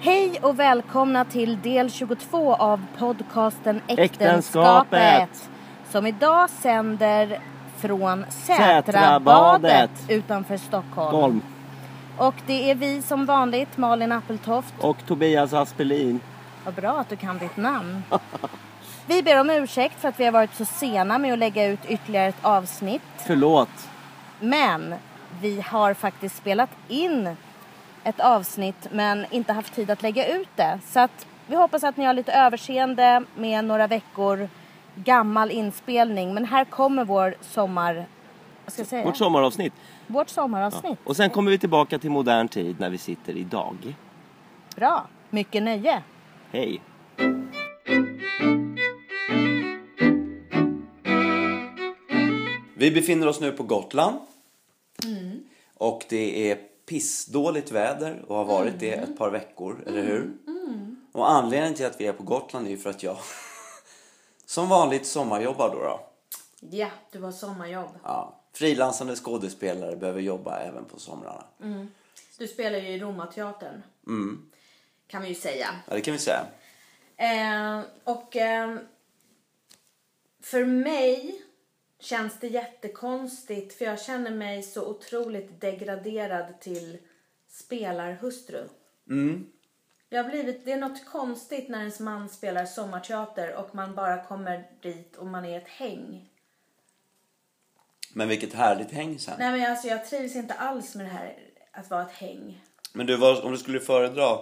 Hej och välkomna till del 22 av podcasten Äktenskapet. Äktenskapet. Som idag sänder från Sätrabadet. Utanför Stockholm. Golm. Och det är vi som vanligt, Malin Appeltoft. Och Tobias Aspelin. Vad bra att du kan ditt namn. Vi ber om ursäkt för att vi har varit så sena med att lägga ut ytterligare ett avsnitt. Förlåt. Men vi har faktiskt spelat in ett avsnitt men inte haft tid att lägga ut det. Så att vi hoppas att ni har lite överseende med några veckor gammal inspelning. Men här kommer vår sommar... Vad ska jag säga? Vårt sommaravsnitt. Vårt sommaravsnitt. Och sen kommer vi tillbaka till modern tid när vi sitter idag. Bra. Mycket nöje. Hej. Vi befinner oss nu på Gotland. Och det är pissdåligt väder och har varit det ett par veckor, eller hur? Och anledningen till att vi är på Gotland är ju för att jag som vanligt sommarjobbar då. då. Ja, du har sommarjobb. Ja, frilansande skådespelare behöver jobba även på somrarna. Du spelar ju i Romateatern. Kan vi ju säga. Ja, det kan vi säga. Eh, och eh, för mig känns det jättekonstigt för jag känner mig så otroligt degraderad till spelarhustru. Jag har blivit, det är något konstigt när ens man spelar sommarteater och man bara kommer dit och man är ett häng. Men vilket härligt häng sen. Nej men alltså jag trivs inte alls med det här att vara ett häng. Men du, vad, om du skulle föredra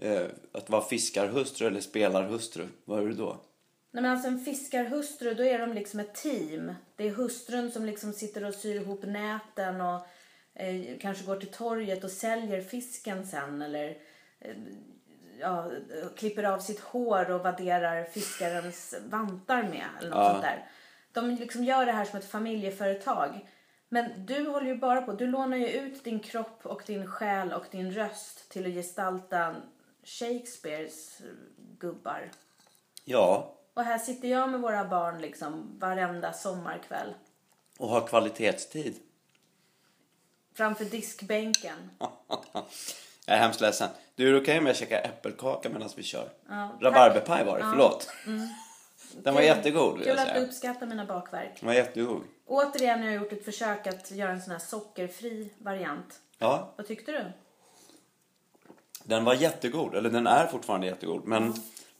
eh, att vara fiskarhustru eller spelarhustru, vad är du då? Nej men alltså en fiskarhustru, då är de liksom ett team. Det är hustrun som liksom sitter och syr ihop näten och eh, kanske går till torget och säljer fisken sen eller eh, ja, klipper av sitt hår och vadderar fiskarens vantar med eller något Ja. sånt där. De liksom gör det här som ett familjeföretag. Men du håller ju bara på, du lånar ju ut din kropp och din själ och din röst till att gestalta Shakespeares gubbar. Ja, Och här sitter jag med våra barn liksom varenda sommarkväll. och ha kvalitetstid. Framför diskbänken. Jag är hemskt ledsen. Du, är okej om jag käkar äppelkaka medan vi kör? Rabarberpaj var det, förlåt. Den var jättegod vill Kul att du uppskattar mina bakverk. Den var jättegod. Återigen har jag gjort ett försök att göra en sån här sockerfri variant. Ja, Vad tyckte du? den var jättegod. Eller den är fortfarande jättegod. Men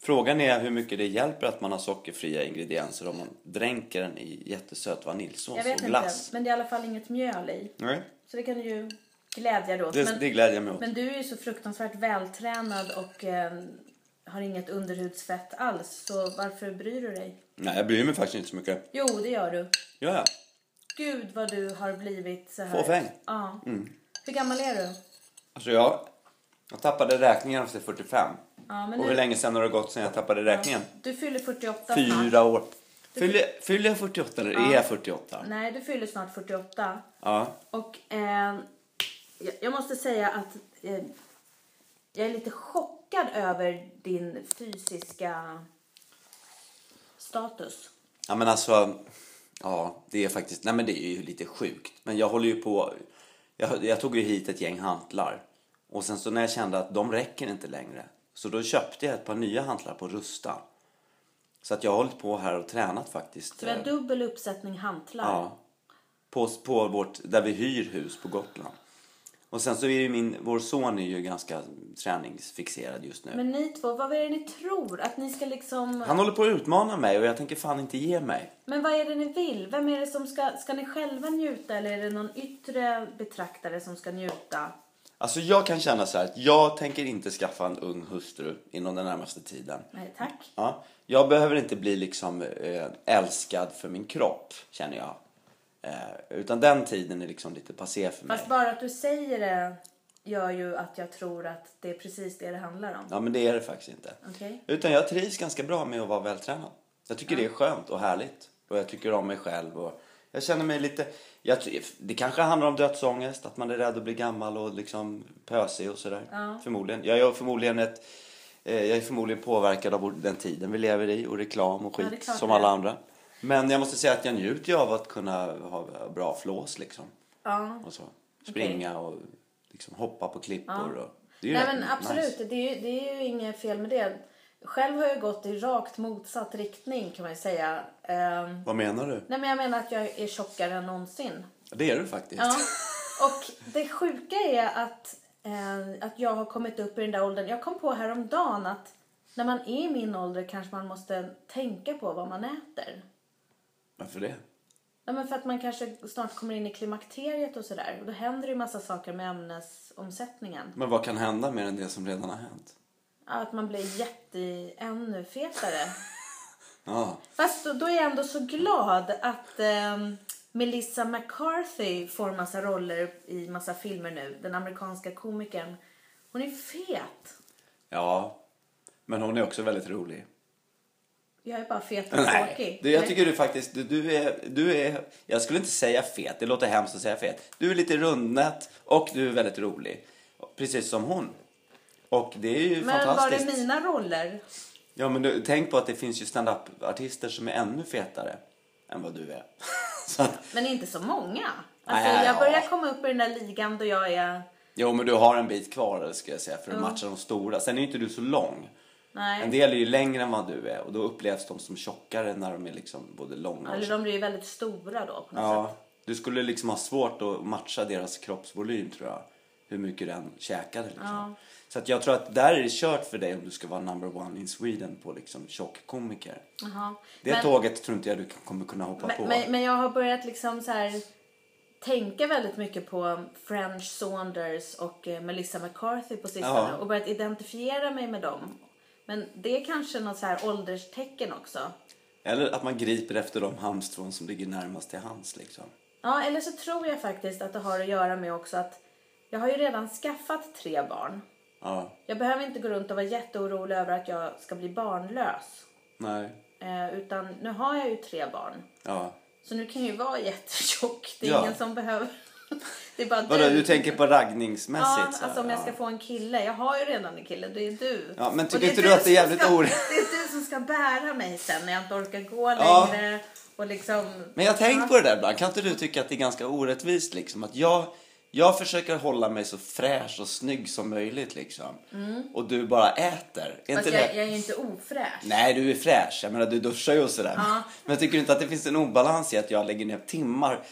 frågan är hur mycket det hjälper att man har sockerfria ingredienser om man dränker den i jättesöt vaniljsås Jag vet och inte. glass. Men det är i alla fall inget mjöl i. Nej, Så det kan du ju glädja dig åt. det, men, det glädjer mig åt. men du är ju så fruktansvärt vältränad och eh, har inget underhudsfett alls. Så varför bryr du dig? Nej, jag bryr mig faktiskt inte så mycket. Jo, det gör du. Gör jag? Gud vad du har blivit så här. Fåfäng. Ja. Mm. Hur gammal är du? Alltså jag, jag tappade räkningen efter 45. Ja, men Och nu, hur länge sedan har det gått sedan jag tappade räkningen? Du fyller 48 snart. Fyra år. Fyller, fyller jag 48 eller är jag 48? Nej, du fyller snart 48. Ja. Och eh, jag- jag måste säga att eh, jag är lite chockad över din fysiska status. Ja men alltså, ja det är faktiskt, nej men det är ju lite sjukt. Men jag håller ju på, jag, jag tog ju hit ett gäng hantlar. Och sen så när jag kände att de räcker inte längre. Så då köpte jag ett par nya hantlar på Rusta. Så att jag har hållit på här och tränat faktiskt. Så vi har eh, dubbel uppsättning hantlar. Ja. På, på vårt, där vi hyr hus på Gotland. Och sen så är ju min, vår son är ju ganska träningsfixerad just nu. Men ni två, vad är det ni tror? Att ni ska liksom... Han håller på att utmana mig och jag tänker fan inte ge mig. Men vad är det ni vill? Vem är det som ska... Ska ni själva njuta eller är det någon yttre betraktare som ska njuta? Alltså jag kan känna så här att jag tänker inte skaffa en ung hustru inom den närmaste tiden. Nej, tack. Ja, jag behöver inte bli liksom eh, älskad för min kropp, känner jag. Eh, utan den tiden är liksom lite passé för mig. Fast bara att du säger det gör ju att jag tror att det är precis det det handlar om. Ja, men det är det faktiskt inte. Okej? Utan jag trivs ganska bra med att vara vältränad. Jag tycker det är skönt och härligt. Och jag tycker om mig själv. Och jag känner mig lite... Jag, det kanske handlar om dödsångest, att man är rädd att bli gammal och liksom pösig och sådär. Förmodligen. Jag är förmodligen ett... eh, Jag är förmodligen påverkad av den tiden vi lever i och reklam och Ja, skit klart som alla andra. Men jag måste säga att jag njuter ju av att kunna ha bra flås liksom. Ja. Och så. Springa och liksom hoppa på klippor. Och, Det är ju Nej men absolut, nice. det, är ju, det är ju inget fel med det. Själv har jag gått i rakt motsatt riktning kan man ju säga. Ehm, Vad menar du? nej men jag menar att jag är tjockare än någonsin. Det är du faktiskt. Ja. Och det sjuka är att, eh, att jag har kommit upp i den där åldern. Jag kom på häromdagen att när man är i min ålder kanske man måste tänka på vad man äter. Varför det? Nej, men för att man kanske snart kommer in i klimakteriet och sådär. Och då händer det ju massa saker med ämnesomsättningen. Men vad kan hända mer än det som redan har hänt? Ja, Att man blir jätte, ännu fetare. Ja. Fast då, då är jag ändå så glad att ehm, Melissa McCarthy får massa roller i massa filmer nu. Den amerikanska komikern. Hon är fet. Ja. Men hon är också väldigt rolig. Jag är bara fet och tråkig. du, jag tycker du faktiskt, du, du, är, du är, jag skulle inte säga fet, det låter hemskt att säga fet. Du är lite rundnät och du är väldigt rolig. Precis som hon. Och det är ju Men var fantastiskt. är mina roller? Ja men du, tänk på att det finns ju stand-up-artister som är ännu fetare än vad du är. Så att, Men inte så många. Alltså, Nej, jag ja. börjar komma upp i den där ligan då jag är... jo men du har en bit kvar ska jag säga för att matcha de stora. Sen är ju inte du så lång. Nej. En del är ju längre än vad du är och då upplevs de som tjockare när de är liksom både långa Eller de blir ju väldigt stora då på något sätt. Ja, du skulle liksom ha svårt att matcha deras kroppsvolym tror jag. Hur mycket den käkade liksom. Ja. Så att jag tror att där är det kört för dig om du ska vara number one in Sweden på liksom tjockkomiker. Det Men- tåget tror inte jag du kommer kunna hoppa på. Men, men, men jag har börjat liksom så här tänka väldigt mycket på French Saunders och eh, Melissa McCarthy på sistone Ja. och börjat identifiera mig med dem. Men det är kanske något så här ålderstecken också. Eller att man griper efter de halmstrån som ligger närmast till hands liksom. Ja, eller så tror jag faktiskt att det har att göra med också att jag har ju redan skaffat tre barn. Ja, Jag behöver inte gå runt och vara jätteorolig över att jag ska bli barnlös. nej, Eh, utan nu har jag ju tre barn. ja. Så nu kan jag ju vara jättetjock. Det är Ja. ingen som behöver... Det är bara Vadå, du tänker på raggningsmässigt? Ja, så alltså om jag ja. ska få en kille. Jag har ju redan en kille, det är du. Ja, men tycker inte du att det är jävligt ska, Det är du som ska bära mig sen när jag inte orkar gå längre. Och liksom... Men jag har tänkt på det där ibland. Kan inte du tycka att det är ganska orättvist liksom? Att jag, jag försöker hålla mig så fräsch och snygg som möjligt liksom. Och du bara äter. Är Fast inte jag, det... jag är ju inte ofräsch. Nej, du är fräsch. Jag menar, du duschar ju och sådär. Ja. Men jag tycker inte att det finns en obalans i att jag lägger ner timmar.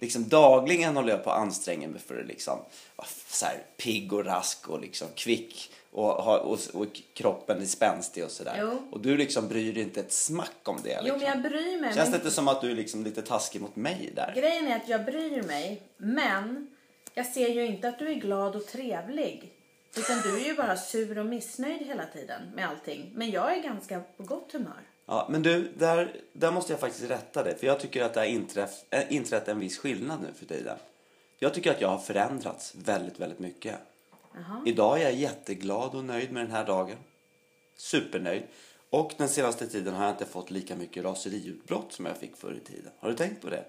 Liksom dagligen håller jag på att anstränga mig för att liksom vara så här pigg och rask och liksom kvick. Och, ha, och, och kroppen är spänstig och sådär. Jo. Och du liksom bryr dig inte ett smack om det. Jo, Liksom. men jag bryr mig. Känns det men inte som att du är liksom lite taskig mot mig där? Grejen är att jag bryr mig, men jag ser ju inte att du är glad och trevlig. Utan du är ju bara sur och missnöjd hela tiden med allting. Men jag är ganska på gott humör. Ja, men du, där, där måste jag faktiskt rätta dig. För jag tycker att det har inträff, äh, inträtt en viss skillnad nu för tiden. Jag tycker att jag har förändrats väldigt, väldigt mycket. Jaha. Idag är jag jätteglad och nöjd med den här dagen. Supernöjd. Och den senaste tiden har jag inte fått lika mycket raseriutbrott som jag fick förr i tiden. Har du tänkt på det?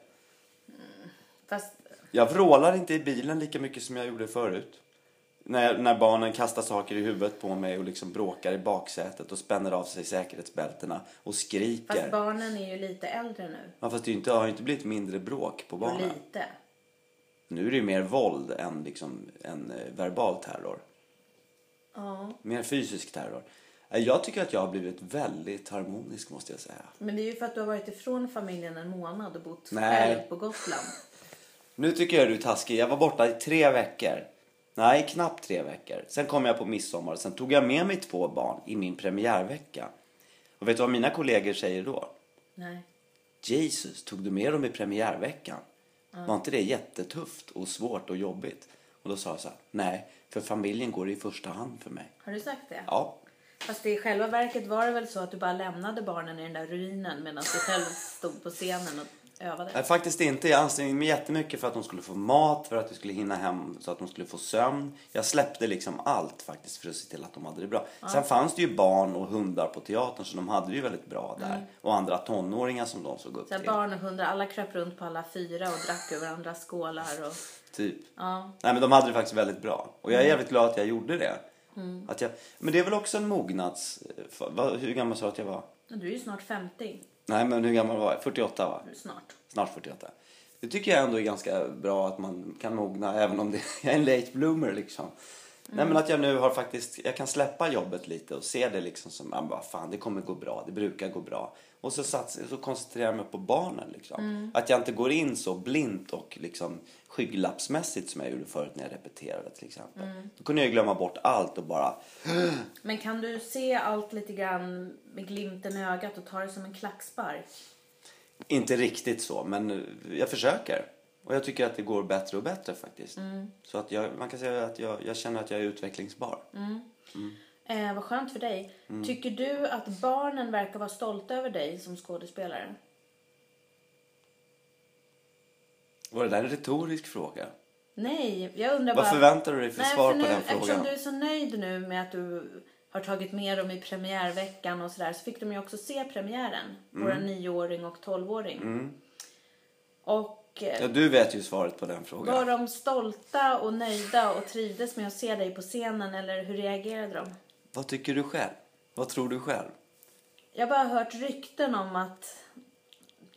Fast Jag vrålar inte i bilen lika mycket som jag gjorde förut. När, när barnen kastar saker i huvudet på mig och liksom bråkar i baksätet och spänner av sig säkerhetsbältena och skriker. Fast barnen är ju lite äldre nu. Ja, fast det är ju inte, har ju inte blivit mindre bråk på barnen. lite. Nu är det ju mer våld än liksom en eh, verbal terror. Ja. Mer fysisk terror. Eh, Jag tycker att jag har blivit väldigt harmonisk måste jag säga. Men det är ju för att du har varit ifrån familjen en månad och bott Nej. själv på Gotland. Nu tycker jag du är taskig. Jag var borta i tre veckor. Nej, knappt tre veckor. Sen kom jag på midsommar och sen tog jag med mig två barn i min premiärvecka. Och vet du vad mina kollegor säger då? Nej. Jesus, tog du med dem i premiärveckan? Var inte det jättetufft och svårt och jobbigt? Och då sa jag så här, nej, för familjen går i första hand för mig. Har du sagt det? Ja, Fast i själva verket var det väl så att du bara lämnade barnen i den där ruinen medan du själv stod på scenen och övade? Nej, faktiskt inte. Jag ansträngde mig jättemycket för att de skulle få mat, för att vi skulle hinna hem så att de skulle få sömn. Jag släppte liksom allt faktiskt för att se till att de hade det bra. Sen fanns det ju barn och hundar på teatern så de hade det ju väldigt bra där. Och andra tonåringar som de såg upp Så till. barn och hundar, alla kröp runt på alla fyra och drack ur varandras skålar. Och... Typ. Ja. Nej men de hade det faktiskt väldigt bra. Och jag är jävligt glad att jag gjorde det. Att jag... Men det är väl också en mognads... vad- Hur gammal sa du att jag var? Du är ju snart 50. Nej men hur gammal var jag? 48 va? Snart. Snart 48. Det tycker jag ändå är ganska bra att man kan mogna även om det, jag är en late bloomer liksom. Nej men att jag nu har faktiskt, jag kan släppa jobbet lite och se det liksom som, ja, fan det kommer gå bra, det brukar gå bra. Och så, sats, så koncentrerar jag mig på barnen liksom. Att jag inte går in så blint och liksom skygglappsmässigt som jag gjorde förut när jag repeterade till exempel. Då kunde jag glömma bort allt och bara, Men kan du se allt lite grann med glimten i ögat och ta det som en klackspark? inte riktigt så, men jag försöker. Och jag tycker att det går bättre och bättre faktiskt. Så att jag, man kan säga att jag, jag känner att jag är utvecklingsbar. Eh, vad skönt för dig. Tycker du att barnen verkar vara stolta över dig som skådespelare? Var det där en retorisk fråga? Nej, jag undrar Vad bara... förväntar du dig för Nej, svar för på nu, den frågan? Eftersom du är så nöjd nu med att du har tagit med dem i premiärveckan och sådär så fick de ju också se premiären. Mm. Våra nioåring och tolvåring. Och eh, Ja, du vet ju svaret på den var frågan. de stolta och nöjda och trivdes med att se dig på scenen eller hur reagerade de? Vad tycker du själv? Vad tror du själv? Jag har bara hört rykten om att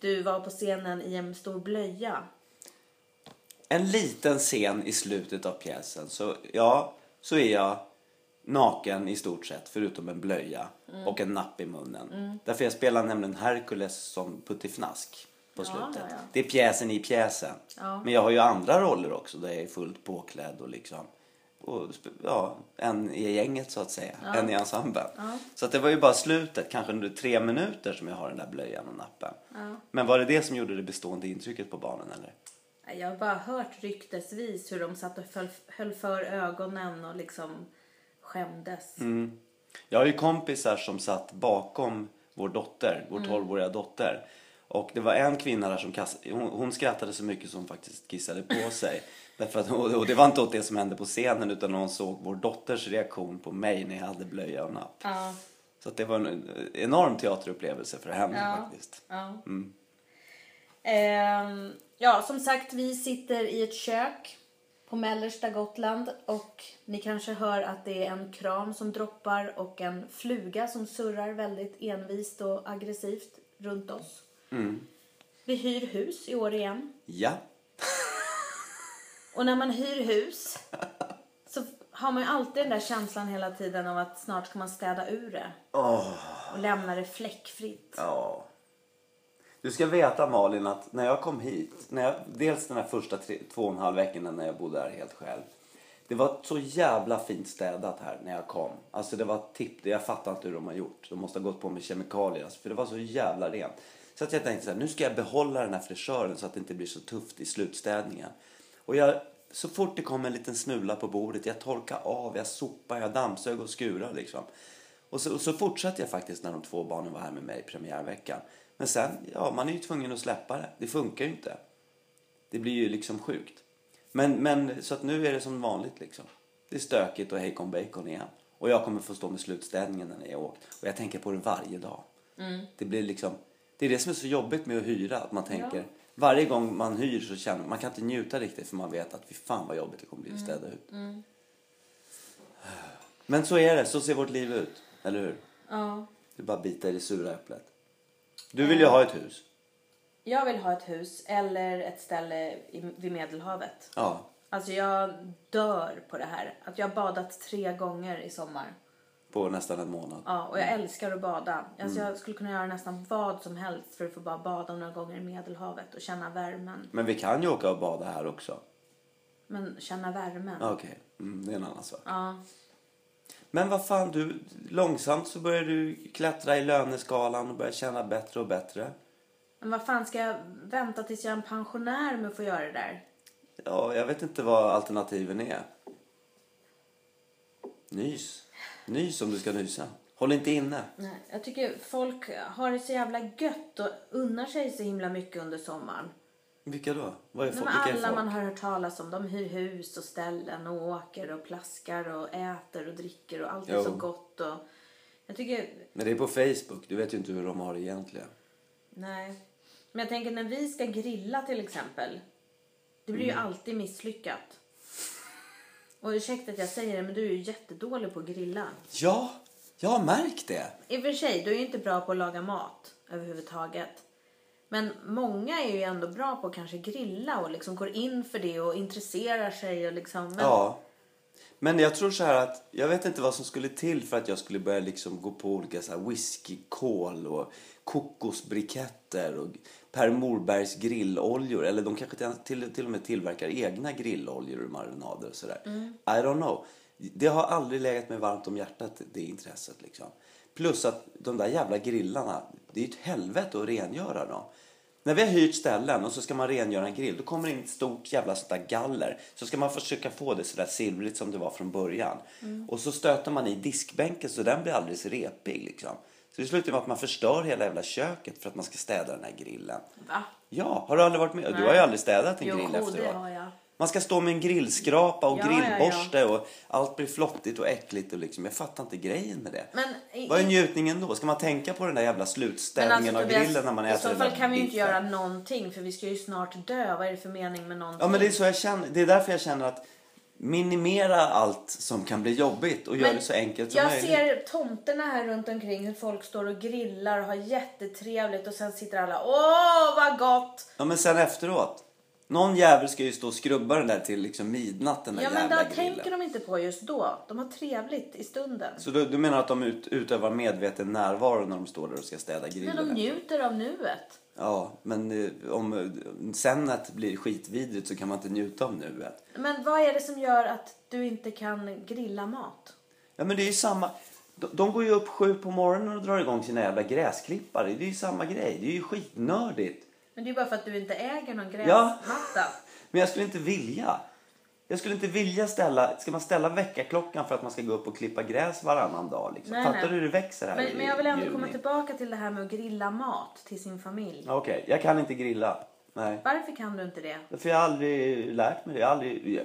du var på scenen i en stor blöja. En liten scen i slutet av pjäsen så, ja, så är jag naken i stort sett förutom en blöja Mm. och en napp i munnen. Därför jag spelar nämligen Hercules som Puttifnask på Ja, slutet. ja, ja. Det är pjäsen i pjäsen. Ja. Men jag har ju andra roller också där jag är fullt påklädd och liksom och, ja, en i gänget så att säga. En i ensemblen. Så att det var ju bara slutet, kanske under tre minuter som jag har den där blöjan och nappen. Men var det det som gjorde det bestående intrycket på barnen eller? Jag har bara hört ryktesvis hur de satt och höll, höll för ögonen och liksom skämdes. Jag har ju kompisar som satt bakom vår dotter, vår Mm. 12-åriga dotter. Och det var en kvinna där som kast... hon, hon skrattade så mycket som hon faktiskt kissade på sig. Därför att, och det var inte åt det som hände på scenen utan hon såg vår dotters reaktion på mig när jag hade blöja och napp. Ja, Så det var en enorm teaterupplevelse för henne Ja. faktiskt. ja. Ehm, ja, som sagt, vi sitter i ett kök på mellersta Gotland och ni kanske hör att det är en kran som droppar och en fluga som surrar väldigt envist och aggressivt runt oss. Vi hyr hus i år igen. Ja, Och när man hyr hus så har man ju alltid den där känslan hela tiden av att snart ska man städa ur det. Och lämna det fläckfritt. Ja. Du ska veta Malin att när jag kom hit, när jag, dels den här första tre, två och en halv veckorna när jag bodde här helt själv. Det var så jävla fint städat här när jag kom. Alltså det var tipp, jag fattar inte hur de har gjort. De måste ha gått på med kemikalier alltså, för det var så jävla rent. Så att jag tänkte så här, nu ska jag behålla den här fräschören så att det inte blir så tufft i slutstädningen. Och jag, så fort det kom en liten smula på bordet, jag torkade av, jag sopade, jag dammsög och skurade liksom. Och så, och så fortsatte jag faktiskt när de två barnen var här med mig i premiärveckan. Men sen, ja, man är ju tvungen att släppa det. Det funkar ju inte. Det blir ju liksom sjukt. Men, men så att nu är det som vanligt liksom. Det är stökigt och hej kom bacon igen. Och jag kommer få stå med slutstädningen när har åkt. Och jag tänker på det varje dag. Det blir liksom, det är det som är så jobbigt med att hyra. Att man tänker, varje gång man hyr så känner man kan inte njuta riktigt för man vet att fy fan vad jobbigt det kommer bli att städa ut. Men så är det, så ser vårt liv ut. Eller hur? Ja. Är bara bita i det sura äpplet. Du vill ju ha ett hus. Jag vill ha ett hus eller ett ställe i, vid Medelhavet. Ja. Alltså jag dör på det här. Att jag har badat tre gånger i sommar. På nästan en månad. Ja, och jag älskar att bada. Alltså jag skulle kunna göra nästan vad som helst för att få bara bada några gånger i Medelhavet och känna värmen. Men vi kan ju åka och bada här också. Men känna värmen. Okej, mm, det är en annan sak. Ja. Men vad fan, du, långsamt så börjar du klättra i löneskalan och börjar tjäna bättre och bättre. Men vad fan ska jag vänta tills jag är en pensionär med att få göra det där? Ja, jag vet inte vad alternativen är. Nys. Nys om du ska nysa. Håll inte inne. Nej, jag tycker folk har det så jävla gött och unnar sig så himla mycket under sommaren. Vilka då? Vad är Men folk? Är alla folk? man har hört talas om, de hyr hus och ställen och åker och plaskar och äter och dricker och allt är Jo. så gott och jag tycker, Men det är på Facebook. Du vet ju inte hur de har det egentligen. nej. Men jag tänker när vi ska grilla till exempel, det blir ju Mm. alltid misslyckat. Och ursäkta att jag säger det, men du är ju jättedålig på att grilla. Ja, jag har märkt det. I och för sig, du är ju inte bra på att laga mat överhuvudtaget. Men många är ju ändå bra på att kanske grilla och liksom går in för det och intresserar sig och liksom. Men, Ja. Men jag tror så här att, jag vet inte vad som skulle till för att jag skulle börja liksom gå på olika så här whiskykål och kokosbriketter och Per Morbergs grilloljor. Eller de kanske till, till, och med tillverkar egna grilloljor och marinader och sådär. I don't know. Det har aldrig legat mig varmt om hjärtat, det intresset liksom. Plus att de där jävla grillarna, det är ju ett helvete att rengöra dem. När vi har hyrt ställen och så ska man rengöra en grill, då kommer det in ett stort jävla sånt galler. Så ska man försöka få det sådär silvrigt som det var från början. Och så stöter man i diskbänken så den blir alldeles repig liksom. Så det slutar med att man förstör hela jävla köket för att man ska städa den här grillen. Va? Ja, har du aldrig varit med? Du Nej. har ju aldrig städat en Jo, grill det efteråt. har jag. Man ska stå med en grillskrapa och Ja, ja, grillborste och allt blir flottigt och äckligt och liksom, jag fattar inte grejen med det. Men i- Vad är i- njutningen då? Ska man tänka på den där jävla Men slutstädningen av Tobias, grillen när man I äter så den fall kan vi ju inte göra någonting för vi ska ju snart dö. Vad är det för mening med någonting? Ja men det är så jag känner, det är därför jag känner att minimera allt som kan bli jobbigt och gör det så enkelt som jag möjligt. ser tomterna här runt omkring hur folk står och grillar och har jättetrevligt och sen sitter alla åh vad gott! Ja men sen efteråt. Någon jävel ska ju stå och skrubba den där till liksom midnatt den där Ja men jävla det grillen. tänker de inte på just då. De har trevligt i stunden. Så du, du menar att de ut, utövar medveten närvaro när de står där och ska städa Men grillen? de njuter av nuet. Ja, men eh, om eh, sennet blir skitvidrigt så kan man inte njuta av nuet. Men vad är det som gör att du inte kan grilla mat? Ja men det är ju samma. De, de går ju upp sju på morgonen och drar igång sina jävla gräsklippare. Det är ju samma grej. Det är ju skitnördigt. Men det är bara för att du inte äger någon Ja. gräsmatta. Men jag skulle inte vilja. Jag skulle inte vilja ställa, ska man ställa väckarklockan för att man ska gå upp och klippa gräs varannan dag? Liksom? Nej, Fattar nej. du hur det växer här Men, i men jag vill ändå juni? komma tillbaka till det här med att grilla mat till sin familj. Ja, Okej, jag kan inte grilla. Nej. Varför kan du inte det? För jag har aldrig lärt mig det. Jag aldrig, jag,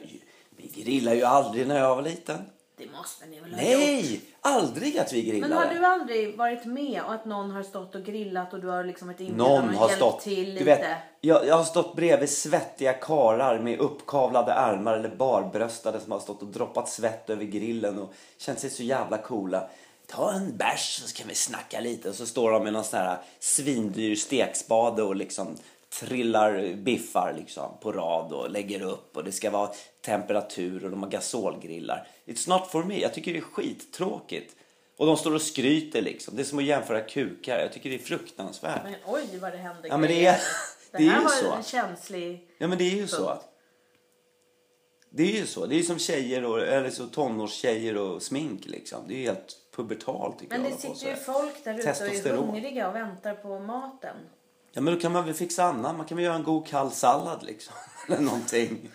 vi grillade ju aldrig när jag var liten. Det måste ni väl ha gjort? Nej, aldrig att vi grillade. Men har du aldrig varit med och att någon har stått och grillat och du har liksom varit inbjuden Någon och har hjälpt stått, till du lite? vet, jag, jag har stått bredvid svettiga karar med uppkavlade armar eller barbröstade som har stått och droppat svett över grillen och känt sig så jävla coola. Ta en bärs så kan vi snacka lite. Och så står de med någon sån här svindyr stekspade och liksom trillar biffar liksom på rad och lägger upp och det ska vara temperatur och de har gasolgrillar. It's not for me. Jag tycker det är skittråkigt. Och de står och skryter liksom. Det är som att jämföra kukar. Jag tycker det är fruktansvärt. Men oj vad det händer Ja, men det är- det det är här ju var så. en känslig... Ja men det är ju så. Punkt. Det är ju så. Det är ju som tjejer och, eller så tonårstjejer och smink liksom. Det är ju helt pubertalt tycker Men jag. det hålla på sitter ju så folk där ute och är hungriga och väntar på maten. Ja men då kan man väl fixa annat. Man kan väl göra en god kall sallad liksom. Eller någonting.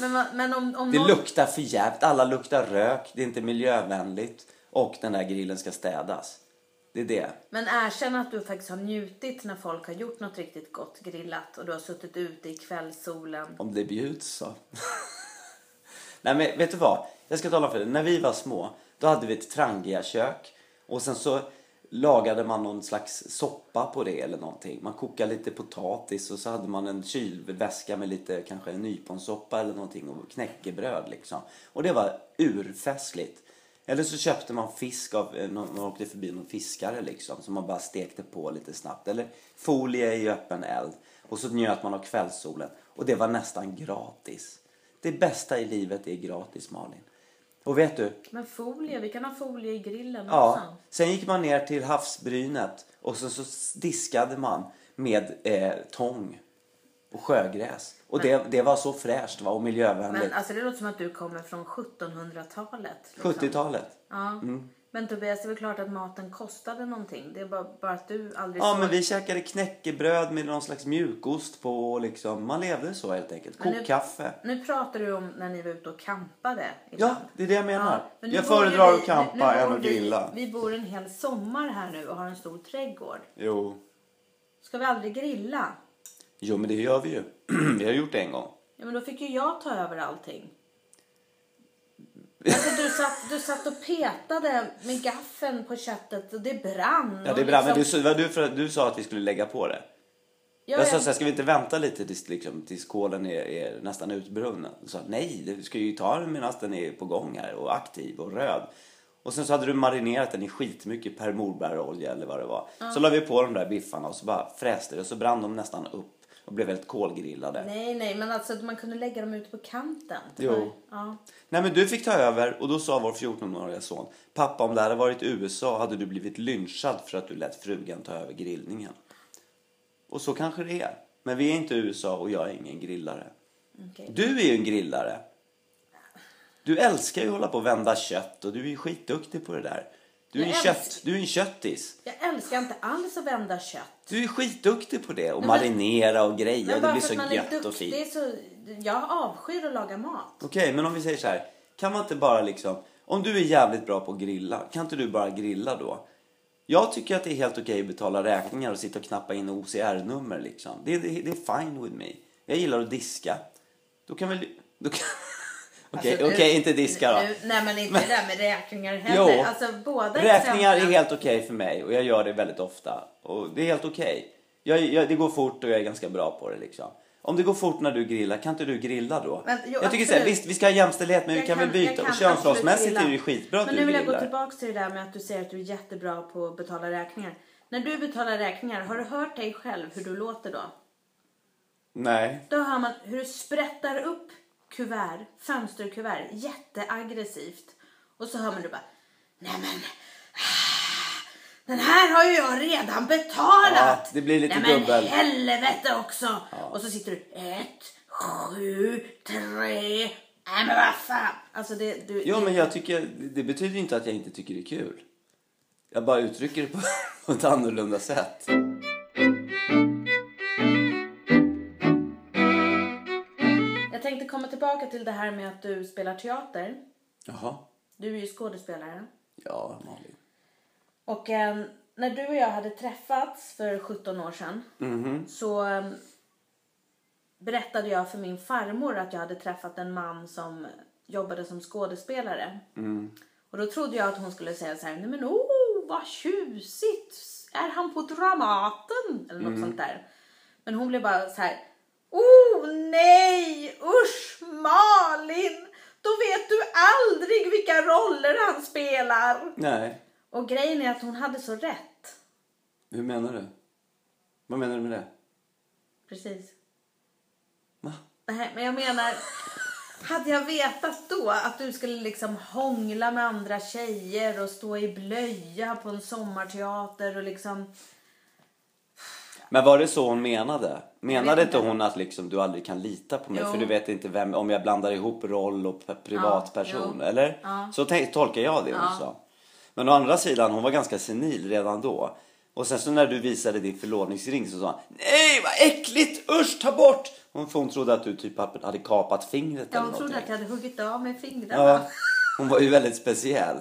Men, men om, om Det någon... luktar för jävligt. Alla luktar rök. Det är inte miljövänligt. Och den här grillen ska städas. Det är det. Men erkänn att du faktiskt har njutit när folk har gjort något riktigt gott grillat och du har suttit ute i kvällssolen. Om det bjuds så. Nej men vet du vad? Jag ska tala för dig. När vi var små, då hade vi ett Trangia-kök. Och sen så lagade man någon slags soppa på det eller någonting. Man kokade lite potatis och så hade man en kylväska med lite kanske en nyponsoppa eller någonting och knäckebröd liksom. Och det var urfestligt. Eller så köpte man fisk av, eh, man åkte förbi någon fiskare liksom som man bara stekte på lite snabbt. Eller folie i öppen eld. Och så njöt man av kvällssolen. Och det var nästan gratis. Det bästa i livet är gratis Malin. Och vet du? Men folie, vi kan ha folie i grillen Ja. också. Sen gick man ner till havsbrynet och sen så diskade man med eh, tång och sjögräs. Och det, det var så fräscht va? och miljövänligt. Men alltså det låter som att du kommer från 1700-talet. liksom. 70-talet. Ja. Men Tobias, det är väl klart att maten kostade någonting. Det är bara, bara att du aldrig Ja såg... men vi käkade knäckebröd med någon slags mjukost på liksom. Man levde så helt enkelt. Men nu- Kokkaffe. Nu pratar du om när ni var ute och campade. Ja, det är det jag menar. men nu jag föredrar vi- att nu än att vi- grilla. Vi bor en hel sommar här nu och har en stor trädgård. Jo. Ska vi aldrig grilla? Jo men det gör vi ju. vi har gjort det en gång. Ja, men då fick ju jag ta över allting. Alltså, du, satt, du satt och petade med gaffeln på köttet och det brann. Ja det är bra, men du, liksom- du, för, du sa att vi skulle lägga på det. Ja, Jag sa så här, ska vi inte vänta lite tills, liksom, tills kolen är, är nästan utbrunnen? Du sa nej, det ska ju ta den medan den är på gång här och aktiv och röd. Och sen så hade du marinerat den i skitmycket Per Morberg-olja eller vad det var. Så la vi på de där biffarna och så bara fräste det och så brann de nästan upp. Och blev väldigt kolgrillade. Nej, nej, men alltså man kunde lägga dem ute på kanten. Jo. Ja. Nej men du fick ta över och då sa vår 14-åriga son Pappa om det hade varit USA hade du blivit lynchad för att du lät frugan ta över grillningen. Och så kanske det är. Men vi är inte i USA och jag är ingen grillare. Okej. Du är ju en grillare. Du älskar ju att hålla på och vända kött och du är ju skitduktig på det där. Du är, en, kött, du är en köttis. Jag älskar inte alls att vända kött. Du är skitduktig på det och men- marinera och greja. Det blir så är gött och duktig fint. så... Jag avskyr att laga mat. Okej, men om vi säger så här. Kan man inte bara liksom... Om du är jävligt bra på att grilla, kan inte du bara grilla då? Jag tycker att det är helt okej att betala räkningar och sitta och knappa in OCR-nummer liksom. Det, det, det är fine with me. Jag gillar att diska. Då kan väl... Då kan... Okej, Alltså, okej, inte diska då. Nu, nej, men inte det där med räkningar heller. Jo, Alltså, båda räkningar är exemplen- helt okej för mig och jag gör det väldigt ofta. Och det är helt okej. Jag, jag, det går fort och jag är ganska bra på det liksom. Om det går fort när du grillar, kan inte du grilla då? Men, jo, jag tycker så här, visst vi ska ha jämställdhet men vi Jag kan, väl jag byta. kan Och könsrollsmässigt är det ju skitbra att Men du nu vill jag gå grillar. tillbaka till det där med att du säger att du är jättebra på att betala räkningar. När du betalar räkningar, har du hört dig själv hur du låter då? Nej. Då hör man hur du sprättar upp kuvert, fönsterkuvert, jätteaggressivt. Och så hör man du bara, nej men, den här har ju jag redan betalat. Ja, det blir lite nej, men helvete också. Och så sitter du, ett, sju, tre, nej men vad fan. Alltså det, du, Jo men jag tycker, det betyder inte att jag inte tycker det är kul. Jag bara uttrycker det på, på ett annorlunda sätt. Tillbaka till det här med att du spelar teater. Jaha. Du är ju skådespelare. Ja, Malin. Och eh, när du och jag hade träffats för 17 år sedan Mhm. så eh, berättade jag för min farmor att jag hade träffat en man som jobbade som skådespelare. Mm. Och då trodde jag att hon skulle säga så här, nej men oh vad tjusigt, är han på Dramaten? Eller något sånt där. Men hon blev bara så här, oh nej, usch Malin, då vet du aldrig vilka roller han spelar. Nej. Och grejen är att hon hade så rätt. Hur menar du? Vad menar du med det? Precis. Va? Nej, men jag menar, hade jag vetat då att du skulle liksom hångla med andra tjejer och stå i blöja på en sommarteater och liksom... Men var det så hon menade? Menade inte hon att liksom du aldrig kan lita på mig Jo. för du vet inte vem, om jag blandar ihop roll och privatperson? jo. Eller? Ja. Så tolkar jag det hon Ja. sa. Men å andra sidan, hon var ganska senil redan då. Och sen så när du visade din förlovningsring så sa hon Nej vad äckligt! Usch ta bort! Hon, för hon trodde att du typ hade kapat fingret Ja, eller hon trodde att jag hade huggit av med fingrarna. Ja, hon var ju väldigt speciell.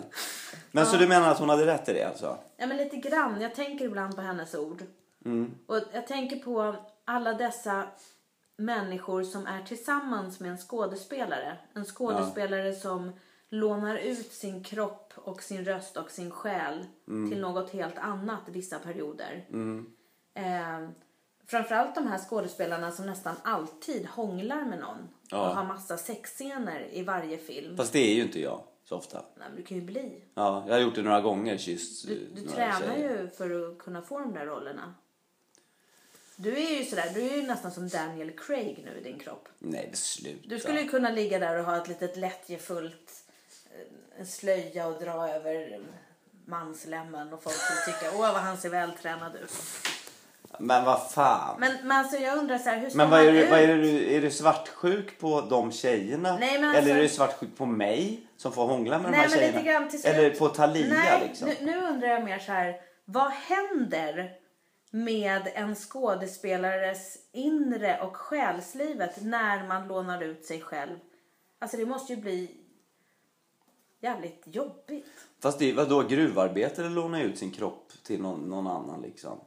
Men så du menar att hon hade rätt i det alltså? Ja, men lite grann. Jag tänker ibland på hennes ord. Mm. Och jag tänker på alla dessa människor som är tillsammans med en skådespelare. En skådespelare som lånar ut sin kropp och sin röst och sin själ Mm. till något helt annat vissa perioder. Eh, framförallt de här skådespelarna som nästan alltid hånglar med någon Ja. och har massa sexscener i varje film. Fast det är ju inte jag så ofta. Nej, men du kan ju bli. Ja, jag har gjort det några gånger, kysst Du, du tränar tjejer. ju för att kunna få de där rollerna. Du är ju sådär, du är ju nästan som Daniel Craig nu i din kropp. Nej, men sluta. Du skulle ju kunna ligga där och ha ett litet lättjefullt eh, en slöja och dra över manslämmen och folk skulle tycka åh vad han ser vältränad ut. Men vad fan. Men, Men, men alltså jag undrar så här, hur står vad är du, vad är du, är du svartsjuk på de tjejerna? Nej, men alltså- Eller är du svartsjuk på mig som får hångla med de Nej här men tjejerna? lite grann till Eller på Thalia Nej, liksom? nu, nu undrar jag mer så här, vad händer med en skådespelares inre och själslivet när man lånar ut sig själv? Alltså det måste ju bli jävligt jobbigt. Fast det är vadå, gruvarbetare lånar ut sin kropp till någon, någon annan liksom?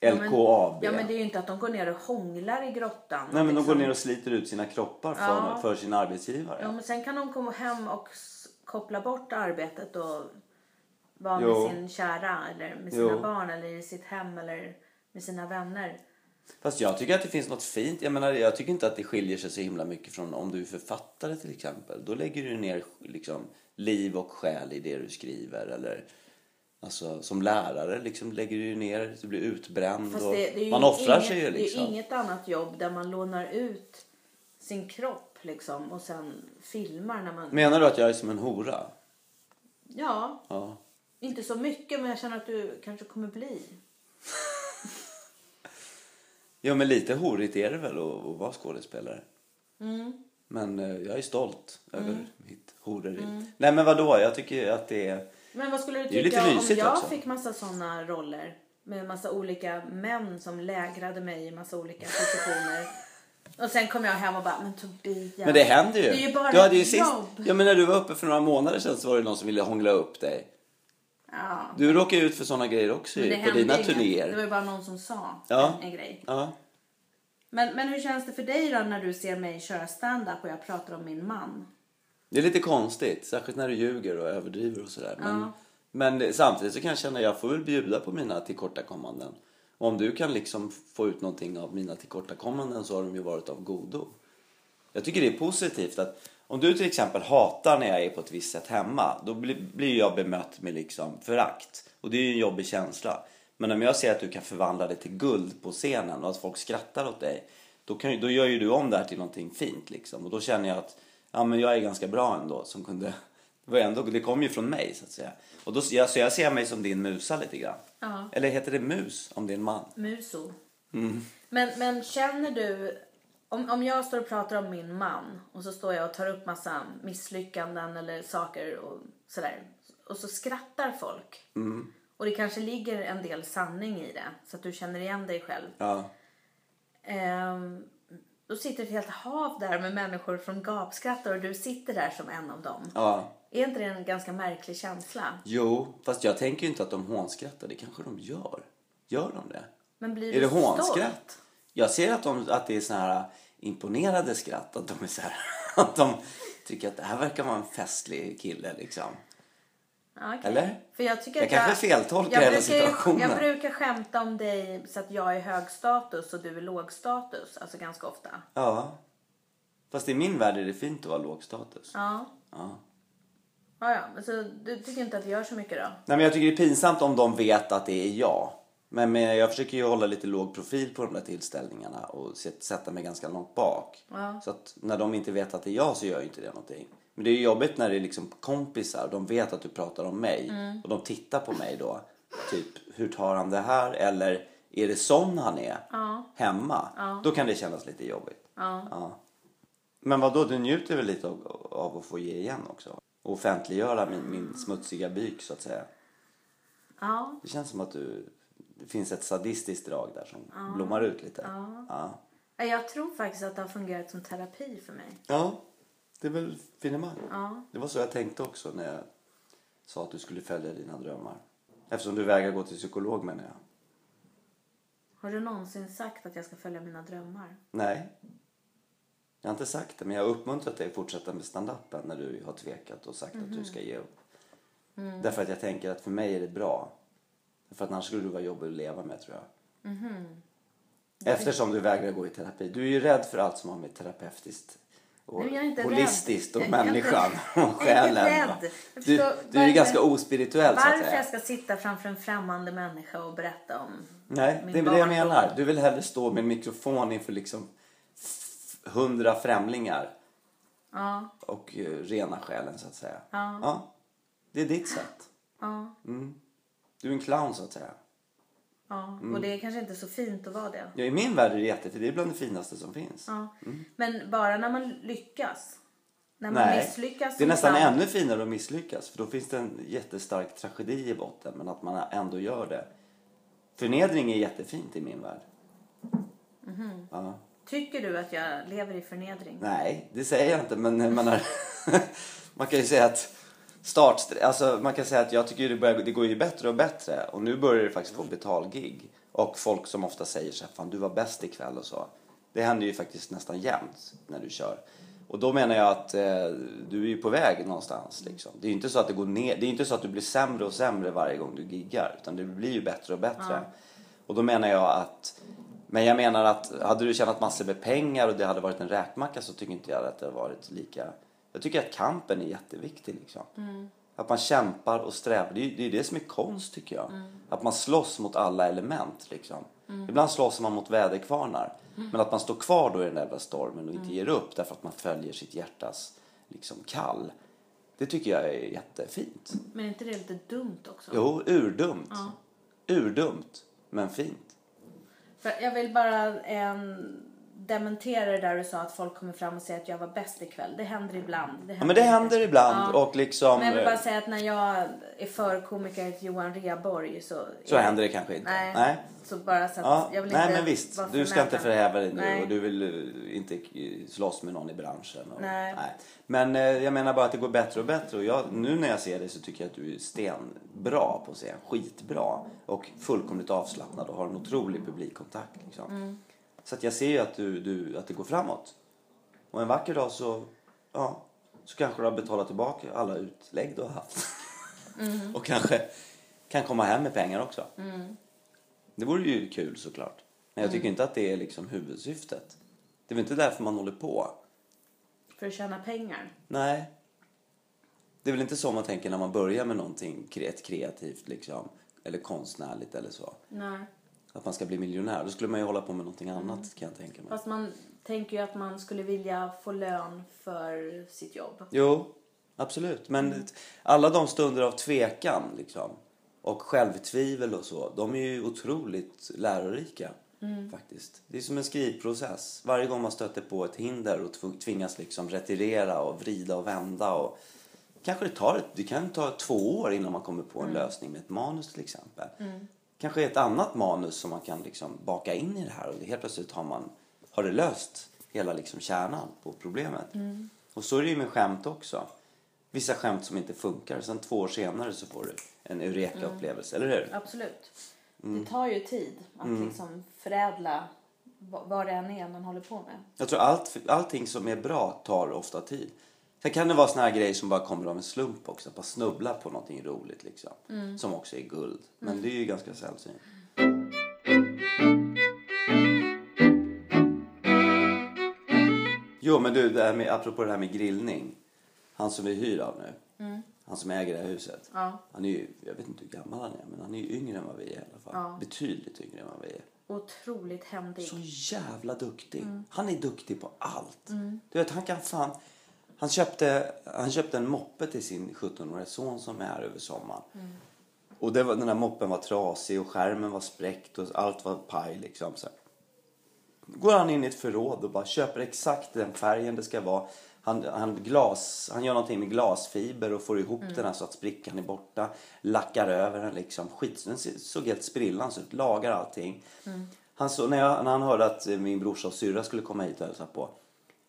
Ja, men- LKAB? Ja men det är ju inte att de går ner och hånglar i grottan. Nej men de liksom. går ner och sliter ut sina kroppar för, Ja. för sin arbetsgivare. Ja men sen kan de komma hem och koppla bort arbetet och vara Jo. med sin kära eller med sina Jo. barn eller i sitt hem eller med sina vänner. Fast jag tycker att det finns något fint. Jag menar, jag tycker inte att det skiljer sig så himla mycket från om du är författare till exempel. Då lägger du ner liksom liv och själ i det du skriver. Eller Alltså som lärare liksom lägger du ner, du blir utbränd Fast och det, det är ju man offrar inget, sig ju liksom. Det är inget annat jobb där man lånar ut sin kropp liksom och sen filmar när man... Menar du att jag är som en hora? Ja, Ja. Inte så mycket men jag känner att du kanske kommer bli. Ja men lite horigt är det väl att, att vara skådespelare. Mm. Men eh, jag är stolt över mitt horeri. Nej men vadå, jag tycker att det är... Men vad skulle du tycka om jag också. fick massa sådana roller? Med massa olika män som lägrade mig i massa olika positioner. Och sen kom jag hem och bara, men Tobias. Men det händer ju. Det är ju bara du hade ju sist... jobb. Ja men när du var uppe för några månader sedan så var det någon som ville hångla upp dig. Ja. Du råkar ut för sådana grejer också ju, på dina inget. turnéer. Det var ju bara någon som sa Ja. en, en grej. Ja. Men, men hur känns det för dig då när du ser mig köra stand-up och jag pratar om min man? Det är lite konstigt, särskilt när du ljuger och överdriver och sådär. Men, Ja. men samtidigt så kan jag känna att jag får väl bjuda på mina tillkortakommanden. Och om du kan liksom få ut någonting av mina tillkortakommanden så har de ju varit av godo. Jag tycker det är positivt att om du till exempel hatar när jag är på ett visst sätt hemma, då blir, jag bemött med liksom förakt. Och det är ju en jobbig känsla. Men om jag ser att du kan förvandla det till guld på scenen och att folk skrattar åt dig, då, kan, då gör ju du om det här till någonting fint liksom. Och då känner jag att ja, men jag är ganska bra ändå som kunde var ändå, det kom ju från mig så att säga. Och då, jag, så jag ser mig som din musa lite grann. Ja. Eller heter det mus om det är en man? Muso. Mm. Men, men känner du, om, om jag står och pratar om min man och så står jag och tar upp massa misslyckanden eller saker och sådär. Och så skrattar folk. Mm. Och det kanske ligger en del sanning i det. Så att du känner igen dig själv. Ja. Ehm, då sitter ett helt hav där med människor från gapskrattar och du sitter där som en av dem. ja. Är inte det en ganska märklig känsla? Jo, fast jag tänker ju inte att de hånskrattar. Det kanske de gör. Gör de det? Men blir Är du det hånskratt? Jag ser att, de, att det är såna här imponerade skratt. Att de är så här, att de tycker att det här verkar vara en festlig kille liksom. Okej. Eller? För jag tycker Jag att kanske feltolkar jag hela brukar ju- situationen. Jag brukar skämta om dig så att jag är hög status och du är låg status. Alltså ganska ofta. Ja. Fast i min värld är det fint att vara låg status. Ja. Ja. Ja, ja. Så du tycker inte att det gör så mycket då? Nej, men jag tycker det är pinsamt om de vet att det är jag. Men, men jag försöker ju hålla lite låg profil på de där tillställningarna och sätt- sätta mig ganska långt bak. Ja. Så att när de inte vet att det är jag så gör ju inte det någonting. Men det är ju jobbigt när det är liksom kompisar, de vet att du pratar om mig Mm. och de tittar på mig då. Typ, hur tar han det här? Eller är det sån han är Ja. hemma? Då kan det kännas lite jobbigt. Ja. Ja. Men vad då du njuter väl lite av, av att få ge igen också? Och offentliggöra min, min smutsiga byk så att säga. Ja. Det känns som att du, det finns ett sadistiskt drag där som blommar ut lite. Ja. Ja, Jag tror faktiskt att det har fungerat som terapi för mig. ja, det är väl finemang. Ja. Det var så jag tänkte också när jag sa att du skulle följa dina drömmar. Eftersom du vägrar gå till psykolog menar jag. Har du någonsin sagt att jag ska följa mina drömmar? Nej. Jag har inte sagt det, men jag har uppmuntrat dig att fortsätta med stand-upen när du har tvekat och sagt att du ska ge upp. Därför att jag tänker att för mig är det bra. För att annars skulle du vara jobbig att leva med tror jag. Eftersom du vägrar gå i terapi. Du är ju rädd för allt som har med terapeutiskt och holistiskt rädd. och inte- människan och själen. Du, du är varför- ganska ospirituell så att Varför säga. jag ska sitta framför en främmande människa och berätta om Nej, min det är det jag menar. Du vill hellre stå med en mikrofon inför liksom hundra främlingar Ja, och eh, rena själen så att säga. Ja. Det är ditt sätt. ja, Du är en clown så att säga. ja. Mm. Och det är kanske inte så fint att vara det. Ja, I min värld är det jättefint. Det är bland det finaste som finns. Ja. Men bara när man lyckas. När man Nej, misslyckas det är nästan clown. ännu finare att misslyckas. För då finns det en jättestark tragedi i botten. Men att man ändå gör det. Förnedring är jättefint i min värld. Mhm. Ja. Tycker du att jag lever i förnedring? Nej, det säger jag inte. Men jag menar, man kan ju säga att start, alltså man kan säga att jag tycker det, börjar, det går ju bättre och bättre. Och nu börjar det faktiskt få betalgig. Och folk som ofta säger så här, fan du var bäst ikväll och så. Det händer ju faktiskt nästan jämt när du kör. Och då menar jag att eh, du är ju på väg någonstans liksom. Det är ju inte så att det går ner, det är inte så att du blir sämre och sämre varje gång du giggar. Utan det blir ju bättre och bättre. Och då menar jag att men jag menar att hade du tjänat massor med pengar och det hade varit en räkmacka så tycker inte jag att det hade varit lika. Jag tycker att kampen är jätteviktig liksom. Att man kämpar och strävar. Det är det, är det som är konst tycker jag. Att man slåss mot alla element liksom. Ibland slåss man mot väderkvarnar. Men att man står kvar då i den där stormen och inte ger upp därför att man följer sitt hjärtas liksom kall. Det tycker jag är jättefint. Men är inte det lite dumt också? Jo, urdumt. Urdumt, men fint. För jag vill bara en dementera det där du sa att folk kommer fram och säger att jag var bäst ikväll. Det händer ibland. Det Ja, men det händer ibland Ja. och liksom... Men jag vill bara säga att när jag är förkomiker till Johan Rheborg så... Så händer det kanske inte. Nej. Nej. Så bara så att Ja, jag vill nej inte men visst, du ska inte förhäva dig nu Nej. och du vill eh, inte eh, slåss med någon i branschen. Och, Nej. Men eh, jag menar bara att det går bättre och bättre och jag, nu när jag ser dig så tycker jag att du är stenbra på scen, skitbra och fullkomligt avslappnad och har en otrolig publikkontakt. Liksom. Mm. Så att jag ser ju att, du, du, att det går framåt. Och en vacker dag så, ja, så kanske du har betalat tillbaka alla utlägg du har haft. Mm. och kanske kan komma hem med pengar också. Det vore ju kul såklart. Men jag tycker inte att det är liksom huvudsyftet. Det är väl inte därför man håller på. För att tjäna pengar. Nej. Det är väl inte så man tänker när man börjar med någonting kre- kreativt liksom. Eller konstnärligt eller så. Nej. Att man ska bli miljonär. Då skulle man ju hålla på med någonting annat kan jag tänka mig. Fast man tänker ju att man skulle vilja få lön för sitt jobb. Jo, absolut. Men alla de stunder av tvekan liksom, och självtvivel och så, de är ju otroligt lärorika. Faktiskt. Det är som en skrivprocess. Varje gång man stöter på ett hinder och tv- tvingas liksom retirera och vrida och vända och kanske det tar, ett- det kan ta två år innan man kommer på en lösning med ett manus till exempel. Kanske ett annat manus som man kan liksom baka in i det här och helt plötsligt har man har det löst hela liksom kärnan på problemet. Och så är det ju med skämt också. Vissa skämt som inte funkar, sen två år senare så får du en eureka-upplevelse, eller hur? Absolut. Mm. Det tar ju tid att liksom förädla va- vad det än är man håller på med. Jag tror allt, allting som är bra tar ofta tid. Sen kan det vara såna här grejer som bara kommer av en slump också. Att snubbla på någonting roligt liksom. Som också är guld. Men det är ju ganska sällsynt. Jo men du, det här med, apropå det här med grillning. Han som vi hyr av nu. Han som äger det här huset. Ja. Han är ju, jag vet inte hur gammal han är, men han är ju yngre än vad vi är i alla fall. Ja. Betydligt yngre än vad vi är. Otroligt händig. Så jävla duktig. Han är duktig på allt. Du vet, han kan fan... Han köpte, han köpte en moppe till sin 17-åriga son som är här över sommaren. Och det var, den här moppen var trasig och skärmen var spräckt och allt var paj liksom. Så. Går han in i ett förråd och bara köper exakt den färgen det ska vara. Han, han, glas, han gör någonting med glasfiber och får ihop den här så att sprickan är borta. Lackar över den liksom. Skit, den såg helt sprillans ut. Lagar allting. Han så, när, jag, när han hörde att min brorsa och syrra skulle komma hit och hälsa på.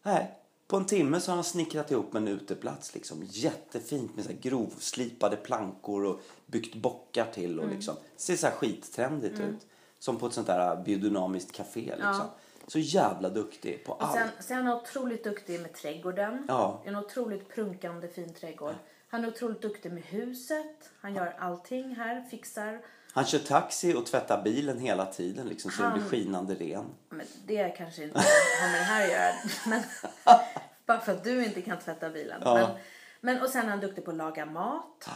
Nej, på en timme så har han snickrat ihop en uteplats liksom. Jättefint med så här grovslipade plankor och byggt bockar till och liksom. Det ser så här skittrendigt ut. Som på ett sånt där biodynamiskt café liksom. Ja. Så jävla duktig på Och allt. sen, sen är han otroligt duktig med trädgården. Ja. En otroligt prunkande fin trädgård. Han är otroligt duktig med huset. Han gör allting här, fixar. Han kör taxi och tvättar bilen hela tiden liksom, så den Han- blir skinande ren. Men det kanske inte har med det här att göra. Men, bara för att du inte kan tvätta bilen. Ja. Men, men, och sen är han duktig på att laga mat.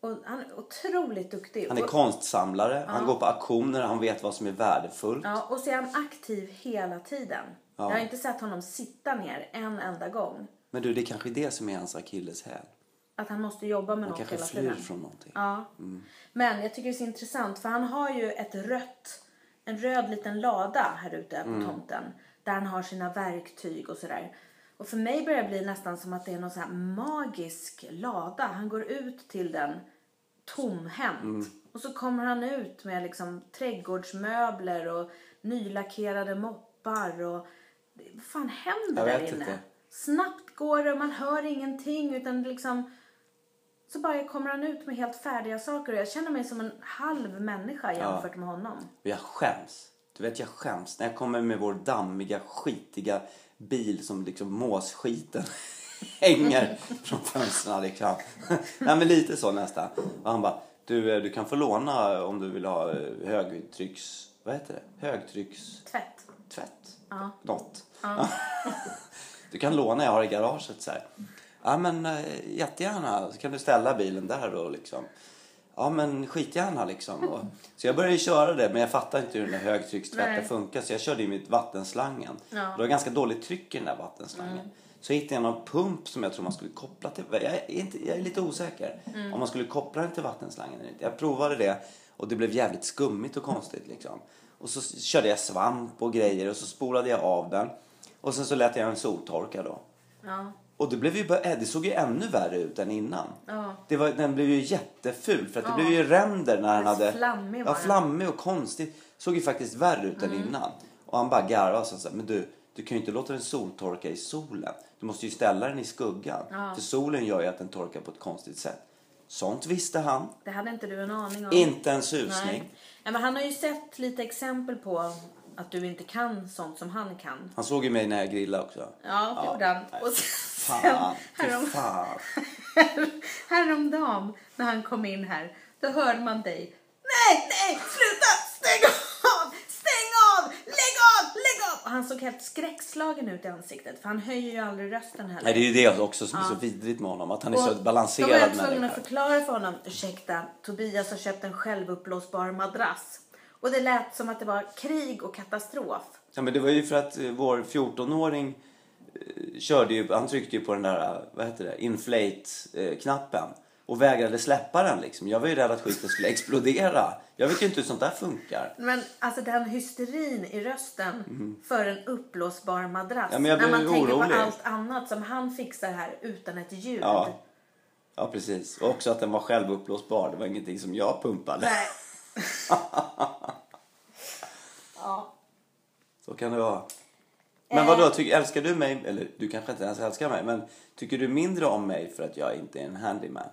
Och han är otroligt duktig. Han är konstsamlare, han går på auktioner, han vet vad som är värdefullt. ja, och så är han aktiv hela tiden. Jag har inte sett honom sitta ner en enda gång. Men du, det är kanske det som är hans akilleshäl. Att han måste jobba med Han något kanske hela flyr tiden. från någonting. Ja. Men jag tycker det är så intressant för han har ju ett rött, en röd liten lada här ute på tomten. Där han har sina verktyg och sådär. Och för mig börjar det bli nästan som att det är någon sån magisk lada. Han går ut till den tomhänt. Och så kommer han ut med liksom trädgårdsmöbler och nylackerade moppar och vad fan händer där inne? inte. Snabbt går det och man hör ingenting utan liksom så bara kommer han ut med helt färdiga saker och jag känner mig som en halv människa jämfört med honom. Och jag skäms. Du vet, jag skäms när jag kommer med vår dammiga, skitiga bil som liksom måsskiten hänger från fönstren liksom. Nej men lite så nästan. Och han bara, du, eh, du kan få låna om du vill ha eh, högtrycks... Vad heter det? Högtrycks... Tvätt. Tvätt? Ja. Något. Du kan låna, jag har i garaget så här. Ja men eh, jättegärna, så kan du ställa bilen där då liksom. Ja men skitgärna liksom. Och, så jag började köra det men jag fattade inte hur den där högtryckstvätten funkar så jag körde ju mitt vattenslangen. Ja. Mm. Det var ganska dåligt tryck i den där vattenslangen. Så hittade jag någon pump som jag tror man skulle koppla till. Jag är, inte, jag är lite osäker Mm. om man skulle koppla den till vattenslangen eller inte. Jag provade det och det blev jävligt skummigt och konstigt liksom. Och så körde jag svamp och grejer och så spolade jag av den. Och sen så lät jag den soltorka då. Ja. Och det, blev ju bara, eh, det såg ju ännu värre ut än innan. Ja. Det var, den blev ju jätteful för att det Ja. blev ju ränder när den hade... Flammig var ja, flammig och konstig. Såg ju faktiskt värre ut än innan. Och han bara garvade och sa men du, du kan ju inte låta den soltorka i solen. Du måste ju ställa den i skuggan. Ja. För solen gör ju att den torkar på ett konstigt sätt. Sånt visste han. Det hade inte du en aning om. Inte en susning. Nej. Nej, men han har ju sett lite exempel på att du inte kan sånt som han kan. Han såg ju mig när jag grillade också. Ja, det gjorde han. Och sen, Fan, härom, fan. häromdagen när han kom in här, då hörde man dig. Nej, nej, sluta! Stäng av! Stäng av! Lägg av! Lägg av! Och han såg helt skräckslagen ut i ansiktet för han höjer ju aldrig rösten heller. Nej, det är ju det också som är så vidrigt med honom. Att han är så Och Då var balanserad jag tvungen människa. att förklara för honom. Ursäkta, Tobias har köpt en självuppblåsbar madrass. Och det lät som att det var krig och katastrof. Ja, men det var ju för att eh, vår 14-åring eh, körde ju, han tryckte ju på den där, eh, vad heter det, inflate-knappen. Och vägrade släppa den liksom. Jag var ju rädd att skiten skulle explodera. Jag vet ju inte hur sånt där funkar. Men alltså den hysterin i rösten för en uppblåsbar madrass. Ja, när man tänker orolig. på allt annat som han fixar här utan ett ljud. Ja. Ja, precis. Och också att den var självuppblåsbar. Det var ingenting som jag pumpade. Nej. Ja. Så kan det vara. Eh. Men vad då älskar du mig, eller du kanske inte ens älskar mig, men tycker du mindre om mig för att jag inte är en handyman?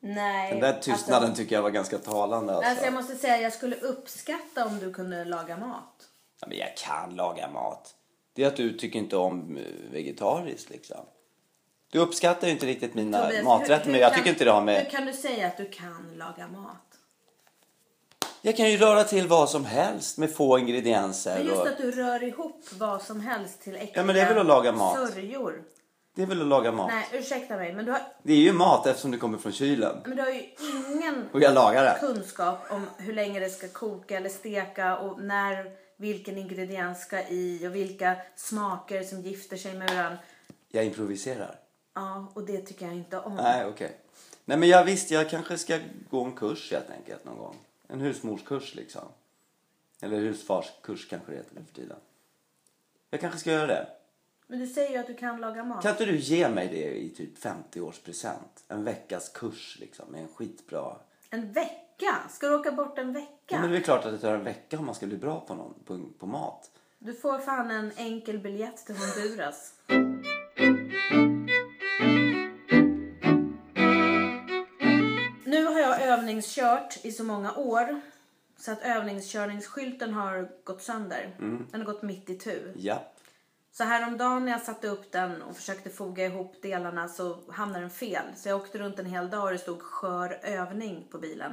Nej. Den där tystnaden alltså, tycker jag var ganska talande alltså. alltså jag måste säga jag skulle uppskatta om du kunde laga mat. Ja, men jag kan laga mat. Det är att du tycker inte om eh, vegetariskt liksom. Du uppskattar ju inte riktigt mina Tobias, maträtter hur- hur men jag kan- tycker inte det har Hur med... kan du säga att du kan laga mat? Jag kan ju röra till vad som helst med få ingredienser. Men just Och... att du rör ihop vad som helst till äckliga Ja, men det är väl att laga mat. sörjor. Det är väl att laga mat. Nej, ursäkta mig, men du har, Det är ju mat eftersom det kommer från kylen. men du har ju ingen Och jag lagar det. kunskap om hur länge det ska koka eller steka och när vilken ingrediens ska i och vilka smaker som gifter sig med varandra. Jag improviserar. Ja, och det tycker jag inte om. Nej, okej. Nej, men jag visst, jag kanske ska gå en kurs helt enkelt någon gång. En husmorskurs liksom. Eller husfarskurs kanske det heter nu för tiden. Jag kanske ska göra det. Men du säger ju att du kan laga mat. Kan inte du ge mig det i typ 50 års present? En veckas kurs liksom med en skitbra... En vecka? Ska du åka bort en vecka? Ja, men det är klart att det tar en vecka om man ska bli bra på, någon, på, på mat. Du får fan en enkel biljett till Honduras. Övningskört i så många år så att övningskörningsskylten har gått sönder. Den har gått mitt i tu. Ja. Så häromdagen när jag satte upp den och försökte foga ihop delarna så hamnade den fel. Så jag åkte runt en hel dag och det stod skör övning på bilen.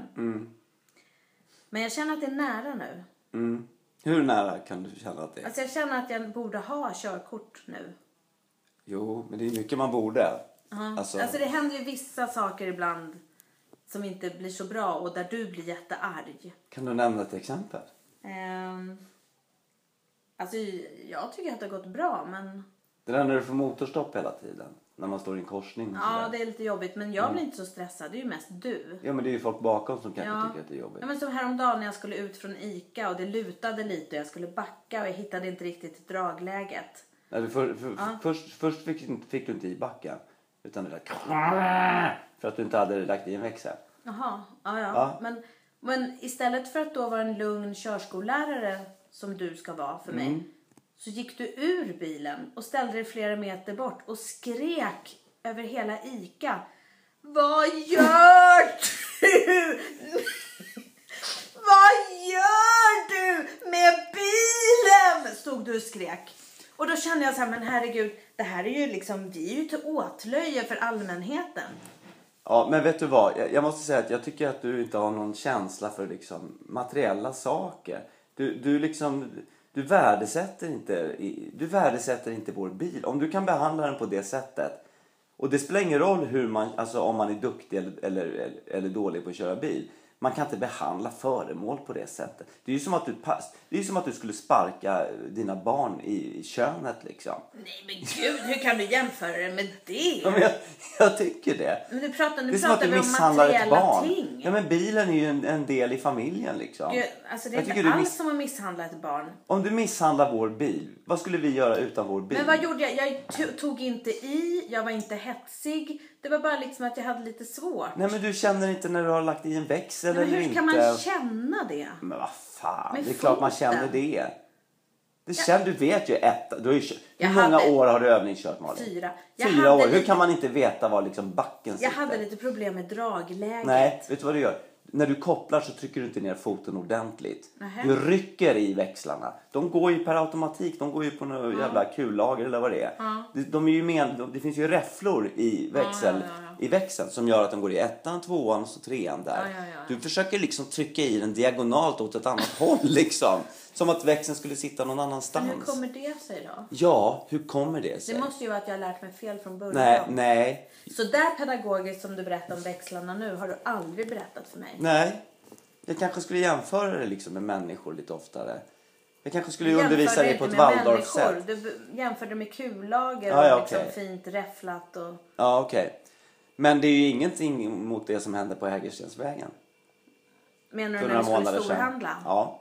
Men jag känner att det är nära nu. Mm. Hur nära kan du känna att det är? Alltså jag känner att jag borde ha körkort nu. Jo, men det är mycket man borde. Alltså, det händer ju vissa saker ibland som inte blir så bra och där du blir jättearg. Kan du nämna ett exempel? Ehm, alltså jag tycker att det har gått bra men Det där när du får motorstopp hela tiden. När man står i en korsning ja det är lite jobbigt men jag blir inte så stressad. Det är ju mest du. Ja, men det är ju folk bakom som kanske Ja. tycker att det är jobbigt. Ja, men som häromdagen när jag skulle ut från Ica och det lutade lite och jag skulle backa och jag hittade inte riktigt dragläget. Nej, för, för, Först, först fick, du inte- fick du inte i backen. Utan det där... För att du inte hade lagt i en växel. Jaha, ja, ja. Ja. Men, men istället för att då vara en lugn körskollärare som du ska vara för mig. Mm. Så gick du ur bilen och ställde dig flera meter bort och skrek över hela Ica. Vad gör du? Vad gör du med bilen? Stod du och skrek. Och då kände jag så här, men herregud, det här är ju liksom, vi är ju till åtlöje för allmänheten. Ja, men vet du vad? Jag, jag måste säga att jag tycker att du inte har någon känsla för liksom materiella saker. Du, du liksom... Du värdesätter inte, du värdesätter inte vår bil. Om du kan behandla den på det sättet. Och det spelar ingen roll hur man, alltså om man är duktig eller, eller, eller dålig på att köra bil. Man kan inte behandla föremål på det sättet. Det är ju som att du, det är som att du skulle sparka dina barn i, i könet liksom. Nej men gud, hur kan du jämföra det med det? Ja, men jag, jag tycker det. Men du pratar, nu Det är som att du misshandlar ett barn. ting. Ja men bilen är ju en, en del i familjen liksom. Gud, alltså det är Jag inte alls miss- som att misshandla ett barn. Om du misshandlar vår bil, vad skulle vi göra utan vår bil? Men vad gjorde jag? Jag to- tog inte i, jag var inte hetsig. Det var bara liksom att jag hade lite svårt. Nej men du känner inte när du har lagt i en växel Men eller hur inte. kan man känna det? Men vad fan, Med det är klart man känner det. det känner, du vet ju ett, du har ju, hur många hade- år har du övningskört Malin? Fyra. Jag Fyra år, hur lite- kan man inte veta var liksom backen sitter? Jag hade lite problem med dragläget. Nej, vet du vad du gör? När du kopplar så trycker du inte ner foten ordentligt. Nähä. Du rycker i växlarna. De går ju per automatik. De går ju på något jävla kullager eller vad det är. De, de är ju med, de, det finns ju räfflor i, växel, i växeln som gör att de går i ettan, tvåan och så trean där. Du försöker liksom trycka i den diagonalt åt ett annat håll liksom. Som att växeln skulle sitta någon annanstans. Men hur kommer det sig då? Ja, hur kommer det sig? Det måste ju vara att jag har lärt mig fel från början. Nej, nej, Så där pedagogiskt som du berättar om växlarna nu har du aldrig berättat för mig. nej. Jag kanske skulle jämföra det liksom med människor lite oftare. Jag kanske skulle Jämför undervisa dig på ett Waldorf-sätt. Du jämförde med kullager Ja, ja, och liksom okej. fint räfflat och... Ja, okej. Men det är ju ingenting mot det som hände på Hägerstensvägen Menar du när du skulle storhandla? Ja,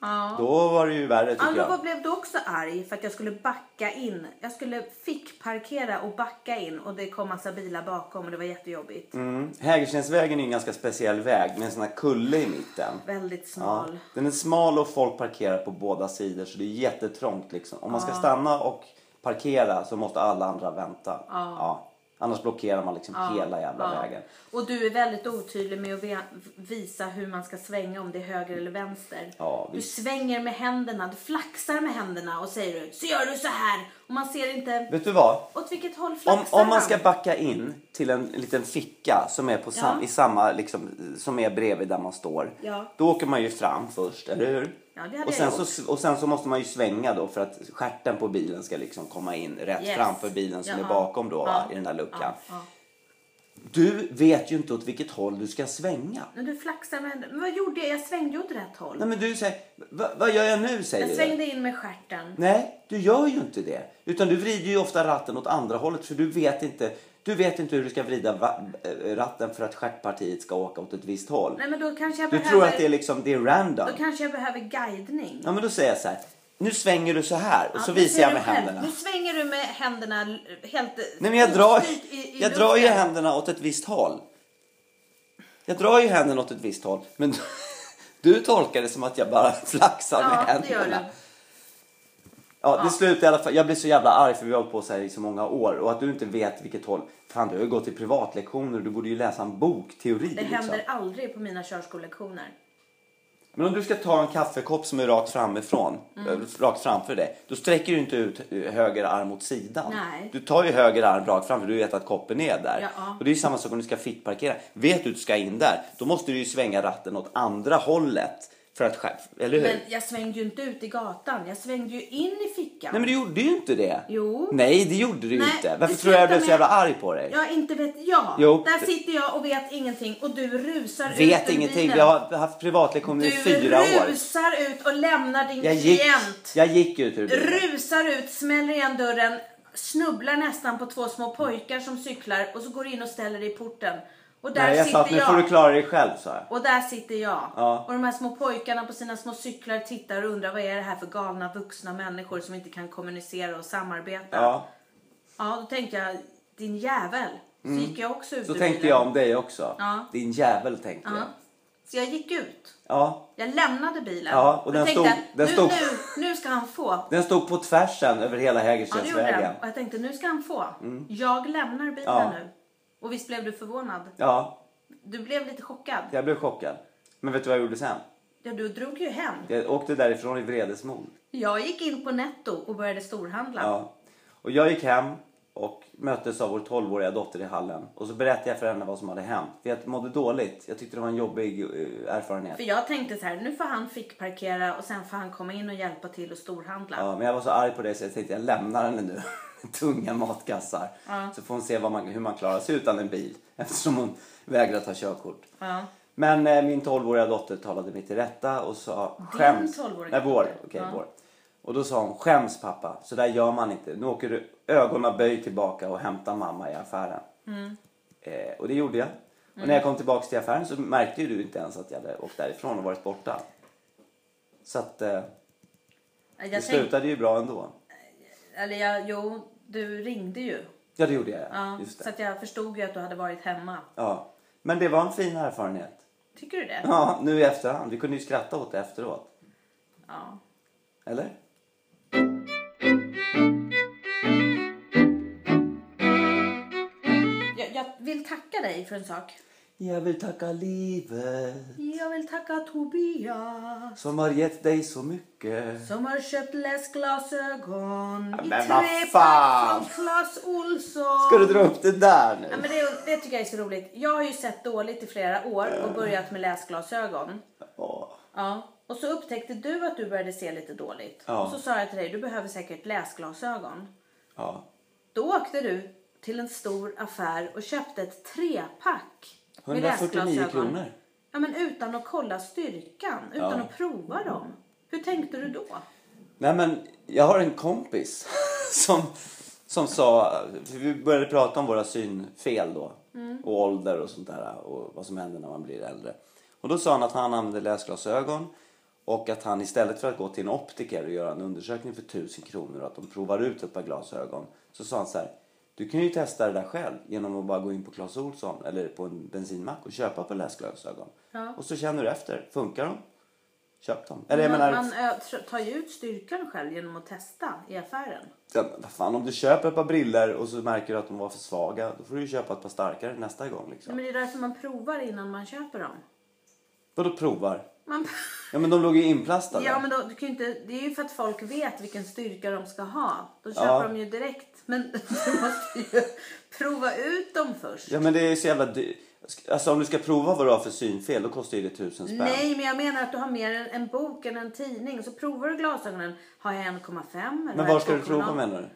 Ja. då var det ju värre tycker Ja, då jag. blev du också arg för att jag skulle backa in. Jag skulle fick parkera och backa in och det kom massa bilar bakom och det var jättejobbigt. Mm. Hägerstensvägen är en ganska speciell väg med en sån här kulle i mitten. Väldigt Ja. smal. Den är smal och folk parkerar på båda sidor så det är jättetrångt liksom. Om man ska stanna och parkera så måste alla andra vänta. Ja. Annars blockerar man liksom hela jävla Ja. vägen. Och du är väldigt otydlig med att visa hur man ska svänga om det är höger eller vänster. Ja, du svänger med händerna, du flaxar med händerna och säger du så gör du så här och man ser inte Vet du vad? åt vilket håll Om, flaxar om man ska backa in till en liten ficka som är, på sam, Ja. i samma, liksom, som är bredvid där man står. Ja. Då åker man ju fram först, eller hur? Ja, det hade och, jag sen så, och sen så måste man ju svänga då för att stjärten på bilen ska liksom komma in rätt Yes. framför bilen som Ja. är bakom då va, Ja. i den där luckan. Ja, ja. Du vet ju inte åt vilket håll du ska svänga. Men du flaxar med. Men vad gjorde jag? Jag svängde ju åt rätt håll. Nej men du säger, "Va- vad gör jag nu säger jag du. svängde in med stjärten. Nej, du gör ju inte det. Utan du vrider ju ofta ratten åt andra hållet för du vet inte, du vet inte hur du ska vrida äh, ratten för att stjärtpartiet ska åka åt ett visst håll. Nej men då kanske jag Du behöver... tror att det är liksom, det är random. Då kanske jag behöver guidning. Ja men då säger jag så här. Nu svänger du så här och Ja, så visar jag med händerna. Nu svänger du med händerna helt Nej men jag drar, i, i jag drar ju händerna åt ett visst håll. Jag drar ju händerna åt ett visst håll. Men du tolkar det som att jag bara flaxar med Ja, det gör händerna. Ja, det slutar i alla fall. Jag blir så jävla arg för vi har hållit på så här i så många år. Och att du inte vet vilket håll. Fan, du har ju gått i privatlektioner. Du borde ju läsa en bok, teori. Det liksom. händer aldrig på mina körskolelektioner. Men om du ska ta en kaffekopp som är rakt framifrån, Mm. eh, rakt framför dig. Då sträcker du inte ut eh, höger arm mot sidan. Nej. Du tar ju höger arm rakt framför du vet att koppen är där. Ja. Och det är ju samma sak om du ska fickparkera. Vet du att du ska in där, då måste du ju svänga ratten åt andra hållet. För att skär- eller hur? Men jag svängde ju inte ut i gatan. Jag svängde ju in i fickan. Nej men du gjorde ju inte det. Jo. Nej det gjorde du Nej, inte. Varför tror jag jag blev så jävla arg på dig? Ja, inte vet jag. Jo. Där sitter jag och vet ingenting och du rusar ut Vet ingenting. bilen. Vi har haft privatlektioner i Du fyra år. rusar ut och lämnar din Jag gick, klient. jag gick ut ur bilen. Rusar ut, smäller igen dörren, snubblar nästan på två små pojkar som cyklar och så går in och ställer dig i porten. Och där Nej, jag sa att sitter nu jag. får du klara dig själv sa jag. Och där sitter jag. Ja. Och de här små pojkarna på sina små cyklar tittar och undrar vad är det här för galna vuxna människor som inte kan kommunicera och samarbeta. Ja. Ja, då tänkte jag, din jävel. Så gick jag också ut Så ur tänkte bilen. jag om dig också. Ja. Din jävel tänkte Ja. jag. Så jag gick ut. Ja. Jag lämnade bilen. Ja, och den jag tänkte, stod- den nu, stod- Nu, nu ska han få. Den stod på tvärsen över hela Ja, det gjorde Hägerstensvägen. den. Och jag tänkte, nu ska han få. Jag lämnar bilen Ja. nu. Och visst blev du förvånad? Ja, Du blev lite chockad. jag blev chockad. Men vet du vad jag gjorde sen? Ja, du drog ju hem. Jag åkte därifrån i vredesmod. Jag gick in på Netto och började storhandla. Ja. Och jag gick hem och möttes av vår 12-åriga dotter i hallen. Och så berättade jag för henne vad som hade hänt. För jag mådde dåligt. Jag tyckte det var en jobbig eh, erfarenhet. För jag tänkte så här, nu får han fick parkera och sen får han komma in och hjälpa till och storhandla. Ja, men jag var så arg på det så jag tänkte jag lämnar henne nu. Tunga matkassar. Så får hon se man, hur man klarar sig utan en bil. Eftersom hon vägrar ta körkort. Ja. Men eh, min 12-åriga dotter talade mig till rätta och sa skäms. 12-åriga Nej, vår. Okej, Ja. vår. Och då sa hon skäms pappa. Så där gör man inte. Nu åker du ögonen böj tillbaka och hämtar mamma i affären. Mm. Eh, och det gjorde jag. Och när jag kom tillbaka till affären så märkte ju du inte ens att jag hade åkt därifrån och varit borta. Så att eh, det slutade ju bra ändå. Eller jag, jo, du ringde ju. Ja, det gjorde jag. Ja, Just det. så att jag förstod ju att du hade varit hemma. Ja. Men det var en fin erfarenhet. Tycker du det? Ja, nu i efterhand. Vi kunde ju skratta åt det efteråt. Ja. Eller? Jag, jag vill tacka dig för en sak. Jag vill tacka livet Jag vill tacka Tobias som har gett dig så mycket. som har köpt läsglasögon Ja, i men vad tre fan! pack från Clas Ohlson. Ska du dra upp det där Ja, nu? men det, det tycker jag är så roligt. Jag har ju sett dåligt i flera år och börjat med läsglasögon. Åh. Ja. Och så upptäckte du att du började se lite dåligt. Ja. Och så sa jag till dig, du behöver säkert läsglasögon. Ja. Då åkte du till en stor affär och köpte ett trepack 149 läsglasögon. kronor. Ja, men utan att kolla styrkan, utan Ja. att prova dem. Hur tänkte du då? Nej men, jag har en kompis som, som sa, vi började prata om våra synfel då. Och ålder och sånt där och vad som händer när man blir äldre. Och då sa han att han använde läsglasögon och att han istället för att gå till en optiker och göra en undersökning för tusen kronor och att de provar ut ett par glasögon. Så sa han så här, du kan ju testa det där själv genom att bara gå in på Clas Ohlson eller på en bensinmack och köpa på läsglasögon. Ja. Och så känner du efter, funkar de? Köp dem. Eller jag man menar, man ö, tr- tar ju ut styrkan själv genom att testa i affären. Ja, men vad fan, om du köper ett par briller och så märker du att de var för svaga, då får du ju köpa ett par starkare nästa gång. Liksom. men det är därför man provar innan man köper dem. Vadå provar? Man... Ja men de låg ju inplastade. Ja, men då, du kan inte, det är ju för att folk vet vilken styrka de ska ha. Då köper Ja. de ju direkt. Men du måste ju prova ut dem först. Ja men det är så jävla dyrt. Alltså om du ska prova vad du har för synfel, då kostar ju det tusen spänn. Nej, men jag menar att du har mer en, en bok än en tidning. Så provar du glasögonen. Har jag 1,5 eller Men var ska du 2,0? prova menar du?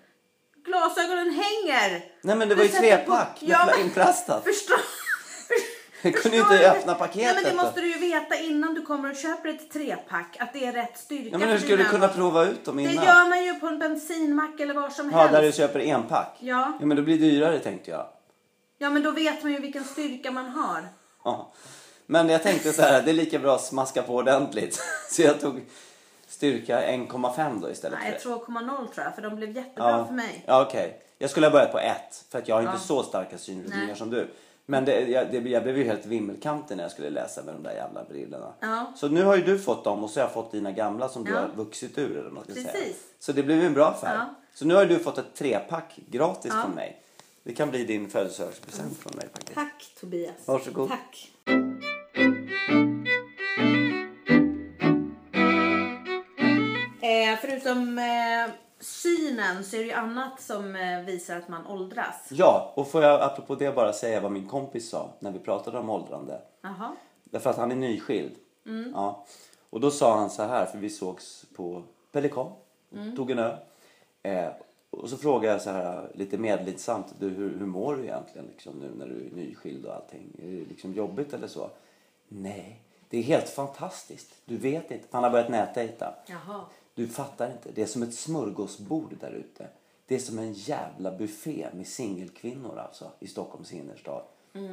Glasögonen hänger! Nej men det Du var ju trepack Ja, men- inplastat. Förstår... Jag kunde inte du? öppna paketet. Ja, men det måste du ju veta innan du kommer och köper ett trepack. Att det är rätt styrka Ja men hur ska du kunna prova ut dem Det innan? gör man ju på en bensinmack eller var som Ja, helst. där du köper enpack? Ja. Ja men då blir det dyrare tänkte jag. Ja, men då vet man ju vilken styrka man har. Ja. Men jag tänkte så här, det är lika bra att smaska på ordentligt. Så jag tog styrka 1,5 då istället Nej, för jag tror 2,0 tror jag, för de blev jättebra för mig. Ja, okej. Jag skulle ha börjat på ett för att jag har inte Ja. så starka synrubbningar Nej. som du. Men det, jag, det, jag blev ju helt vimmelkantig när jag skulle läsa med de där jävla brillorna. Ja. Så nu har ju du fått dem och så har jag fått dina gamla som du Ja. har vuxit ur eller man ska säga. Precis. Så det blev ju en bra affär. Ja. Så nu har du fått ett trepack gratis Ja. från mig. Det kan bli din födelsedagspresent från mig faktiskt. Tack Tobias. Varsågod. Tack. Eh, förutom eh, synen så är det ju annat som eh, visar att man åldras. Ja, och får jag apropå det bara säga vad min kompis sa när vi pratade om åldrande. Jaha. Därför att han är nyskild. Mm. Ja. Och då sa han så här, för vi sågs på Pelikan, Mm. tog en öl. Eh, och så frågade jag så här lite medlidsamt, du, hur, hur mår du egentligen liksom, nu när du är nyskild och allting? Är det liksom jobbigt eller så? Nej, det är helt fantastiskt. Du vet inte. Han har börjat nätdejta. Jaha. Du fattar inte. Det är som ett smörgåsbord där ute. Det är som en jävla buffé med singelkvinnor alltså i Stockholms innerstad.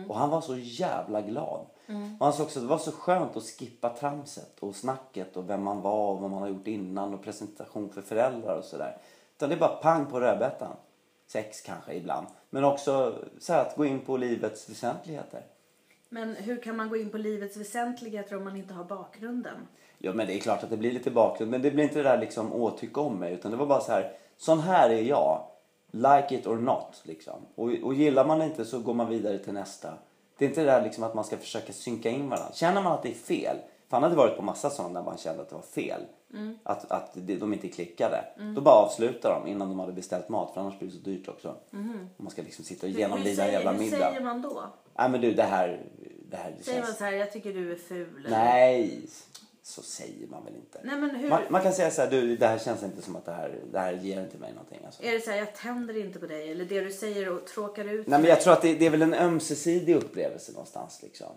Och han var så jävla glad. Och han sa också att det var så skönt att skippa tramset och snacket och vem man var och vad man har gjort innan och presentation för föräldrar och sådär. Utan det är bara pang på rödbetan. Sex kanske ibland. Men också så att gå in på livets väsentligheter. Men hur kan man gå in på livets väsentligheter om man inte har bakgrunden? Ja men det är klart att det blir lite bakgrund men det blir inte det där liksom åtycka om mig utan det var bara så här sån här är jag. Like it or not liksom. Och, och gillar man det inte så går man vidare till nästa. Det är inte det där liksom att man ska försöka synka in varandra. Känner man att det är fel, För han hade varit på massa sådana där man kände att det var fel. Mm. Att, att de inte klickade. Då bara avslutar de innan de hade beställt mat för annars blir det så dyrt också. Om Man ska liksom sitta och Mm. Hur genomlida en jävla Hur middag. säger man då? Nej men du det här, det här det Säger man känns... så här, jag tycker du är ful? eller? Nej, så säger man väl inte. Nej men hur? Man, man kan säga så här, du det här känns inte som att det här, det här ger inte mig någonting. Alltså. Är det så här, jag tänder inte på dig? Eller det du säger och tråkar ut Nej men jag tror att det, det är väl en ömsesidig upplevelse någonstans liksom.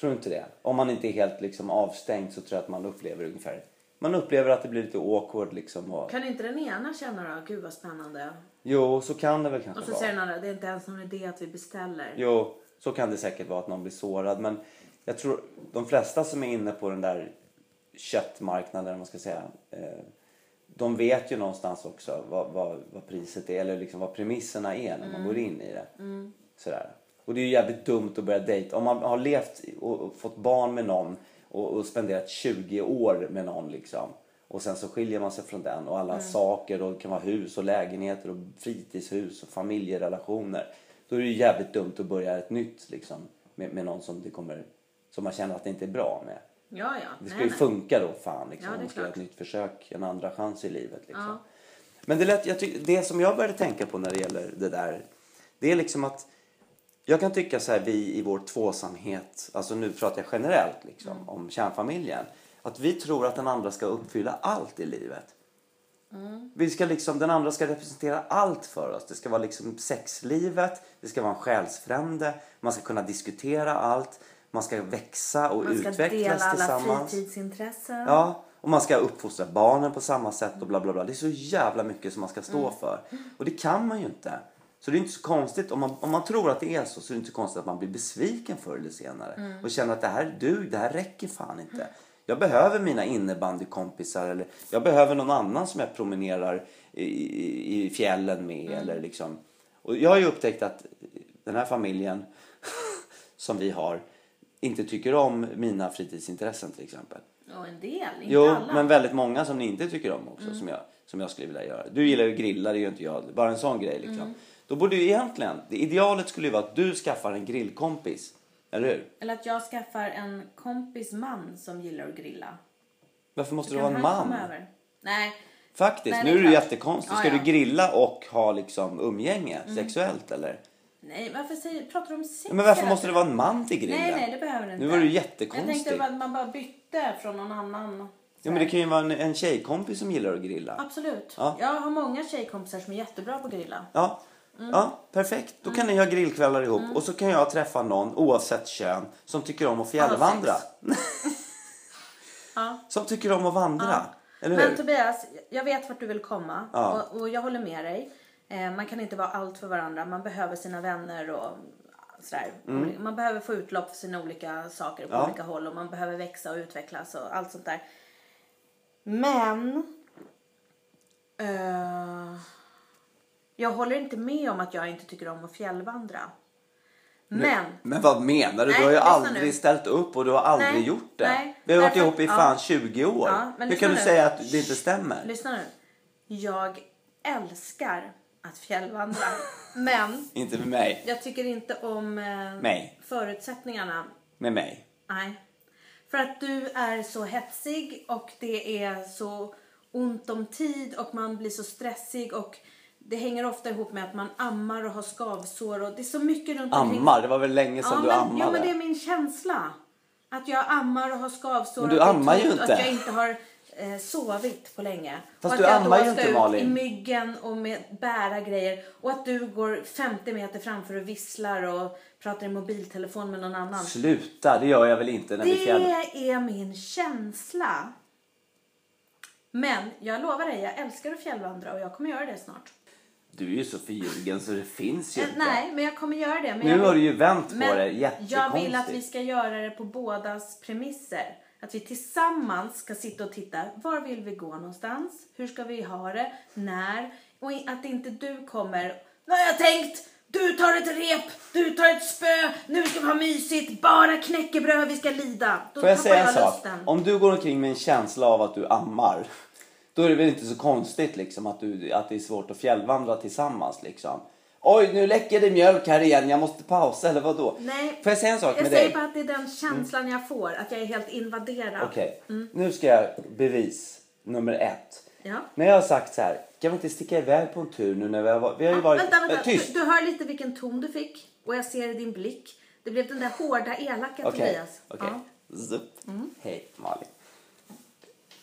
Tror du inte det? Om man inte är helt liksom avstängd så tror jag att man upplever ungefär. Man upplever att det blir lite awkward liksom. Och, Kan inte den ena känna då, gud vad spännande. jo, så kan det väl kanske Och så vara. säger den andra, det är inte ens någon idé att vi beställer. Jo, så kan det säkert vara att någon blir sårad. Men jag tror de flesta som är inne på den där köttmarknaden, om man ska säga. Eh, de vet ju någonstans också vad, vad, vad priset är, eller liksom vad premisserna är när man går in i det. Sådär. Och det är ju jävligt dumt att börja dejta. Om man har levt och, fått barn med någon och, och spenderat 20 år med någon liksom. Och sen så skiljer man sig från den och alla saker och det kan vara hus och lägenheter och fritidshus och familjerelationer. Då är det ju jävligt dumt att börja ett nytt liksom med, med någon som det kommer som man känner att det inte är bra med. Ja, ja. Det ska nej, ju nej. funka då fan liksom. Ja, det är man ska göra ett nytt försök, en andra chans i livet liksom. Ja. Men det, lät, jag tyck, det som jag började tänka på när det gäller det där. Det är liksom att jag kan tycka så här vi i vår tvåsamhet, alltså nu pratar jag generellt liksom Mm. om kärnfamiljen. Att vi tror att den andra ska uppfylla allt i livet. Mm. Vi ska liksom, den andra ska representera allt för oss. Det ska vara liksom sexlivet, det ska vara en själsfrände, man ska kunna diskutera allt, man ska växa och Man ska utvecklas dela alla tillsammans. fritidsintressen. Ja, och man ska uppfostra barnen på samma sätt och bla bla bla. Det är så jävla mycket som man ska stå för. Och det kan man ju inte. Så det är inte så konstigt, om man, om man tror att det är så, så är det inte så konstigt att man blir besviken förr eller senare. Och känner att det här, du, det här räcker fan inte. Jag behöver mina innebandykompisar eller jag behöver någon annan som jag promenerar i, i, i fjällen med eller liksom. Och jag har ju upptäckt att den här familjen som vi har inte tycker om mina fritidsintressen till exempel. Och en del, inte Jo, alla. Mm. men väldigt många som ni inte tycker om också som, jag, som jag skulle vilja göra. Du gillar ju grilla, det gör inte jag. Bara en sån grej liksom. Mm. Då borde ju egentligen, det idealet skulle ju vara att du skaffar en grillkompis. Eller hur? Eller att jag skaffar en kompis man som gillar att grilla. Varför måste Kan vara en man? Nej, Faktiskt, Nej, nu är du jättekonstig. Ja, Ska ja. Mm. du grilla och ha liksom umgänge sexuellt eller? Nej varför säger, pratar du om sex? Ja, men varför måste det vara en man till grillen? Nej, nej, det behöver det inte. Nu var du Jag jättekonstig. tänkte att man bara bytte från någon annan. Ja, men det kan ju vara en, en tjejkompis som gillar att grilla. Absolut. Ja. Jag har många tjejkompisar som är jättebra på att grilla. Ja, Mm. ja perfekt. Då kan ni ha grillkvällar ihop och så kan jag träffa någon oavsett kön som tycker om att fjällvandra. Ja. Som tycker om att vandra. Eller Men hur? Tobias, jag vet vart du vill komma Ja. och, och jag håller med dig. Eh, man kan inte vara allt för varandra. Man behöver sina vänner och sådär. Man behöver få utlopp för sina olika saker på Mm. Ja. olika håll och man behöver växa och utvecklas och allt sånt där. Men eh, jag håller inte med om att jag inte tycker om att fjällvandra. Men Men vad menar du? Nej, du har ju aldrig nu. ställt upp och du har aldrig Nej, gjort det. nej, Vi har varit därför- ihop i ja. fan 20 år. Ja, Hur kan du nu. säga att det inte stämmer? lyssna nu. Jag älskar att fjällvandra. men Inte med mig. Jag tycker inte om eh, Mig. förutsättningarna. Med mig. Nej. För att du är så hetsig och det är så ont om tid och man blir så stressig och det hänger ofta ihop med att man ammar och har skavsår och det är så mycket runt omkring. Ammar, det var väl länge sedan du men, ammade? jo, men det är min känsla. Att jag ammar och har skavsår. Men du och att det är ammar ju tungt, inte. Att jag inte har eh, sovit på länge. Fast och du att jag ammar ju inte, Malin. i myggen och med bära grejer. Och att du går 50 meter framför och visslar och pratar i mobiltelefon med någon annan. Sluta, det gör jag väl inte när vi fjäll... Det är min känsla. Men jag lovar dig, jag älskar att fjällvandra och jag kommer göra det snart. Du är ju så förljugen så det finns ju Eh, inte. Nej, men jag kommer göra det. Nu jag har du ju vänt på men det jag jättekonstigt. vill att vi ska göra det på bådas premisser. Att vi tillsammans ska sitta och titta. Var vill vi gå någonstans? Hur ska vi ha det? När? Och att inte du kommer. Nu har jag tänkt! Du tar ett rep, du tar ett spö, nu ska vi ha mysigt, bara knäckebröd vi ska lida. Då Får jag säga en sak? Om du går omkring med en känsla av att du ammar. Då är det väl inte så konstigt liksom att, du, att det är svårt att fjällvandra tillsammans liksom. Oj, nu läcker det mjölk här igen. Jag måste pausa eller vad då? Nej. Får jag säga en sak jag med säger dig? bara att det är den känslan jag får. Att jag är helt invaderad. Okej, Mm. nu ska jag bevis nummer ett. Ja. När jag har sagt så här, kan vi inte sticka iväg på en tur nu när vi har varit... Vi har ju Ah, varit... vänta, vänta. Tyst! Du, du hör lite vilken ton du fick. Och jag ser i din blick. Det blev den där hårda, elaka Okej, Tobias. okej. Ja. Zup. Hej Malin.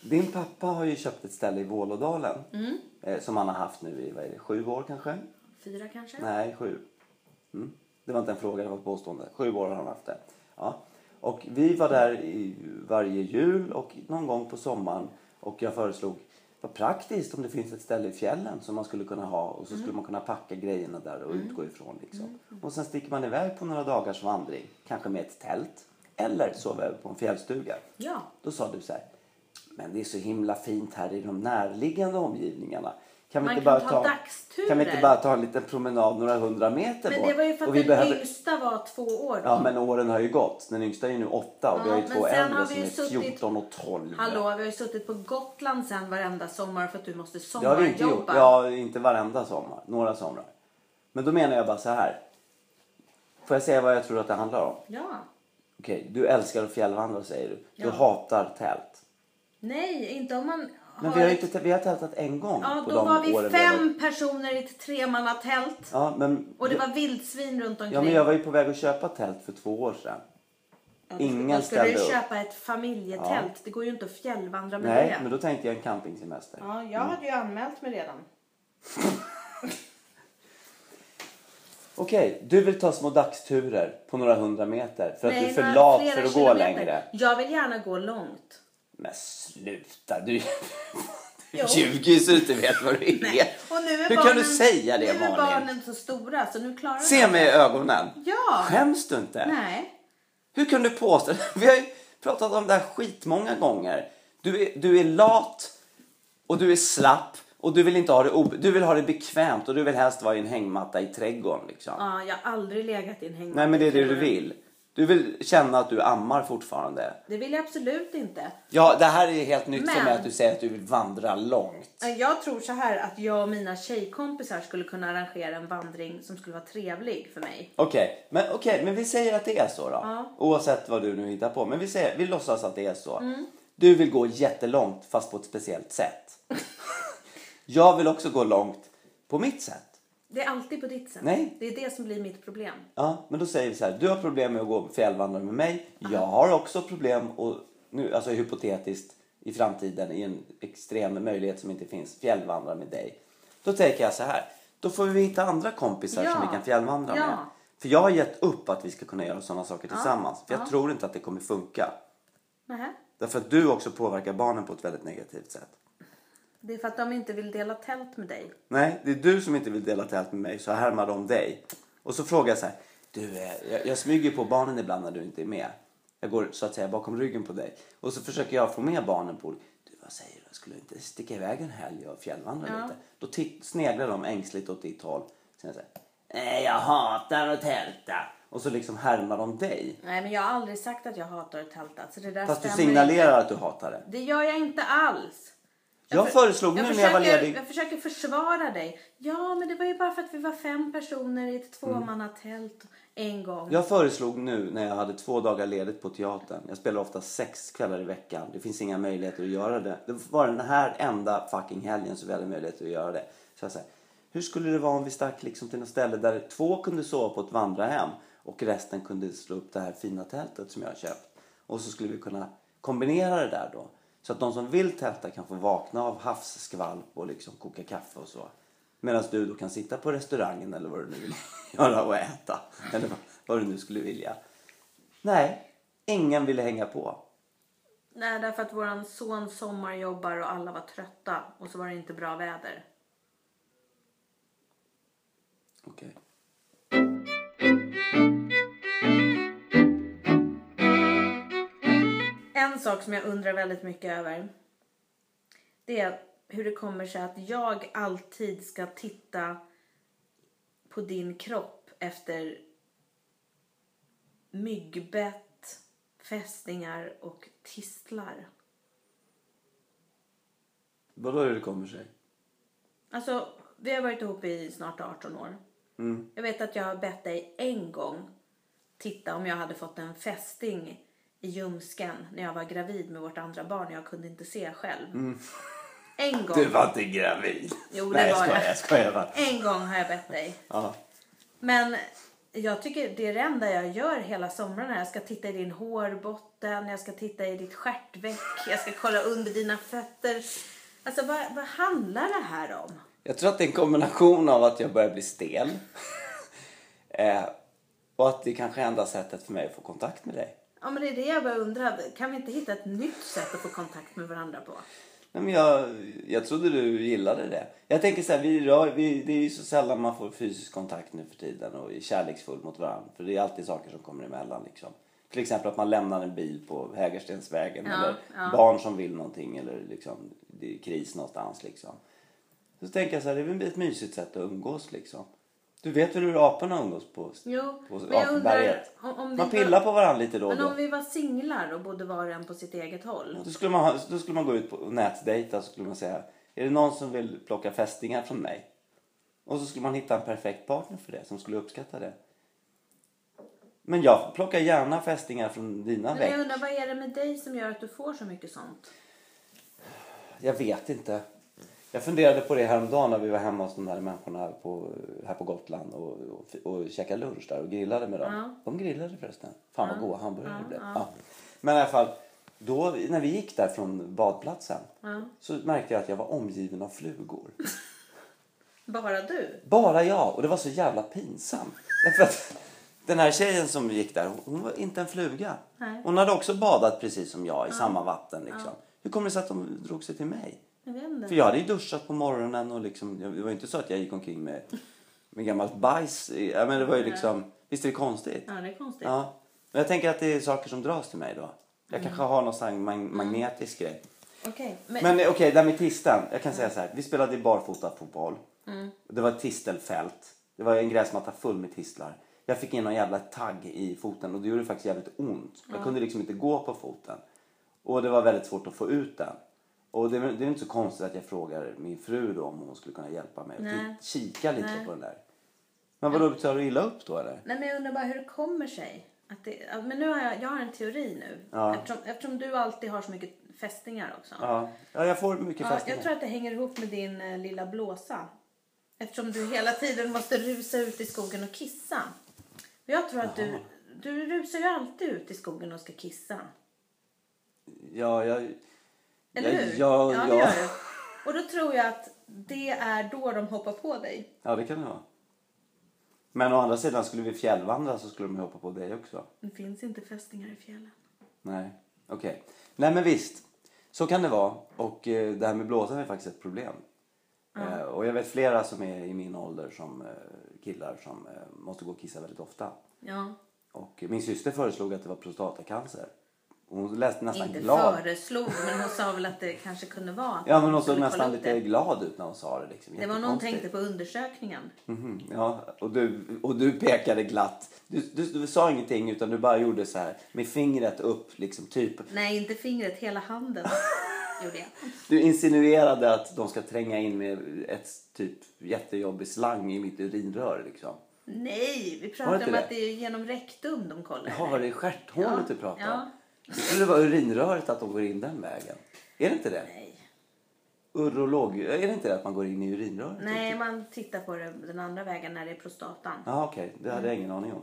Din pappa har ju köpt ett ställe i Vålådalen. Mm. Eh, som han har haft nu i, vad är det, sju år kanske? Fyra kanske? Nej, sju. Mm. Det var inte en fråga, det var ett påstående. Sju år har han haft det. Ja. Och vi var där i varje jul och någon gång på sommaren. Och jag föreslog, vad praktiskt om det finns ett ställe i fjällen som man skulle kunna ha. Och så skulle man kunna packa grejerna där och utgå ifrån. Liksom. Och sen sticker man iväg på några dagars vandring. Kanske med ett tält. Eller sova över på en fjällstuga. Ja. Då sa du så här, men det är så himla fint här i de närliggande omgivningarna. Kan vi, Man inte kan bara ta dagsturer. kan vi inte bara ta en liten promenad några hundra meter Men bort? det var ju för att vi den behöver- yngsta var två år. då. Ja, men åren har ju gått. Den yngsta är ju nu åtta och vi Ja, har ju men två äldre som vi är suttit- 14 och 12. Hallå, vi har ju suttit på Gotland sen varenda sommar för att du måste Det har vi inte gjort. sommarjobba. Ja, inte varenda sommar. Några somrar. Men då menar jag bara så här. Får jag säga vad jag tror att det handlar om? ja. Okej, du älskar att fjällvandra säger du. Du Ja. hatar tält. Nej, inte om man Men vi har, inte, vi har tältat en gång Ja, på då de var vi åren fem varit- personer i ett tremannatält. Ja, men, Och det var vildsvin runt omkring. ja, men jag var ju på väg att köpa tält för två år sedan. Ja, då ingen skulle du ställde upp. köpa ett familjetält. Det går ju inte att fjällvandra med Nej, det. men då tänkte jag en campingsemester. Ja, jag hade ju anmält mig redan. Okej, du vill ta små dagsturer på några hundra meter för att du är för lat för att gå längre. Jag vill gärna gå långt. Men sluta, du, du ljuger ju så du inte vet vad du är. Och nu är Hur barnen, kan du säga det Nu är Malin? barnen så stora så nu klarar Se de mig i ögonen. Ja. Skäms du inte? Nej. Hur kan du påstå Vi har ju pratat om det här skitmånga gånger. Du är, du är lat och du är slapp och du vill inte ha det ob- Du vill ha det bekvämt och du vill helst vara i en hängmatta i trädgården liksom. Ja, jag har aldrig legat i en hängmatta. Nej men det är det du vill. Du vill känna att du ammar fortfarande. Det vill jag absolut inte. Ja, det här är helt nytt för Men- mig att du säger att du vill vandra långt. Jag tror så här att jag och mina tjejkompisar skulle kunna arrangera en vandring som skulle vara trevlig för mig. Okej, men, okej, men vi säger att det är så då. Ja. Mm. Oavsett vad du nu hittar på. Men vi, säger, vi låtsas att det är så. Du vill gå jättelångt fast på ett speciellt sätt. Jag vill också gå långt på mitt sätt. Det är alltid på ditt sätt. Nej. Det är det som blir mitt problem. Ja, men då säger vi så här. Du har problem med att gå fjällvandra med mig. Jag har också problem och nu, alltså hypotetiskt i framtiden i en extrem möjlighet som inte finns fjällvandra med dig. Då tänker jag så här. Då får vi hitta andra kompisar Ja. som vi kan fjällvandra Ja. med. För jag har gett upp att vi ska kunna göra sådana saker tillsammans. För jag Ja. tror inte att det kommer funka. Nähä. Därför att du också påverkar barnen på ett väldigt negativt sätt. Det är för att de inte vill dela tält med dig. Nej, det är du som inte vill dela tält med mig så härmar de dig. Och så frågar jag så här. Du, eh, jag, jag smyger på barnen ibland när du inte är med. Jag går så att säga bakom ryggen på dig. Och så försöker jag få med barnen på Du, vad säger du? Skulle du inte sticka iväg en helg och fjällvandra Ja. lite? Då titt, sneglar de ängsligt åt ditt håll. Sen säger Nej, jag hatar att tälta. Och så liksom härmar de dig. Nej, men jag har aldrig sagt att jag hatar att tälta. Så det där Fast du signalerar att du hatar det. Inte. Det gör jag inte alls. Jag, för- föreslog nu när jag var ledig. Jag försöker försvara dig. Ja, men det var ju bara för att vi var fem personer i ett Mm. tvåmannatält en gång. Jag föreslog nu när jag hade två dagar ledigt på teatern. Jag spelar ofta sex kvällar i veckan. Det finns inga möjligheter att göra det. Det var den här enda fucking helgen som vi hade möjlighet att göra det. Så jag sa, hur skulle det vara om vi stack liksom till något ställe där två kunde sova på ett vandrarhem och resten kunde slå upp det här fina tältet som jag har köpt. Och så skulle vi kunna kombinera det där då. Så att de som vill tälta kan få vakna av havsskvalp och liksom koka kaffe och så. Medan du då kan sitta på restaurangen eller vad du nu vill göra och äta. Eller vad, du nu skulle vilja. Nej, ingen ville hänga på. Nej, därför att våran son sommarjobbar och alla var trötta. Och så var det inte bra väder. Okej. En sak som jag undrar väldigt mycket över. Det är hur det kommer sig att jag alltid ska titta på din kropp efter myggbett, fästingar och tistlar. Vadå hur det kommer sig? Alltså, vi har varit ihop i snart 18 år. Mm. Jag vet att jag har bett dig en gång titta om jag hade fått en fästing i ljumsken när jag var gravid med vårt andra barn och jag kunde inte se själv. En gång. Mm. Du var inte gravid. Jo, det Nej, jag var skojar, jag. jag skojar. En gång har jag bett dig. Ja. Men jag tycker det är det enda jag gör hela somrarna. Jag ska titta i din hårbotten, jag ska titta i ditt stjärtveck, jag ska kolla under dina fötter. Alltså vad, vad handlar det här om? Jag tror att det är en kombination av att jag börjar bli stel. eh, och att det kanske är enda sättet för mig att få kontakt med dig. Ja men det är det jag bara undrar. Kan vi inte hitta ett nytt sätt att få kontakt med varandra på? Nej, men jag, jag trodde du gillade det. Jag tänker så här, vi rör, vi, det är ju så sällan man får fysisk kontakt nu för tiden och är kärleksfull mot varandra. För det är alltid saker som kommer emellan liksom. Till exempel att man lämnar en bil på Hägerstensvägen Ja, eller ja. barn som vill någonting eller liksom det är kris någonstans liksom. Så tänker jag så här, det är väl ett mysigt sätt att umgås liksom. Du vet väl hur aporna umgås på, Jo, på men jag undrar om, Man var- pillar på varandra lite då och Men då. om vi var singlar och bodde var och en på sitt eget håll. Då skulle, man, ha- då skulle man gå ut på nätdejta så skulle man säga Är det någon som vill plocka fästingar från mig? Och så skulle man hitta en perfekt partner för det som skulle uppskatta det. Men jag plockar gärna fästingar från dina Men jag veck. undrar vad är det med dig som gör att du får så mycket sånt? Jag vet inte. Jag funderade på det häromdagen när vi var hemma hos de här människorna på, här på Gotland och, och, och käkade lunch där och grillade med dem. Ja. De grillade förresten. Fan vad goda hamburgare det blev. ja. Ja. Men i alla fall, då, när vi gick där från badplatsen Ja. så märkte jag att jag var omgiven av flugor. Bara du? Bara jag. Och det var så jävla pinsamt. Därför att den här tjejen som gick där, hon var inte en fluga. Nej. Hon hade också badat precis som jag i samma vatten. Liksom. Hur kommer det sig att de drog sig till mig? Jag. För jag hade ju duschat på morgonen och liksom, det var ju inte så att jag gick omkring med, med gammalt bajs. Ja, men det var ju liksom, visst är det konstigt? Ja, det är konstigt. Ja. Men jag tänker att det är saker som dras till mig då. Jag Mm. kanske har någon sån här mag- magnetisk grej. Okej. Men, Men eh, okej, där med tisten. Jag kan säga så här. Vi spelade barfota fotboll. Mm. Det var ett tistelfält. Det var en gräsmatta full med tistlar. Jag fick in någon jävla tagg i foten och det gjorde faktiskt jävligt ont. Jag kunde liksom inte gå på foten. Och det var väldigt svårt att få ut den. Och det är, det är inte så konstigt att jag frågar min fru då om hon skulle kunna hjälpa mig. Och Nej. kika lite Nej. på den där. Men vadå, tar du illa upp då eller? Nej, men jag undrar bara hur det kommer sig. Att det, men nu har jag, jag har en teori nu. Ja. Eftersom, eftersom du alltid har så mycket fästingar också. Ja, ja jag får mycket Ja, fästingar. jag tror att det hänger ihop med din eh, lilla blåsa. Eftersom du hela tiden måste rusa ut i skogen och kissa. Jag tror att du, du rusar ju alltid ut i skogen och ska kissa. Ja, jag... Eller ja, hur? Ja, ja, ja, det gör du. Och då tror jag att det är då de hoppar på dig. Ja, det kan det vara. Men å andra sidan, skulle vi fjällvandra så skulle de hoppa på dig också. Det finns inte fästingar i fjällen. Nej, okej. Nej, men visst. Så kan det vara. Och eh, det här med blåsan är faktiskt ett problem. Eh, och jag vet flera som är i min ålder som eh, killar som eh, måste gå och kissa väldigt ofta. Ja. Och min syster föreslog att det var prostatacancer. Hon läste nästan Inte glad. föreslog, men hon sa väl att det kanske kunde vara. Ja, men hon såg nästan lite det. glad ut när hon sa det. Liksom. Det var någon tänkte på undersökningen. Mhm, ja, och du, och du pekade glatt. Du, du, du sa ingenting utan du bara gjorde så här med fingret upp liksom typ. Nej, inte fingret, hela handen gjorde jag. Du insinuerade att de ska tränga in med ett typ jättejobbig slang i mitt urinrör liksom. Nej, vi Var pratar det om inte att det är genom rektum de kollar. Var det stjärthålet Ja, du pratade ja. Det skulle vara urinröret att de går in den vägen. Är det inte det? Nej. Urolog, är det inte det att man går in i urinröret? Nej, man tittar på det den andra vägen när det är prostatan. Ja, okej. Det hade jag ingen aning om.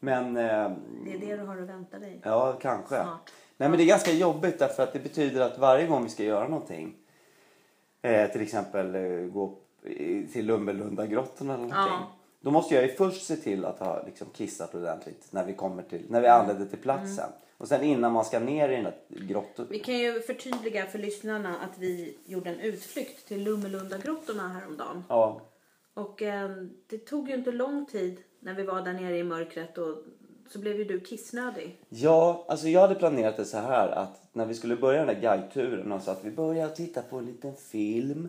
Men... Eh, Det är det du har att vänta dig. Ja, kanske. Snart. Nej, men det är ganska jobbigt därför att det betyder att varje gång vi ska göra någonting, eh, till exempel eh, gå till Lumbelundagrottorna eller någonting. Ja. Då måste jag ju först se till att ha liksom, kissat ordentligt när vi kommer till, när vi anländer till platsen. Mm. Och sen innan man ska ner i den där grottan. Vi kan ju förtydliga för lyssnarna att vi gjorde en utflykt till Lummelundagrottorna häromdagen. Ja, Och eh, det tog ju inte lång tid när vi var där nere i mörkret och så blev ju du kissnödig. Ja, alltså jag hade planerat det så här att när vi skulle börja den där guideturen och så att vi börjar titta på en liten film.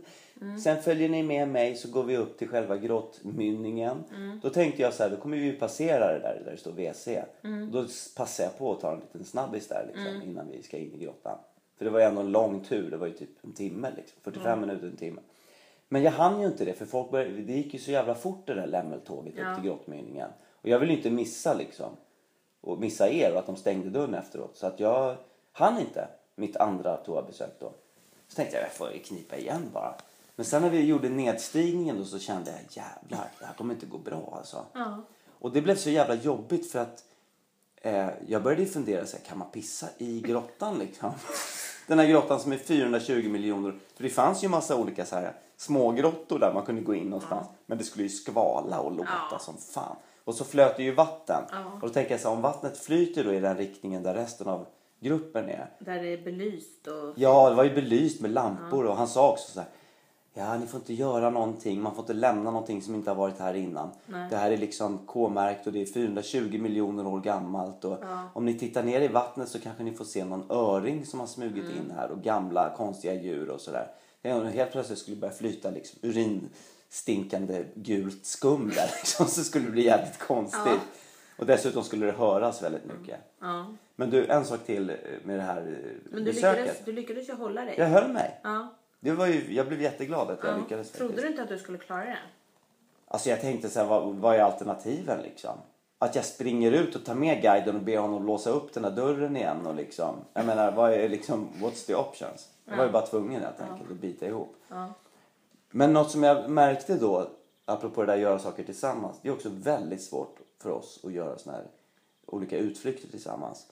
Sen följer ni med mig så går vi upp till själva grottmynningen. Då tänkte jag så här, då kommer vi passera det där där det står WC. Då s- passar jag på att ta en liten snabbis där liksom, innan vi ska in i grottan. För det var ju ändå en lång tur, det var ju typ en timme liksom, 45 minuter, en timme. Men jag hann ju inte det för folk började, det gick ju så jävla fort det där lämmeltåget Ja. upp till grottmynningen. Och jag ville ju inte missa liksom. Och missa er och att de stängde dörren efteråt. Så att jag hann inte mitt andra toabesök då. Så tänkte jag, jag får knipa igen bara. Men sen när vi gjorde nedstigningen då så kände jag, jävlar, det här kommer inte gå bra alltså. Ja. Och det blev så jävla jobbigt för att eh, jag började fundera så här, kan man pissa i grottan liksom? Den här grottan som är 420 miljoner. För det fanns ju massa olika så här små grottor där man kunde gå in någonstans. Men det skulle ju skvala och låta Ja. som fan. Och så flöt det ju vatten. Ja. Och då tänker jag så här, om vattnet flyter då i den riktningen där resten av gruppen är. Där det är belyst och... Ja, det var ju belyst med lampor och han sa också så här. Ja, ni får inte göra någonting. Man får inte lämna någonting som inte har varit här innan. Nej. Det här är liksom K-märkt och det är 420 miljoner år gammalt. Och Om ni tittar ner i vattnet så kanske ni får se någon öring som har smugit Mm. in här och gamla konstiga djur och sådär. Helt plötsligt skulle det börja flyta liksom urinstinkande gult skum där liksom. Så skulle det bli jävligt konstigt. Ja. Och dessutom skulle det höras väldigt mycket. Ja. Men du, en sak till med det här eh, Men du besöket. lyckades, du lyckades ju hålla dig. Jag höll mig. Ja. Det var ju, jag blev jätteglad att jag ja. lyckades. Trodde faktiskt. du inte att du skulle klara det? Alltså jag tänkte så här, vad, vad är alternativen liksom? Att jag springer ut och tar med guiden och ber honom låsa upp den här dörren igen och liksom. Jag menar, vad är liksom, what's the options? Jag var ju bara tvungen helt enkelt att bita ihop. Ja. Men något som jag märkte då, apropå det där att göra saker tillsammans. Det är också väldigt svårt för oss att göra såna här olika utflykter tillsammans.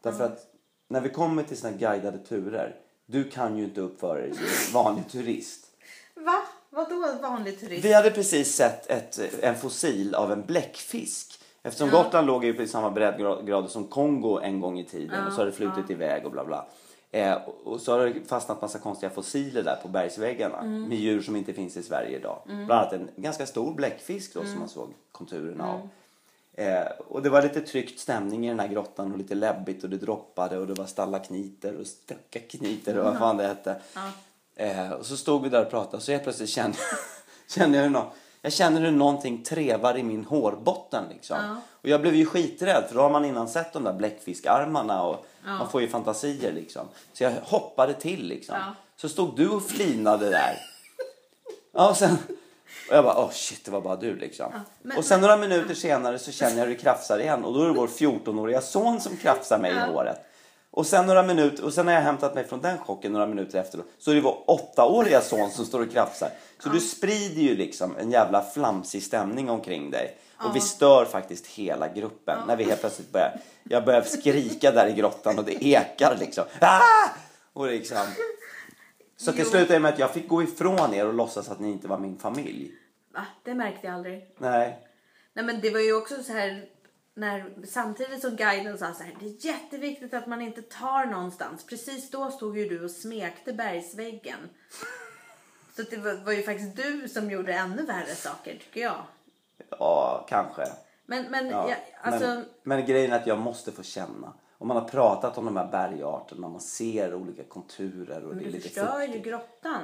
Därför att när vi kommer till såna här guidade turer. Du kan ju inte uppföra dig som en vanlig turist. Va? Vadå vanlig turist? Vi hade precis sett ett, en fossil av en bläckfisk. Eftersom Gotland låg ju på samma breddgrader som Kongo en gång i tiden och så har det flutit iväg och bla bla. Eh, och- så har det fastnat massa konstiga fossiler där på bergsväggarna med djur som inte finns i Sverige idag. Bland annat en ganska stor bläckfisk då som man såg konturerna av. Eh, och det var lite tryckt stämning i den här grottan och lite läbbigt och det droppade och det var stalakniter och stöckakniter och vad fan det hette. Eh, och så stod vi där och pratade och så helt plötsligt kände, kände jag hur nå- jag känner hur någonting trevar i min hårbotten liksom. Och jag blev ju skiträdd för då har man innan sett de där bläckfiskarmarna och man får ju fantasier liksom. Så jag hoppade till liksom. Ja. Så stod du och flinade där. Ja, och sen... Och jag bara, åh oh shit, det var bara du liksom. men- och sen några minuter senare så känner jag hur det krafsar igen. Och då är det vår 14-åriga son som krafsar mig i håret. Och sen några minuter, och sen när jag hämtat mig från den chocken några minuter efter så är det vår åttaåriga son som står och krafsar. Så du sprider ju liksom en jävla flamsig stämning omkring dig. Och vi stör faktiskt hela gruppen. När vi helt plötsligt börjar, jag börjar skrika där i grottan och det ekar liksom. Ah! Och liksom. Så till Jo. slut är det med att jag fick gå ifrån er och låtsas att ni inte var min familj. Va? Det märkte jag aldrig. Nej. Nej men det var ju också så här när, samtidigt som guiden sa så här, det är jätteviktigt att man inte tar någonstans. Precis då stod ju du och smekte bergsväggen. Så det var, var ju faktiskt du som gjorde ännu värre saker tycker jag. Ja, kanske. Men, men, Ja. jag, alltså, men, men grejen är att jag måste få känna. Och man har pratat om de här bergarterna, man ser olika konturer och det är du lite förstör ju grottan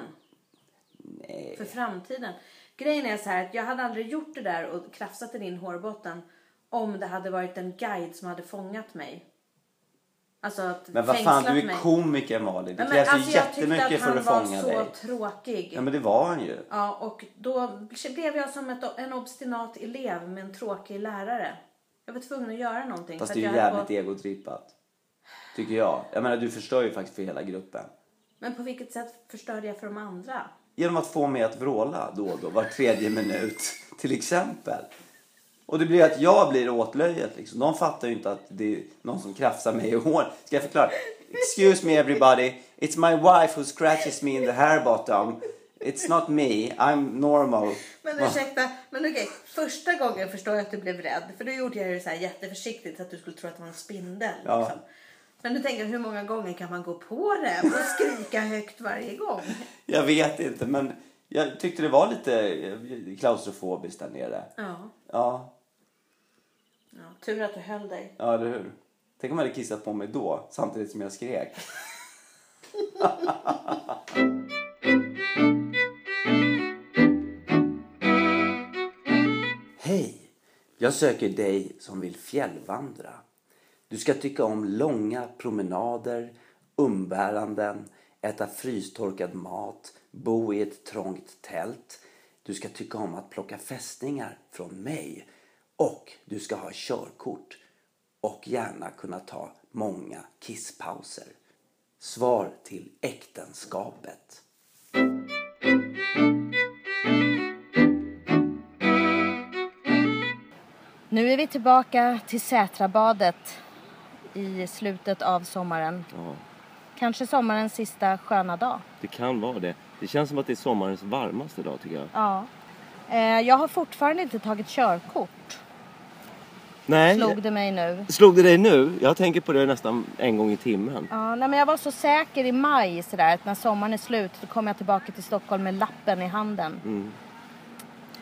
Nej. för framtiden. Grejen är så här att jag hade aldrig gjort det där och krafsat i din hårbotten om det hade varit en guide som hade fångat mig. Alltså att Men vad fan, du är mig. komiker Malin. Det krävs men ju alltså, jag tyckte jättemycket att för han att var fånga så dig. tråkig. Ja men det var han ju. Ja, och då blev jag som ett, en obstinat elev med en tråkig lärare. Jag var tvungen att göra någonting. Fast det är ju jävligt egotrippat. Tycker jag. Jag menar du förstör ju faktiskt för hela gruppen. Men på vilket sätt förstörde jag för de andra? Genom att få mig att vråla då och då, var tredje minut. Till exempel. Och det blir att jag blir åtlöjet liksom. De fattar ju inte att det är någon som krafsar mig i hår. Ska jag förklara? Excuse me everybody. It's my wife who scratches me in the hair bottom. It's not me. I'm normal. Men ursäkta, men okej. Första gången förstår jag att du blev rädd. För då gjorde jag det så här jätteförsiktigt så att du skulle tro att det var en spindel. Ja. Liksom. Men du tänker hur många gånger kan man gå på det och skrika högt varje gång? Jag vet inte men jag tyckte det var lite eh, klaustrofobiskt där nere. Ja. Ja, ja. Tur att du höll dig. ja eller hur? Tänk om jag hade kissat på mig då samtidigt som jag skrek. Jag söker dig som vill fjällvandra. Du ska tycka om långa promenader, umbäranden, äta frystorkad mat, bo i ett trångt tält. Du ska tycka om att plocka fästingar från mig. Och du ska ha körkort och gärna kunna ta många kisspauser. Svar till äktenskapet. Nu är vi tillbaka till Sätrabadet i slutet av sommaren. Ja, Kanske sommarens sista sköna dag. det kan vara det. Det känns som att det är sommarens varmaste dag tycker jag. Ja. Eh, jag har fortfarande inte tagit körkort. Nej, Slog det mig nu. slog det dig nu? Jag tänker på det nästan en gång i timmen. Ja, nej, men jag var så säker i maj sådär, att när sommaren är slut då kommer jag tillbaka till Stockholm med lappen i handen. Mm.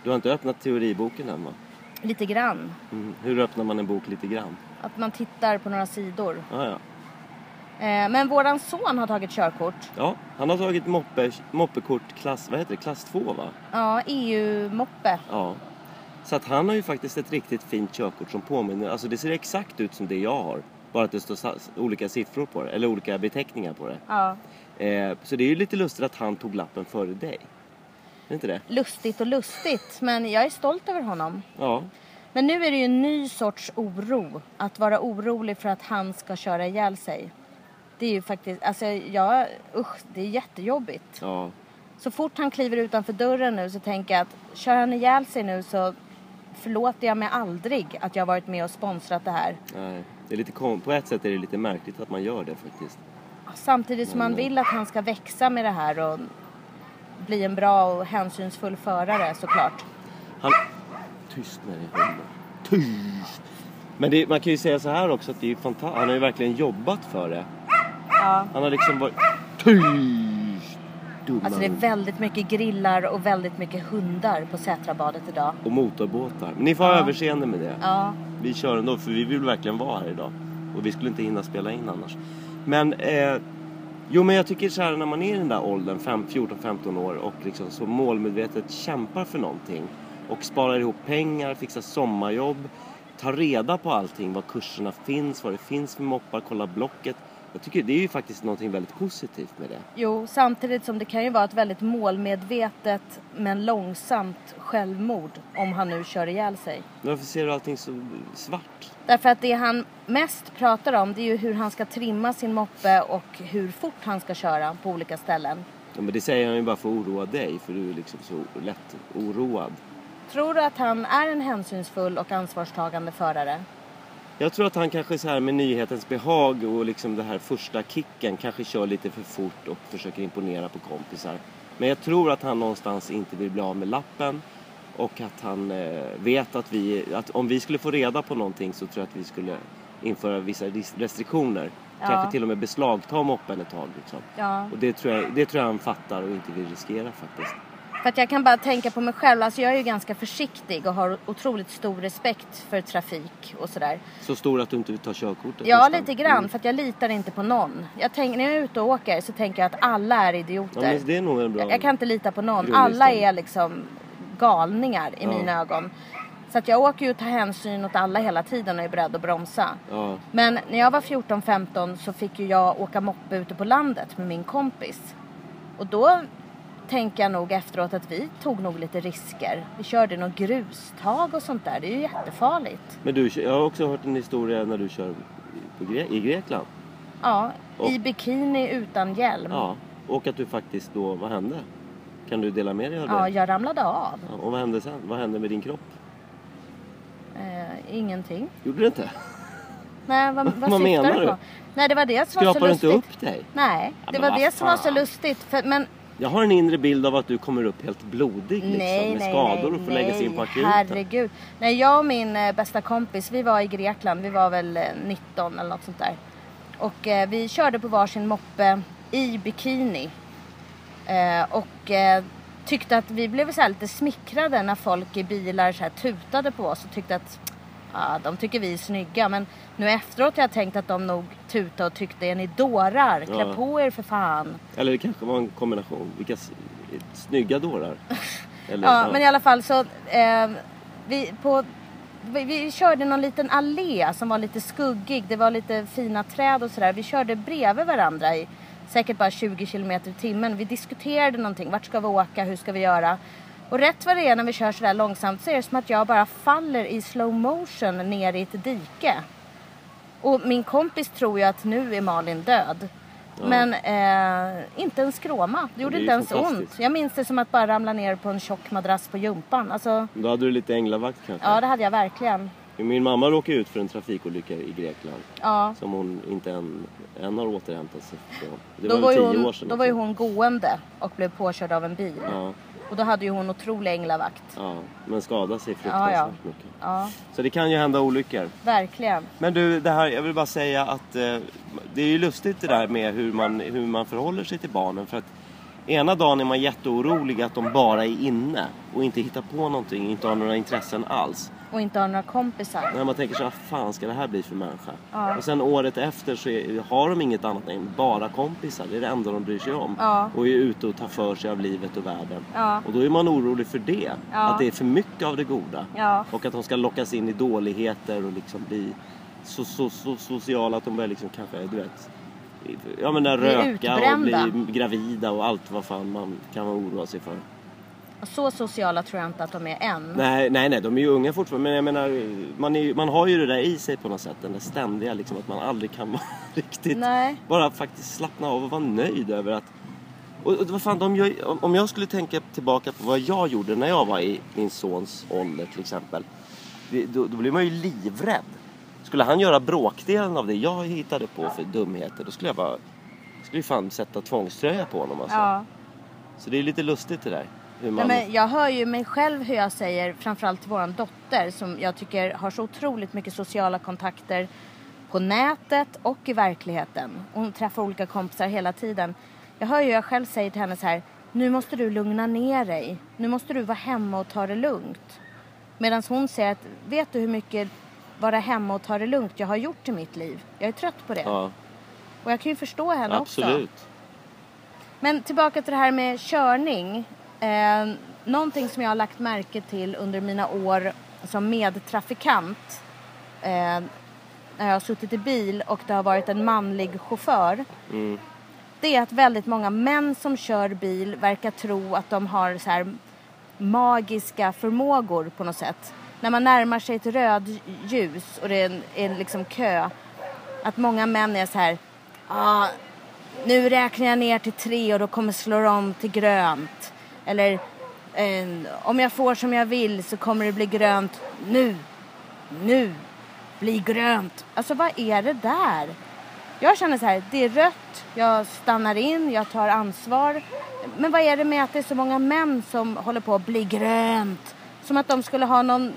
Du har inte öppnat teoriboken än va? Lite grann. Mm. Hur öppnar man en bok lite grann? Att man tittar på några sidor. Ja, ja. Eh, men våran son har tagit körkort. ja han har tagit moppe, moppekort klass, vad heter det, klass 2 va? Ja, EU-moppe. Ja. Så att han har ju faktiskt ett riktigt fint körkort som påminner, alltså det ser exakt ut som det jag har. Bara att det står olika siffror på det, eller olika beteckningar på det. Ja. Eh, så det är ju lite lustigt att han tog lappen före dig. Är inte det? Lustigt och lustigt, men jag är stolt över honom. Ja. Men nu är det ju en ny sorts oro. Att vara orolig för att han ska köra ihjäl sig. Det är ju faktiskt, alltså jag, usch, det är jättejobbigt. Ja. Så fort han kliver utanför dörren nu så tänker jag att kör han ihjäl sig nu så förlåter jag mig aldrig att jag varit med och sponsrat det här. Nej. Det är lite på ett sätt är det lite märkligt att man gör det faktiskt. Samtidigt som man vill att han ska växa med det här och bli en bra och hänsynsfull förare såklart. Han... Tyst med dig hunden. Tyst! Men det, man kan ju säga så här också att det är fantastiskt. Han har ju verkligen jobbat för det. Ja. Han har liksom varit... Tyst! Dumma Alltså det är väldigt mycket grillar och väldigt mycket hundar på Sätrabadet idag. Och motorbåtar. Men ni får ha Ja. överseende med det. Ja, Vi kör ändå för vi vill verkligen vara här idag. Och vi skulle inte hinna spela in annars. Men, eh, jo men jag tycker så här när man är i den där åldern, fem- 14-15 år och liksom så målmedvetet kämpar för någonting. Och sparar ihop pengar, fixar sommarjobb, tar reda på allting, var kurserna finns, vad det finns för moppar, kolla blocket. Jag tycker det är ju faktiskt någonting väldigt positivt med det. jo samtidigt som det kan ju vara ett väldigt målmedvetet men långsamt självmord om han nu kör ihjäl sig. Varför ser du allting så svart? Därför att det han mest pratar om det är ju hur han ska trimma sin moppe och hur fort han ska köra på olika ställen. Ja, men det säger han ju bara för att oroa dig, för du är liksom så lätt oroad. Tror du att han är en hänsynsfull och ansvarstagande förare? Jag tror att han kanske så här med nyhetens behag och liksom det här första kicken kanske kör lite för fort och försöker imponera på kompisar. Men jag tror att han någonstans inte vill bli av med lappen och att han eh, vet att vi, att om vi skulle få reda på någonting så tror jag att vi skulle införa vissa restriktioner. Ja. Kanske till och med beslagta moppen ett tag liksom. Ja. Och det tror, jag, det tror jag han fattar och inte vill riskera faktiskt. För att jag kan bara tänka på mig själv. Alltså jag är ju ganska försiktig och har otroligt stor respekt för trafik och sådär. Så stor att du inte vill ta körkortet Ja, nästan. lite grann. Mm. För att jag litar inte på någon. Jag tänk, när jag är ute och åker så tänker jag att alla är Ja, idioter. men det är nog en bra... jag, jag kan inte lita på någon. Alla är liksom galningar i Ja. mina ögon. Så att jag åker ju och tar hänsyn åt alla hela tiden och är beredd att bromsa. Ja, Men när jag var 14-15 så fick ju jag åka moppe ute på landet med min kompis. Och då tänker jag nog efteråt att vi tog nog lite risker. Vi körde något grustag och sånt där. Det är ju jättefarligt. Men du, jag har också hört en historia när du kör Gre- i Grekland. Ja, Och- i bikini utan hjälm. Ja, och att du faktiskt då, vad hände? Kan du dela med dig av det? Ja, jag ramlade av. Ja, och vad hände sen? Vad hände med din kropp? Eh, ingenting. Gjorde det inte? Nej, vad, vad, Vad menar du på? Nej, det var det som var så Skrapade du inte lustigt. upp dig? Nej, det var det som var så lustigt. För, men Jag har en inre bild av att du kommer upp helt blodig liksom, nej, med nej, skador nej, och får läggas in på akuten. Herregud. Nej, jag och min eh, bästa kompis, vi var i Grekland. Vi var väl eh, 19 eller något sånt där. Och eh, vi körde på varsin moppe i bikini. Eh, och eh, tyckte att vi blev så lite smickrade när folk i bilar så här tutade på oss och tyckte att ja, de tycker vi är snygga. Men nu efteråt har jag tänkt att de nog tutade och tyckte är ni dårar? Klä Ja. på er för fan. Eller det kanske var en kombination. Vilka snygga dårar. Eller, Ja, men i alla fall så eh, vi, på, vi, vi körde någon liten allé som var lite skuggig. Det var lite fina träd och sådär. Vi körde bredvid varandra i säkert bara 20 kilometer i timmen. Vi diskuterade någonting. Vart ska vi åka? Hur ska vi göra? Och rätt vad det är när vi kör sådär långsamt så är det som att jag bara faller i slow motion ner i ett dike. Och min kompis tror ju att nu är Malin död. Men eh, inte en skråma. Det gjorde Det inte ens ont. Jag minns det som att bara ramla ner på en tjock madrass på jumpan. Alltså, Då hade du lite änglavakt kanske? ja det hade jag verkligen. Min mamma råkade ut för en trafikolycka i Grekland. Ja. Som hon inte än, än har återhämtat sig från. Det Då var, var, tio hon, år sedan. då var ju hon gående och blev påkörd av en bil. Ja, Och då hade ju hon otrolig änglavakt. ja, men skadade sig fruktansvärt Ja, ja. mycket. Ja, Så det kan ju hända olyckor. verkligen. Men du, det här, jag vill bara säga att eh, det är ju lustigt det där med hur man, hur man förhåller sig till barnen. För att ena dagen är man jätteorolig att de bara är inne och inte hittar på någonting, inte har några intressen alls. Och inte har några kompisar. När man tänker så här, fan ska det här bli för människa? Ja. Och sen året efter så är, har de inget annat än bara kompisar. Det är det enda de bryr sig om. Ja. Och är ute och tar för sig av livet och världen. Ja. Och då är man orolig för det. Ja. Att det är för mycket av det goda. Ja. Och att de ska lockas in i dåligheter och liksom bli så, så, så sociala att de börjar liksom kanske, du vet. Ja men där röka och utbrända. bli gravida och allt vad fan man kan oroa sig för. Så sociala tror jag inte att de är än. Nej, nej, nej, de är ju unga fortfarande. Men jag menar, man, är, man har ju det där i sig på något sätt. Den där ständiga liksom att man aldrig kan vara riktigt... Nej. Bara faktiskt slappna av och vara nöjd över att... Och, och vad fan, de gör, om- om jag skulle tänka tillbaka på vad jag gjorde när jag var i min sons ålder till exempel. Det, då, då blir man ju livrädd. Skulle han göra bråkdelen av det jag hittade på för dumheter då skulle jag bara... Skulle ju fan sätta tvångströja på honom alltså. Ja. Så det är lite lustigt det där. Hur Nej, men jag hör ju mig själv hur jag säger, framförallt till våran dotter som jag tycker har så otroligt mycket sociala kontakter på nätet och i verkligheten. Hon träffar olika kompisar hela tiden. Jag hör ju hur jag själv säger till henne så här, nu måste du lugna ner dig. Nu måste du vara hemma och ta det lugnt. Medan hon säger att, vet du hur mycket vara hemma och ta det lugnt jag har gjort i mitt liv? Jag är trött på det. Ja, Och jag kan ju förstå henne också. absolut. Men tillbaka till det här med körning. Eh, någonting som jag har lagt märke till under mina år som medtrafikant. Eh, när jag har suttit i bil och det har varit en manlig chaufför. Mm. Det är att väldigt många män som kör bil verkar tro att de har så här magiska förmågor på något sätt. När man närmar sig ett rödljus och det är en, en liksom kö. Att många män är så här. Ah, nu räknar jag ner till tre och då kommer slå om till grönt. Eller eh, om jag får som jag vill så kommer det bli grönt nu. Nu. Bli grönt. Alltså vad är det där? Jag känner så här, det är rött, jag stannar in, jag tar ansvar. Men vad är det med att det är så många män som håller på att bli grönt? Som att de skulle ha någon,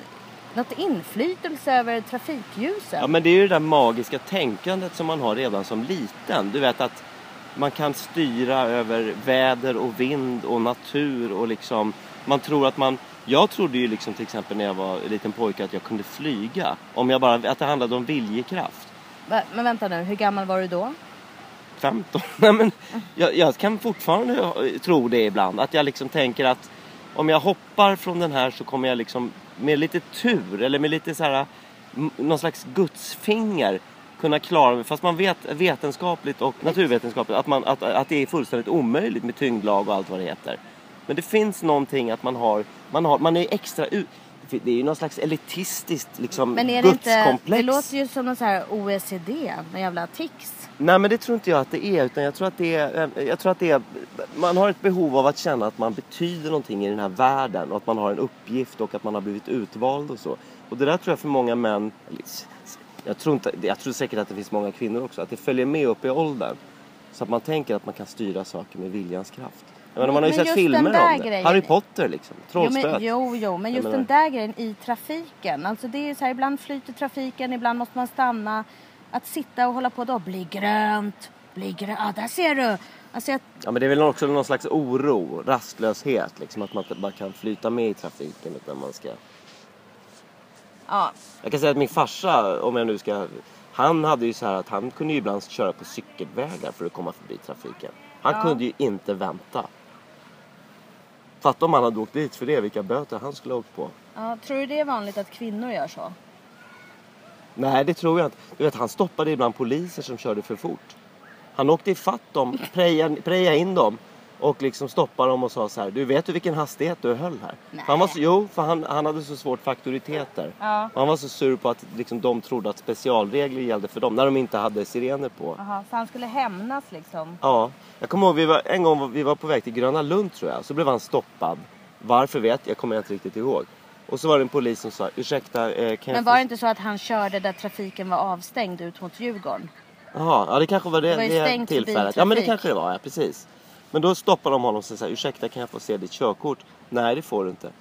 något inflytelse över trafikljusen. Ja men det är ju det där magiska tänkandet som man har redan som liten. Du vet att man kan styra över väder och vind och natur och liksom man tror att man jag trodde ju liksom till exempel när jag var liten pojke att jag kunde flyga. Om jag bara, att det handlade om viljekraft. Va- Men vänta nu, hur gammal var du då? 15. Nej, men jag, jag kan fortfarande tro det ibland. Att jag liksom tänker att om jag hoppar från den här så kommer jag liksom med lite tur eller med lite så här någon slags gudsfinger kunna klara. Fast man vet vetenskapligt och naturvetenskapligt att, man, att, att det är fullständigt omöjligt med tyngdlag och allt vad det heter. Men det finns någonting att man har, man, har, man är extra ut. Det är ju någon slags elitistiskt liksom Men är det inte, gudskomplex. det låter ju som någon så här OECD, någon jävla tics. Nej men det tror inte jag att det är utan jag tror att det är, eh, jag tror att det är man har ett behov av att känna att man betyder någonting i den här världen och att man har en uppgift och att man har blivit utvald och så. Och det där tror jag för många män, jag tror, inte, jag tror säkert att det finns många kvinnor också, att det följer med upp i åldern. Så att man tänker att man kan styra saker med viljans kraft. Jag menar, man har ju Men sett filmer om det. grejen- Harry Potter liksom, Jo, trollspöet. men, jo, jo, men just den där grejen i trafiken. Alltså det är så här, ibland flyter trafiken, ibland måste man stanna. Att sitta och hålla på då, bli grönt, bli grönt, ah, där ser du. Alltså jag, Ja men det är väl också någon slags oro, rastlöshet liksom. Att man inte bara kan flyta med i trafiken utan man ska ja, Jag kan säga att min farsa, om jag nu ska... Han hade ju så här att han kunde ju ibland köra på cykelvägar för att komma förbi trafiken. Han Ja. kunde ju inte vänta. Fatta om han hade åkt dit för det, vilka böter han skulle ha åkt på. ja, tror du det är vanligt att kvinnor gör så? Nej, det tror jag inte. Du vet, han stoppade ibland poliser som körde för fort. Han åkte ifatt dem, prejade, prejade in dem och liksom stoppade dem och sa så här. Du vet du vilken hastighet du höll här? För han var så, jo, för han, han hade så svårt för auktoriteter. Ja. Och han var så sur på att liksom, de trodde att specialregler gällde för dem när de inte hade sirener på. Jaha, så han skulle hämnas liksom? Ja, jag kommer ihåg vi var, en gång vi var på väg till Gröna Lund tror jag. Så blev han stoppad. Varför vet jag, kommer jag inte riktigt ihåg. Och så var det en polis som sa, ursäkta, eh, kan Men var det inte så att han körde där trafiken var avstängd ut mot Djurgården? Jaha, ja det kanske var det, Det var ju det stängt tillfället. Ja men det kanske det var, ja precis. Men då stoppade de honom och sa, ursäkta kan jag få se ditt körkort? Nej det får du inte.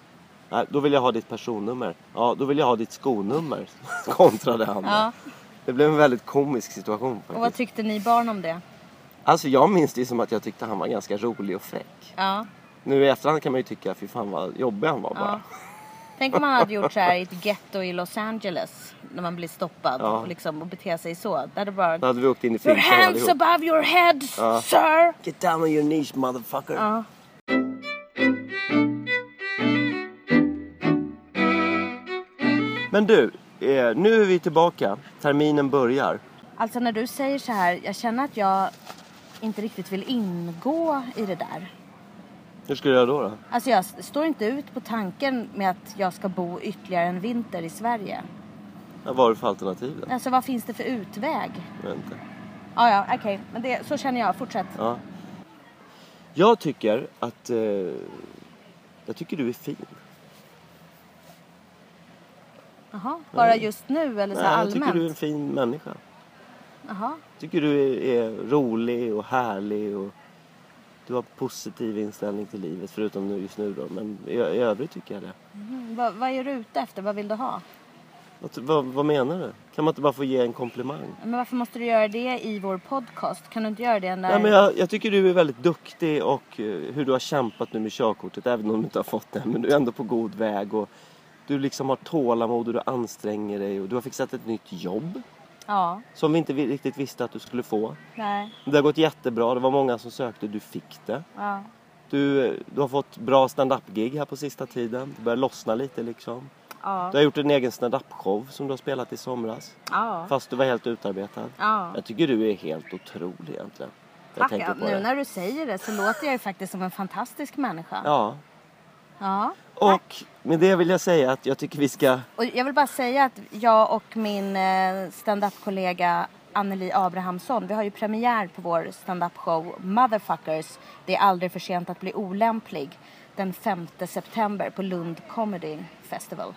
Nej, då vill jag ha ditt personnummer. Ja, då vill jag ha ditt skonummer. Kontrade han. Ja. Det blev en väldigt komisk situation faktiskt. Och vad tyckte ni barn om det? Alltså jag minns det som att jag tyckte han var ganska rolig och fräck. Ja. Nu i efterhand kan man ju tycka, fy fan vad jobbig han var bara. ja. Tänk om man hade gjort så här i ett getto i Los Angeles. När man blir stoppad Ja. och, liksom, och beter sig så. Det hade bara... Då hade vi åkt in i Your finkan hands allihop. above your head, Ja. sir! Get down on your knees motherfucker. Ja. Men du, eh, nu är vi tillbaka. Terminen börjar. Alltså när du säger så här, jag känner att jag inte riktigt vill ingå i det där. Hur ska du göra då? då? Alltså jag står inte ut på tanken med att jag ska bo ytterligare en vinter i Sverige. Ja, vad har du för alternativ då? Alltså vad finns det för utväg? Jag vet inte. Ja, ja, okej. Men det, så känner jag. Fortsätt. Ja. Jag tycker att... Eh, jag tycker du är fin. Jaha, bara just nu eller så Nej, jag allmänt? tycker du är en fin människa. Jaha. Jag tycker du är, är rolig och härlig och du har positiv inställning till livet förutom nu just nu då. Men i, i övrigt tycker jag det. Mm, vad, vad är du ute efter? Vad vill du ha? Vad, vad, vad menar du? Kan man inte bara få ge en komplimang? Men varför måste du göra det i vår podcast? Kan du inte göra det när... Nej, men jag, jag tycker du är väldigt duktig och eh, hur du har kämpat nu med körkortet även om du inte har fått det. Men du är ändå på god väg och du liksom har tålamod och du anstränger dig och du har fixat ett nytt jobb Ja, som vi inte riktigt visste att du skulle få. nej, Det har gått jättebra, det var många som sökte, du fick det. ja. Du, du har fått bra stand-up-gig här på sista tiden. Det börjar lossna lite liksom. Ja, Du har gjort en egen stand-up-show som du har spelat i somras. ja. Fast du var helt utarbetad. ja. Jag tycker du är helt otrolig egentligen. Jag Tack, nu det. när du säger det så låter jag ju faktiskt som en fantastisk människa. Ja. Ja. Och med det vill jag säga att jag tycker vi ska... Och jag vill bara säga att jag och min eh, stand-up-kollega Anneli Abrahamsson, vi har ju premiär på vår stand-up-show Motherfuckers. Det är aldrig för sent att bli olämplig. Den 5 september på Lund Comedy Festival.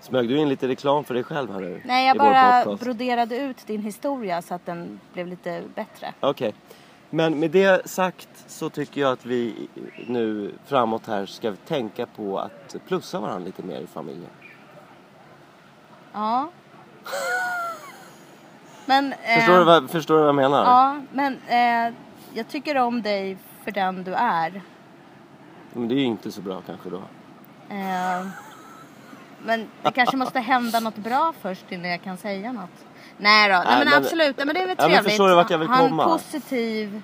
Smög du in lite reklam för dig själv här nu? Nej, jag bara broderade ut din historia så att den blev lite bättre. Okej. Men med det sagt så tycker jag att vi nu framåt här ska tänka på att plussa varandra lite mer i familjen. Ja. Men... eh, Förstår, du vad, förstår du vad jag menar? Ja, men eh, jag tycker om dig för den du är. Men det är ju inte så bra kanske då. Eh, men det kanske måste hända något bra först innan jag kan säga något. Nej då, nej, Nej, men, men- absolut. Nej, men det är väl Ja, trevligt. förstår du vart jag vill Ha en komma? positiv...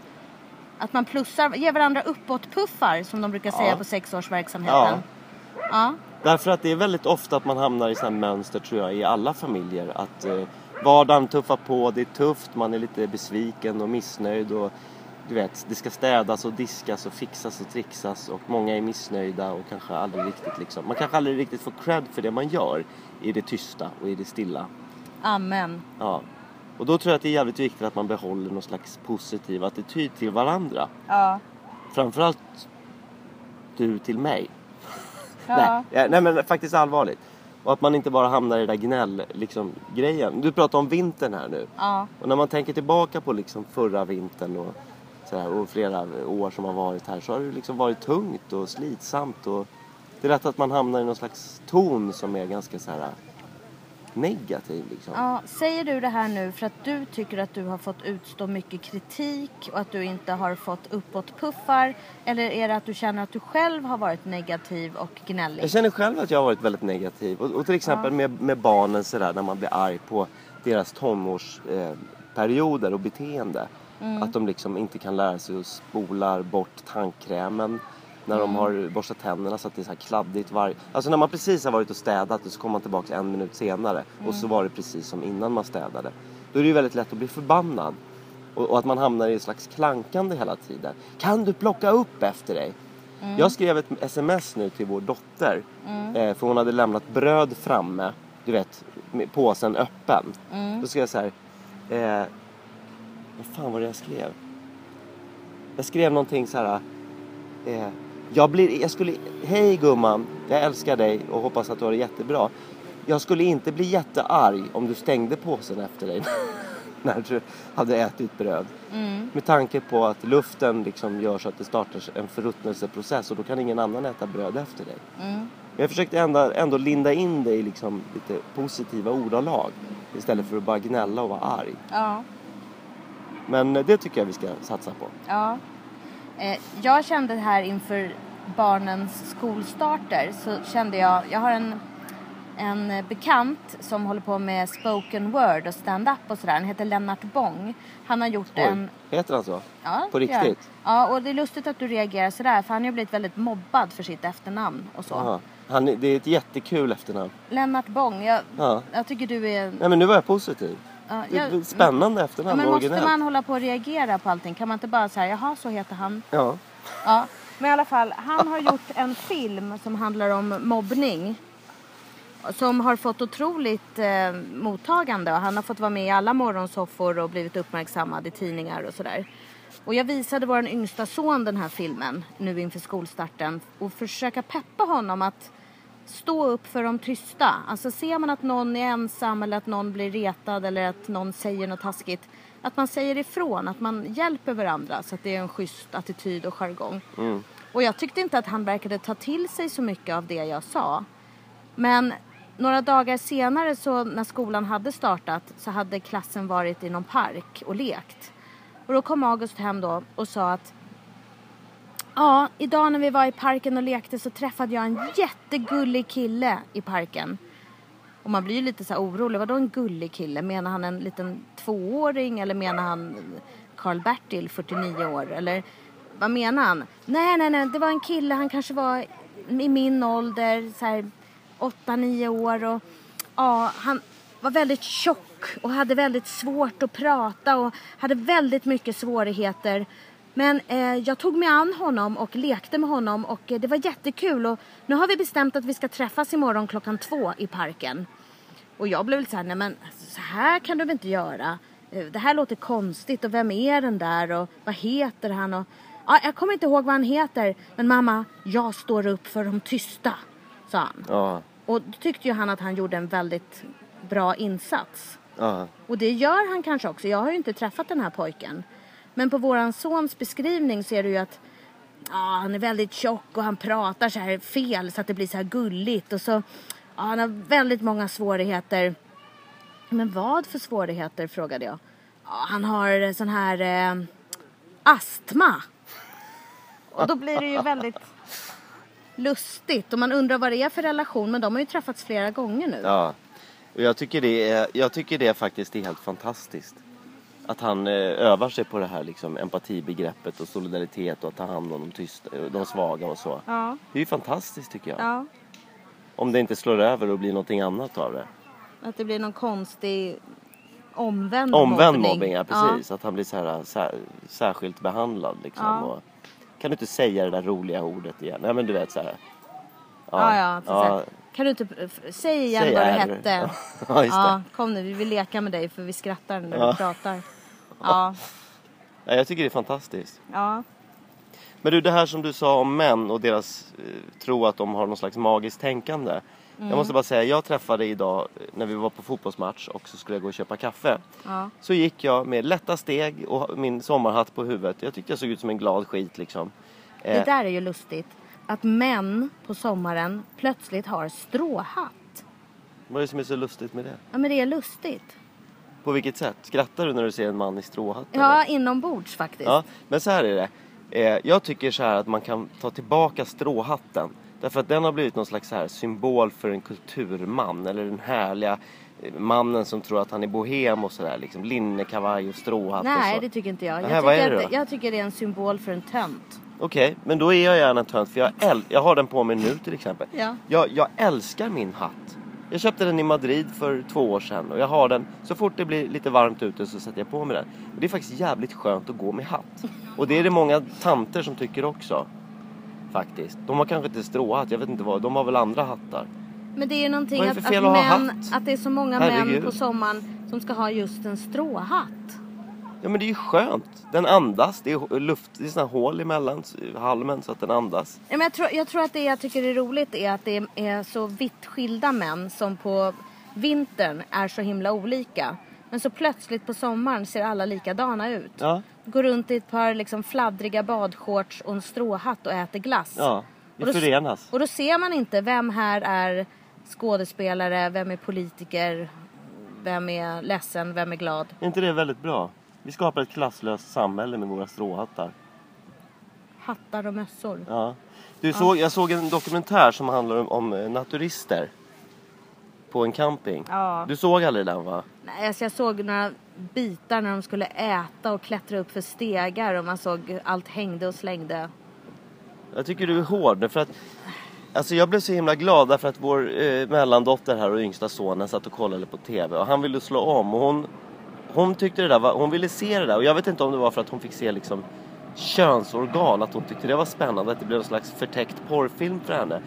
Att man plussar, ger varandra uppåtpuffar som de brukar säga Ja. på sexårsverksamheten. Ja. Därför att det är väldigt ofta att man hamnar i sådana mönster tror jag i alla familjer. Att eh, vardagen tuffar på, det är tufft, man är lite besviken och missnöjd. Och, du vet, det ska städas och diskas och fixas och trixas och många är missnöjda och kanske aldrig riktigt liksom. Man kanske aldrig riktigt får cred för det man gör i det tysta och i det stilla. Amen. Ja. Och då tror jag att det är jävligt viktigt att man behåller någon slags positiv attityd till varandra. Ja. Framförallt du till mig. Ja. Nej, nej men faktiskt allvarligt. Och att man inte bara hamnar i det där gnäll liksom, grejen. Du pratar om vintern här nu. Ja. Och när man tänker tillbaka på liksom förra vintern och, så här, och flera år som har varit här så har det liksom varit tungt och slitsamt. Och det är lätt att man hamnar i någon slags ton som är ganska så här negativ. Liksom. Ja, säger du det här nu för att du tycker att du har fått utstå mycket kritik och att du inte har fått uppåtpuffar? Eller är det att du känner att du själv har varit negativ och gnällig? Jag känner själv att jag har varit väldigt negativ. Och, och till exempel med, med barnen sådär när man blir arg på deras tonårsperioder eh, och beteende. Att de liksom inte kan lära sig att spola bort tandkrämen när de har borstat tänderna så att det är så här kladdigt. Var... Alltså när man precis har varit och städat och så kommer man tillbaka en minut senare och så var det precis som innan man städade. Då är det ju väldigt lätt att bli förbannad. Och, och att man hamnar i ett slags klankande hela tiden. Kan du plocka upp efter dig? Mm. Jag skrev ett sms nu till vår dotter. Eh, för hon hade lämnat bröd framme. Du vet, med påsen öppen. Mm. Då skrev jag så här. Eh, vad fan var det jag skrev? Jag skrev någonting så här. Eh, jag blir, jag skulle, hej gumman, jag älskar dig och hoppas att du har det jättebra. Jag skulle inte bli jättearg om du stängde påsen efter dig när du hade ätit bröd. Mm. Med tanke på att luften liksom gör så att det startar en förruttnelseprocess och då kan ingen annan äta bröd efter dig. Mm. Jag försökte ändå, ändå linda in det i liksom lite positiva ordalag istället för att bara gnälla och vara arg. Ja. Men det tycker jag vi ska satsa på. Ja. Eh, jag kände här inför barnens skolstarter så kände jag, jag har en, en bekant som håller på med spoken word och stand-up och sådär. Han heter Lennart Bong. Han har gjort Oj, en... heter han så? Ja, På riktigt? Ja, och det är lustigt att du reagerar sådär för han har ju blivit väldigt mobbad för sitt efternamn och så. Aha. Han, det är ett jättekul efternamn. Lennart Bong, jag, Ja. jag tycker du är... Nej men nu var jag positiv. Ja, Det är jag, ett spännande ja, efternamn, men måste man hålla på och reagera på allting? Kan man inte bara säga jaha så heter han? Ja. Ja, men i alla fall, han har gjort en film som handlar om mobbning. Som har fått otroligt eh, mottagande och han har fått vara med i alla morgonsoffor och blivit uppmärksammad i tidningar och sådär. Och jag visade vår yngsta son den här filmen nu inför skolstarten och försöka peppa honom att stå upp för de tysta. Alltså ser man att någon är ensam eller att någon blir retad eller att någon säger något taskigt. Att man säger ifrån, att man hjälper varandra så att det är en schysst attityd och jargong. Och jag tyckte inte att han verkade ta till sig så mycket av det jag sa. Men några dagar senare så när skolan hade startat så hade klassen varit i någon park och lekt. Och då kom August hem då och sa att Ja, idag när vi var i parken och lekte så träffade jag en jättegullig kille i parken. Och man blir ju lite så här orolig. Vadå en gullig kille? Menar han en liten tvååring eller menar han Karl-Bertil, 49 år? Eller vad menar han? Nej, nej, nej, det var en kille. Han kanske var i min ålder, så här 8-9 år. Och ja, han var väldigt tjock och hade väldigt svårt att prata och hade väldigt mycket svårigheter. Men eh, jag tog mig an honom och lekte med honom och eh, det var jättekul. Och nu har vi bestämt att vi ska träffas imorgon klockan två i parken. Och jag blev lite såhär, nej men så här kan du väl inte göra. Eh, Det här låter konstigt och vem är den där och vad heter han och... Ja, jag kommer inte ihåg vad han heter. Men mamma, jag står upp för de tysta, sa han. Ja. Och då tyckte ju han att han gjorde en väldigt bra insats. Ja. Och det gör han kanske också. Jag har ju inte träffat den här pojken. Men på våran sons beskrivning ser du ju att ah, han är väldigt tjock och han pratar så här fel så att det blir så här gulligt. Och så, ah, han har väldigt många svårigheter. Men vad för svårigheter frågade jag. Ah, han har sån här eh, astma. Och då blir det ju väldigt lustigt. Och man undrar vad det är för relation. Men de har ju träffats flera gånger nu. Ja. Och jag tycker det är, jag tycker det faktiskt är helt fantastiskt. Att han eh, övar sig på det här liksom empatibegreppet och solidaritet och att ta hand om de, tysta, de svaga och så. Ja. Det är ju fantastiskt tycker jag. ja. Om det inte slår över och blir någonting annat av det. Att det blir någon konstig omvänd, Omvänd mobbning. mobbing, ja precis. Att han blir så här sär, särskilt behandlad liksom. Ja. Och, kan du inte säga det där roliga ordet igen? Nej men du vet så här. Ja, ja. Här, Kan du inte f- säg igen vad du hette? Ja, just ja, det. kom nu, vi vill leka med dig för vi skrattar när Ja. du pratar. Ja, Ja, jag tycker det är fantastiskt. ja, Men du, det här som du sa om män och deras eh, tro att de har någon slags magiskt tänkande. Jag måste bara säga, jag träffade idag eh, när vi var på fotbollsmatch och så skulle jag gå och köpa kaffe. ja. Så gick jag med lätta steg och min sommarhatt på huvudet. Jag tyckte jag såg ut som en glad skit liksom. Det Eh, där är ju lustigt. Att män på sommaren plötsligt har stråhatt. vad är det som är så lustigt med det? Ja, men det är lustigt. På vilket sätt? Skrattar du när du ser en man i stråhatt? Ja, eller? inombords faktiskt. ja, men så här är det. Eh, jag tycker så här att man kan ta tillbaka stråhatten. Därför att den har blivit någon slags här symbol för en kulturman. Eller den härliga eh, mannen som tror att han är bohem och sådär. Liksom linnekavaj och stråhatt och Nej, så. det tycker inte jag. Nähä, Jag tycker, att, jag tycker det är en symbol för en tönt. Okej, men då är jag gärna tönt för jag, jag har den på mig nu till exempel. Ja. Jag, jag älskar min hatt. Jag köpte den i Madrid för två år sedan och jag har den. Så fort det blir lite varmt ute så sätter jag på mig den. Och det är faktiskt jävligt skönt att gå med hatt. Och det är det många tanter som tycker också. Faktiskt. De har kanske inte stråhatt, jag vet inte vad. De har väl andra hattar. Men det är ju någonting Vad är att, det att, för fel att ha män, hatt? att det är så många män Herregud. på sommaren som ska ha just en stråhatt. Ja men det är ju skönt. Den andas. Det är luft, det är här hål emellan halmen så att den andas. Ja, men jag, tror, jag tror att det jag tycker är roligt är att det är så vitt skilda män som på vintern är så himla olika. Men så plötsligt på sommaren ser alla likadana ut. Ja, Går runt i ett par liksom fladdriga badshorts och en stråhatt och äter glass. ja. Vi Och då- förenas. Och då ser man inte vem här är skådespelare, vem är politiker, vem är ledsen, vem är glad. Är inte det väldigt bra? Vi skapar ett klasslöst samhälle med våra stråhattar. Hattar och mössor. Ja. Du, såg, jag såg en dokumentär som handlar om, om eh, naturister. På en camping. Ja. Du såg aldrig den va? Nej, alltså jag såg några bitar när de skulle äta och klättra upp för stegar och man såg allt hängde och slängde. Jag tycker du är hård för att Alltså jag blev så himla glad därför att vår eh, mellandotter här och yngsta sonen satt och kollade på TV och han ville slå om och hon Hon tyckte det där var, hon ville se det där och jag vet inte om det var för att hon fick se liksom Könsorgan, att hon tyckte det var spännande, att det blev en slags förtäckt porrfilm för henne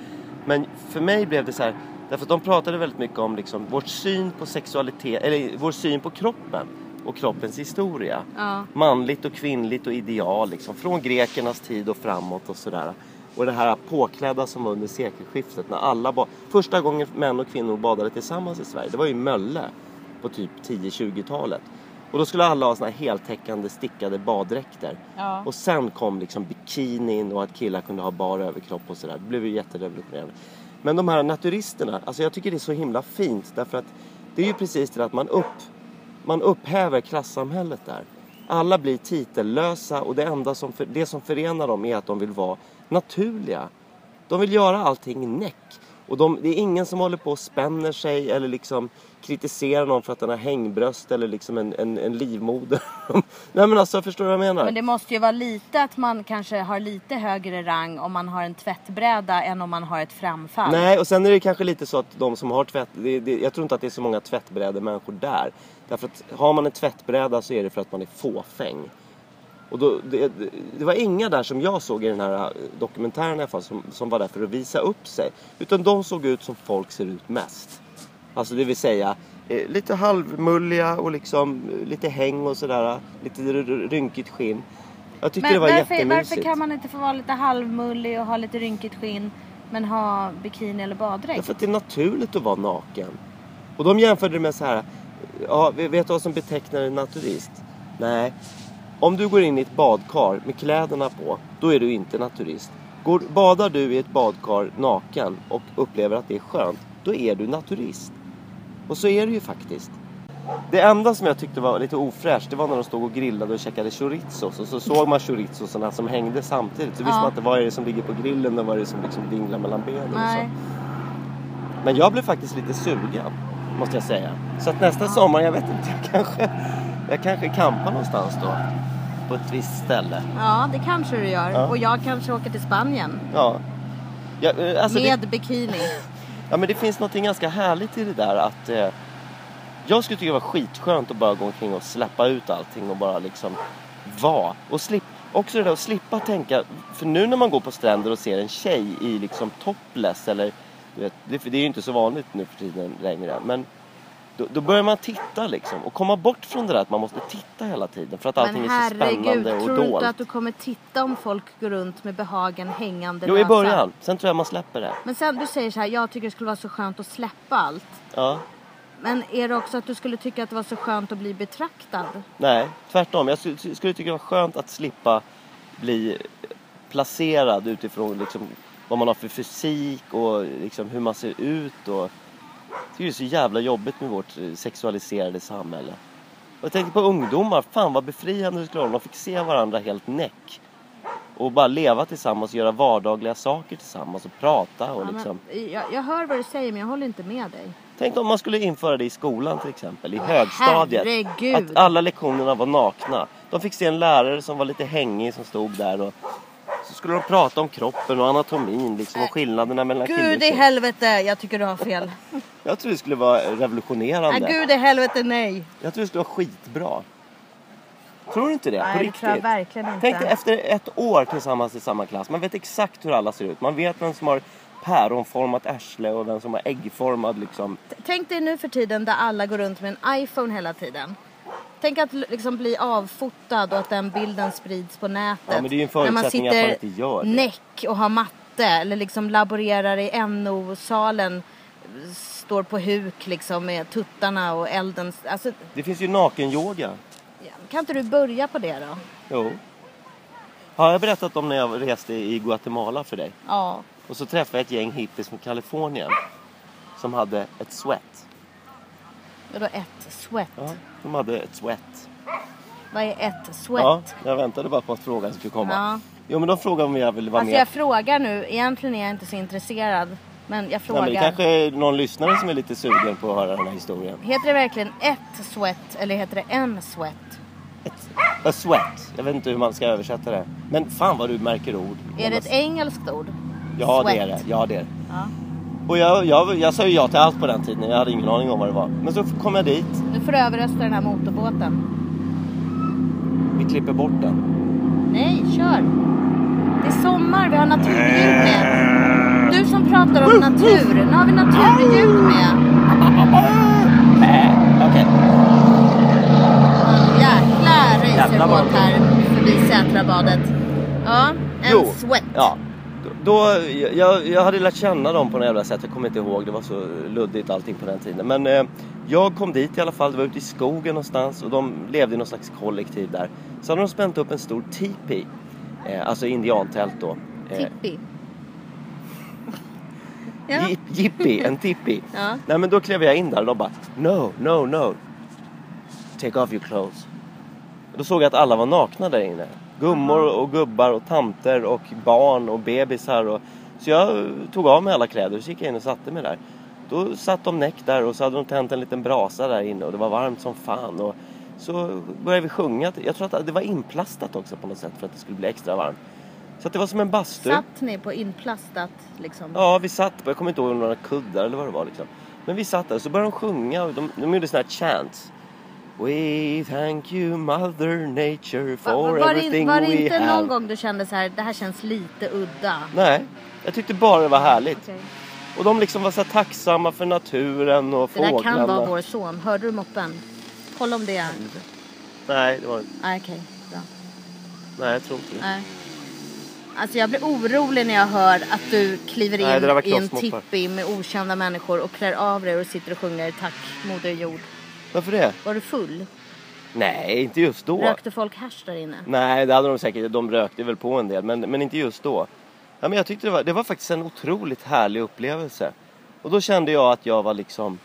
Men för mig blev det så här Därför att de pratade väldigt mycket om liksom vår syn på sexualitet, eller vår syn på kroppen och kroppens historia Ja. manligt och kvinnligt och ideal liksom. Från grekernas tid och framåt och sådär. Och det här påklädda som var under sekelskiftet när alla ba- Första gången män och kvinnor badade tillsammans i Sverige, det var i Mölle på typ 10-20-talet. Och då skulle alla ha såna här heltäckande stickade baddräkter. Ja. Och sen kom liksom bikinin och att killar kunde ha bar överkropp och sådär. Det blev ju jätterevolutionerande. Men de här naturisterna, alltså jag tycker det är så himla fint därför att det är ju precis det att man upp man upphäver klassamhället där. Alla blir titellösa och det enda som, för, det som förenar dem är att de vill vara naturliga. De vill göra allting näck. Och de, det är ingen som håller på och spänner sig eller liksom kritiserar någon för att den har hängbröst eller liksom en, en, en livmoder. Nej men alltså förstår du vad jag menar? Men det måste ju vara lite att man kanske har lite högre rang om man har en tvättbräda än om man har ett framfall. Nej, och sen är det kanske lite så att de som har tvätt... Det, det, jag tror inte att det är så många tvättbrädemänniskor där. Därför att har man en tvättbräda så är det för att man är fåfäng. Och då, det, det, det var inga där som jag såg i den här eh, dokumentären i alla fall som, som var där för att visa upp sig. Utan de såg ut som folk ser ut mest. Alltså det vill säga eh, lite halvmulliga och liksom eh, lite häng och sådär. Lite rynkigt skinn. Jag tyckte Men det var varför, jättemysigt. varför kan man inte få vara lite halvmullig och ha lite rynkigt skinn men ha bikini eller baddräkt? Därför att det är naturligt att vara naken. Och de jämförde det med så här. Ja, vet du vad som betecknar en naturist? Nej. Om du går in i ett badkar med kläderna på, då är du inte naturist. Går, badar du i ett badkar naken och upplever att det är skönt, då är du naturist. Och så är det ju faktiskt. Det enda som jag tyckte var lite ofräscht, det var när de stod och grillade och käkade chorizos. Och så såg man chorizosarna som hängde samtidigt. Så visste Ja. man inte vad är det som ligger på grillen och vad är det som liksom dinglar mellan benen. Och så. Men jag blev faktiskt lite sugen, måste jag säga. Så att nästa sommar, jag vet inte, jag kanske, jag kanske campar någonstans då. På ett visst ställe. Ja, det kanske du gör. Ja. Och jag kanske åker till Spanien. Ja. Ja, eh, alltså med det, bikini ja, men det finns något ganska härligt i det där att eh, jag skulle tycka det var skitskönt att bara gå omkring och släppa ut allting och bara liksom vara. Och slipp, också det där att slippa tänka, för nu när man går på stränder och ser en tjej i liksom topless eller du vet, det, det är ju inte så vanligt nu för tiden längre. Men då, då börjar man titta liksom och komma bort från det där att man måste titta hela tiden för att allting Men är så spännande och tror du inte dolt. att du kommer titta om folk går runt med behagen hängande Jo, i lösa? början. Sen tror jag man släpper det. Men sen du säger så här, jag tycker det skulle vara så skönt att släppa allt. Ja. Men är det också att du skulle tycka att det var så skönt att bli betraktad? Nej, tvärtom. Jag skulle skulle tycka det var skönt att slippa bli placerad utifrån liksom vad man har för fysik och liksom hur man ser ut. Och... Det är så jävla jobbigt med vårt eh, sexualiserade samhälle. Och jag tänker på ungdomar, fan vad befriande det skulle vara om de fick se varandra helt näck. Och bara leva tillsammans och göra vardagliga saker tillsammans och prata och Ja, liksom. jag, jag hör vad du säger men jag håller inte med dig. Tänk om man skulle införa det i skolan till exempel, i högstadiet. herregud. Att alla lektionerna var nakna. De fick se en lärare som var lite hängig som stod där och så skulle de prata om kroppen och anatomin liksom och skillnaderna mellan kvinnor och Gud i tjejer. helvete, jag tycker du har fel. Jag tror det skulle vara revolutionerande. Nej, gud i helvete nej. Jag tror det skulle vara skitbra. Tror du inte det? Nej, på det riktigt? tror jag verkligen inte. Tänk dig efter ett år tillsammans i samma klass. Man vet exakt hur alla ser ut. Man vet vem som har päronformat arsle och vem som har äggformad liksom. Tänk dig nu för tiden där alla går runt med en iPhone hela tiden. Tänk att liksom bli avfotad och att den bilden sprids på nätet. Ja, men det är ju en förutsättning att man inte gör det. näck och har matte eller liksom laborerar i NO-salen. Står på huk liksom med tuttarna och elden. Alltså, Det finns ju nakenyoga. kan inte du börja på det då? Jo. Har jag berättat om när jag reste i Guatemala för dig? Ja. Och så träffade jag ett gäng hippies från Kalifornien. Som hade ett sweat. Vadå ett sweat? Ja, de hade ett sweat. Vad är ett sweat? Ja, jag väntade bara på att frågan skulle komma. Ja. Jo men de frågade om jag ville vara Alltså med. jag frågar nu, egentligen är jag inte så intresserad. Men jag Nej, frågar. men det kanske är någon lyssnare som är lite sugen på att höra den här historien. Heter det verkligen ett sweat eller heter det en sweat? Ett, a sweat. Jag vet inte hur man ska översätta det. Men fan vad du märker ord. Är det ett engelskt ord? Ja Sweat. det är det. Ja det är det. Ja. Och jag, jag, jag sa ju ja till allt på den tiden. Jag hade ingen aning om vad det var. Men så kom jag dit. Nu får du överrösta den här motorbåten. Vi klipper bort den. Nej, kör! Det är sommar, vi har naturljud med. Du som pratar om natur, nu har vi naturljud med. Okej. En jäkla racerbåt här förbi Sätrabadet. Ja, en Jo, sweat. Ja. Då, jag, jag hade lärt känna dem på något jävla sätt. Jag kommer inte ihåg. Det var så luddigt allting på den tiden. Men eh, jag kom dit i alla fall. Det var ute i skogen någonstans. Och de levde i någon slags kollektiv där. Så hade de spänt upp en stor tipi. Eh, alltså indiantält då. Eh, Tippi. Ja. Jip- Jippi, en tippi. Ja. Nej men då klev jag in där och de bara No, no, no. Take off your clothes. Och då såg jag att alla var nakna där inne. Gummor och gubbar och tanter och barn och bebisar. Och... Så jag tog av mig alla kläder och så gick jag in och satte mig där. Då satt de näck där och så hade de tänt en liten brasa där inne och det var varmt som fan. Och så började vi sjunga. Jag tror att det var inplastat också på något sätt för att det skulle bli extra varmt. Så att det var som en bastu. Satt ni på inplastat liksom? Ja, vi satt på, jag kommer inte ihåg några kuddar eller vad det var liksom. Men vi satt där och så började de sjunga och de, de gjorde såna här chants. We thank you mother nature for Va- var, everything det, var det we inte have. någon gång du kände så här, det här känns lite udda? Nej, jag tyckte bara det var härligt. Okej. Och de liksom var så tacksamma för naturen och Det där fåglarna. kan vara vår son. Hörde du moppen? Kolla om det är. Nej, det var Nej, okej. Bra. Nej, jag tror inte det. Nej. Alltså jag blir orolig när jag hör att du kliver in Nej, det där i en tippi med okända människor och klär av dig och sitter och sjunger Tack Moder Jord. Varför det? Var du full? Nej, inte just då. Rökte folk hasch där inne? Nej, det hade de säkert. De rökte väl på en del, men, men inte just då. Ja, men jag tyckte det var, det var faktiskt en otroligt härlig upplevelse. Och då kände jag att jag var liksom...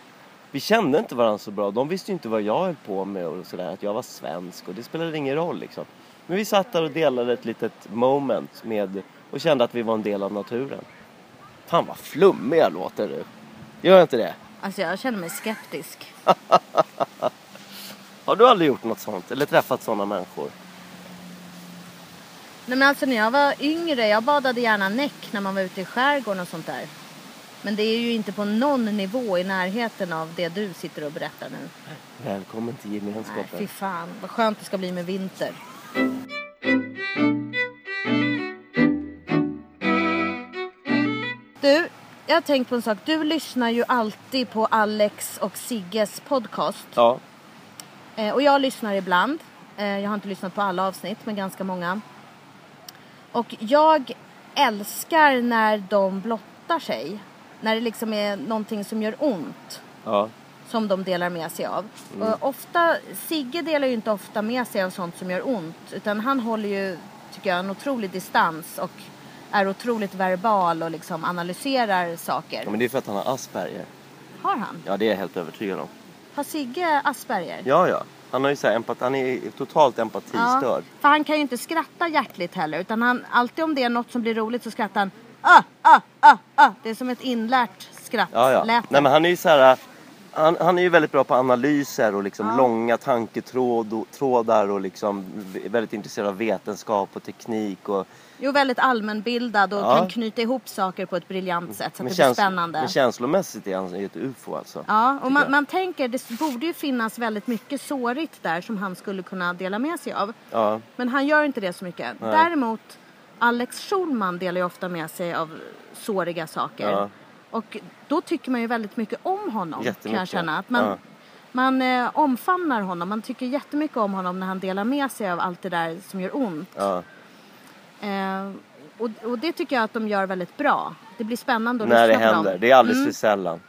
Vi kände inte varandra så bra. De visste ju inte vad jag höll på med och sådär. Att jag var svensk och det spelade ingen roll liksom. Men vi satt där och delade ett litet moment med och kände att vi var en del av naturen. Fan vad flummig jag låter du. Gör jag inte det? Alltså jag känner mig skeptisk. Har du aldrig gjort något sånt? Eller träffat sådana människor? Nej men alltså när jag var yngre, jag badade gärna näck när man var ute i skärgården och sånt där. Men det är ju inte på någon nivå i närheten av det du sitter och berättar nu. Välkommen till Nej, gemenskapen. fy fan. Vad skönt det ska bli med vinter. Du, jag har tänkt på en sak. Du lyssnar ju alltid på Alex och Sigges podcast. Ja. Eh, och jag lyssnar ibland. Eh, jag har inte lyssnat på alla avsnitt, men ganska många. Och jag älskar när de blottar sig. När det liksom är någonting som gör ont. Ja. Som de delar med sig av. Och ofta, Sigge delar ju inte ofta med sig av sånt som gör ont. Utan han håller ju, tycker jag, en otrolig distans. Och är otroligt verbal och liksom analyserar saker. ja, men det är för att han har Asperger. Har han? Ja, det är jag helt övertygad om. Har Sigge Asperger? Ja, ja. Han har ju så här empat, han är totalt empatistörd. för han kan ju inte skratta hjärtligt heller. Utan han, alltid om det är något som blir roligt så skrattar han. Ah, ah, ah, ah. Det är som ett inlärt skratt. Ja, ja. Nej, men han är ju så här. han, han är ju väldigt bra på analyser och liksom långa tanketrådar och liksom väldigt intresserad av vetenskap och teknik. Och, Jo, väldigt allmänbildad och Ja. kan knyta ihop saker på ett briljant sätt så att men, det blir spännande. men känslomässigt är han ju ett ufo alltså. Ja, och man, man tänker det borde ju finnas väldigt mycket sårigt där som han skulle kunna dela med sig av. Ja, Men han gör inte det så mycket. Nej. Däremot Alex Schulman delar ju ofta med sig av såriga saker. Ja. Och då tycker man ju väldigt mycket om honom. Kan jag känna. Att man, Ja. man eh, omfamnar honom. Man tycker jättemycket om honom när han delar med sig av allt det där som gör ont. ja. Eh, och, och det tycker jag att de gör väldigt bra. Det blir spännande att När det lyssna på händer. dem. Det är alldeles för sällan.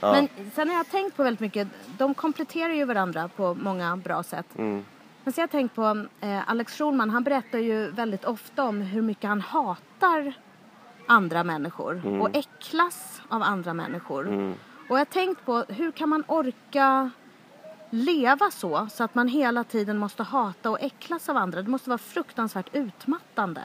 Ja. Men sen har jag tänkt på väldigt mycket, de kompletterar ju varandra på många bra sätt. Mm. Men så har jag tänkt på eh, Alex Schulman, han berättar ju väldigt ofta om hur mycket han hatar andra människor Mm. och äcklas av andra människor. Och jag har tänkt på hur kan man orka leva så, så att man hela tiden måste hata och äcklas av andra. Det måste vara fruktansvärt utmattande.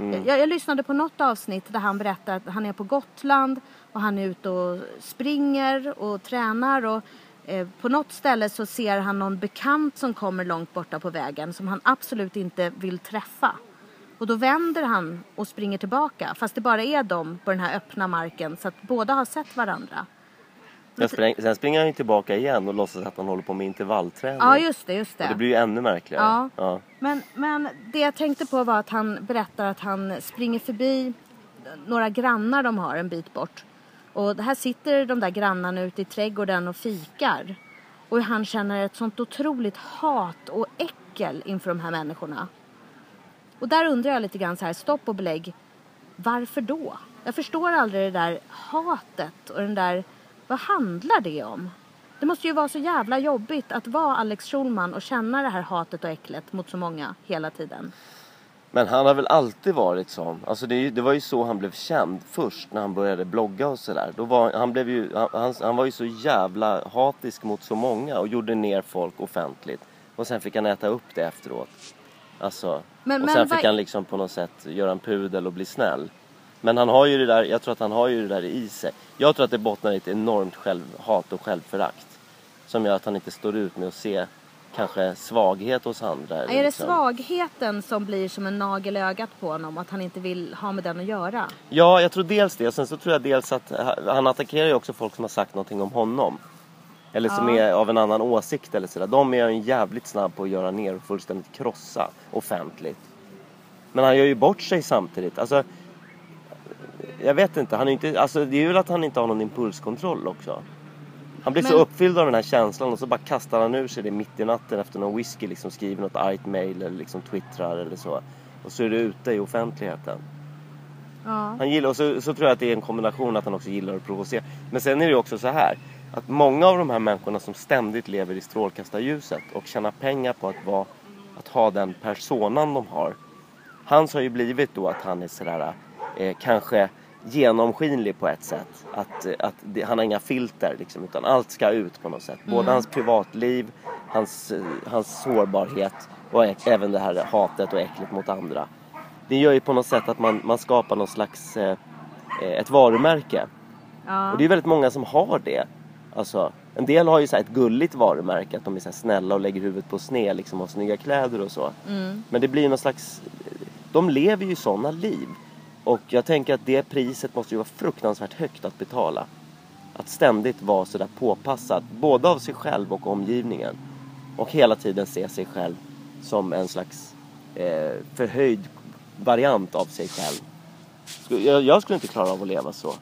Mm. Jag, jag lyssnade på något avsnitt där han berättar att han är på Gotland och han är ute och springer och tränar och eh, på något ställe så ser han någon bekant som kommer långt borta på vägen som han absolut inte vill träffa. Och då vänder han och springer tillbaka fast det bara är de på den här öppna marken så att båda har sett varandra. Spräng, sen springer han ju tillbaka igen och låtsas att han håller på med intervallträning. Ja just det, just det. Och det blir ju ännu märkligare. Ja. Ja. Men, men det jag tänkte på var att han berättar att han springer förbi några grannar de har en bit bort. Och här sitter de där grannarna ute i trädgården och fikar. Och han känner ett sånt otroligt hat och äckel inför de här människorna. Och där undrar jag lite grann så här, stopp och belägg. Varför då? Jag förstår aldrig det där hatet och den där, vad handlar det om? Det måste ju vara så jävla jobbigt att vara Alex Schulman och känna det här hatet och äcklet mot så många hela tiden. Men han har väl alltid varit sån. Alltså det, ju- det var ju så han blev känd först när han började blogga och sådär. Han, blev ju, han, han, var ju så jävla hatisk mot så många och gjorde ner folk offentligt. Och sen fick han äta upp det efteråt. Alltså, Men- och men sen vad- fick han liksom på något sätt göra en pudel och bli snäll. Men han har ju det där, jag tror att han har ju det där i sig. Jag tror att det bottnar i ett enormt självhat och självförakt. Som gör att han inte står ut med att se kanske svaghet hos andra. Är det liksom- svagheten som blir som en nagel i ögat på honom? Att han inte vill ha med den att göra? Ja, jag tror dels det. Sen så tror jag dels att han attackerar ju också folk som har sagt någonting om honom. Eller som Ja. är av en annan åsikt eller sådär. De är ju jävligt snabb på att göra ner och fullständigt krossa offentligt. Men han gör ju bort sig samtidigt. Alltså, jag vet inte. Han är inte, alltså, det är väl att han inte har någon impulskontroll också. Han blir så Men- uppfylld av den här känslan och så bara kastar han ur sig det mitt i natten efter någon whisky. Liksom skriver något argt mail eller liksom twittrar eller så. Och så är det ute i offentligheten. Ja. Han gillar, och så, så tror jag att det är en kombination att han också gillar att provocera. Men sen är det också så här. Att många av de här människorna som ständigt lever i strålkastarljuset och tjänar pengar på att, vara, att ha den personan de har. Hans har ju blivit då att han är sådär eh, kanske genomskinlig på ett sätt. Att, eh, att det, han har inga filter liksom, utan allt ska ut på något sätt. Både hans privatliv, hans, eh, hans sårbarhet och även det här hatet och äcklet mot andra. Det gör ju på något sätt att man, man skapar någon slags eh, eh, ett varumärke. Ja. Och det är väldigt många som har det. Alltså, en del har ju så ett gulligt varumärke, att de är så snälla och lägger huvudet på sned liksom, och har snygga kläder och så. Men det blir någon slags... De lever ju sådana liv. Och jag tänker att det priset måste ju vara fruktansvärt högt att betala. Att ständigt vara sådär påpassad, både av sig själv och omgivningen. Och hela tiden se sig själv som en slags eh, förhöjd variant av sig själv. Jag, jag skulle inte klara av att leva så.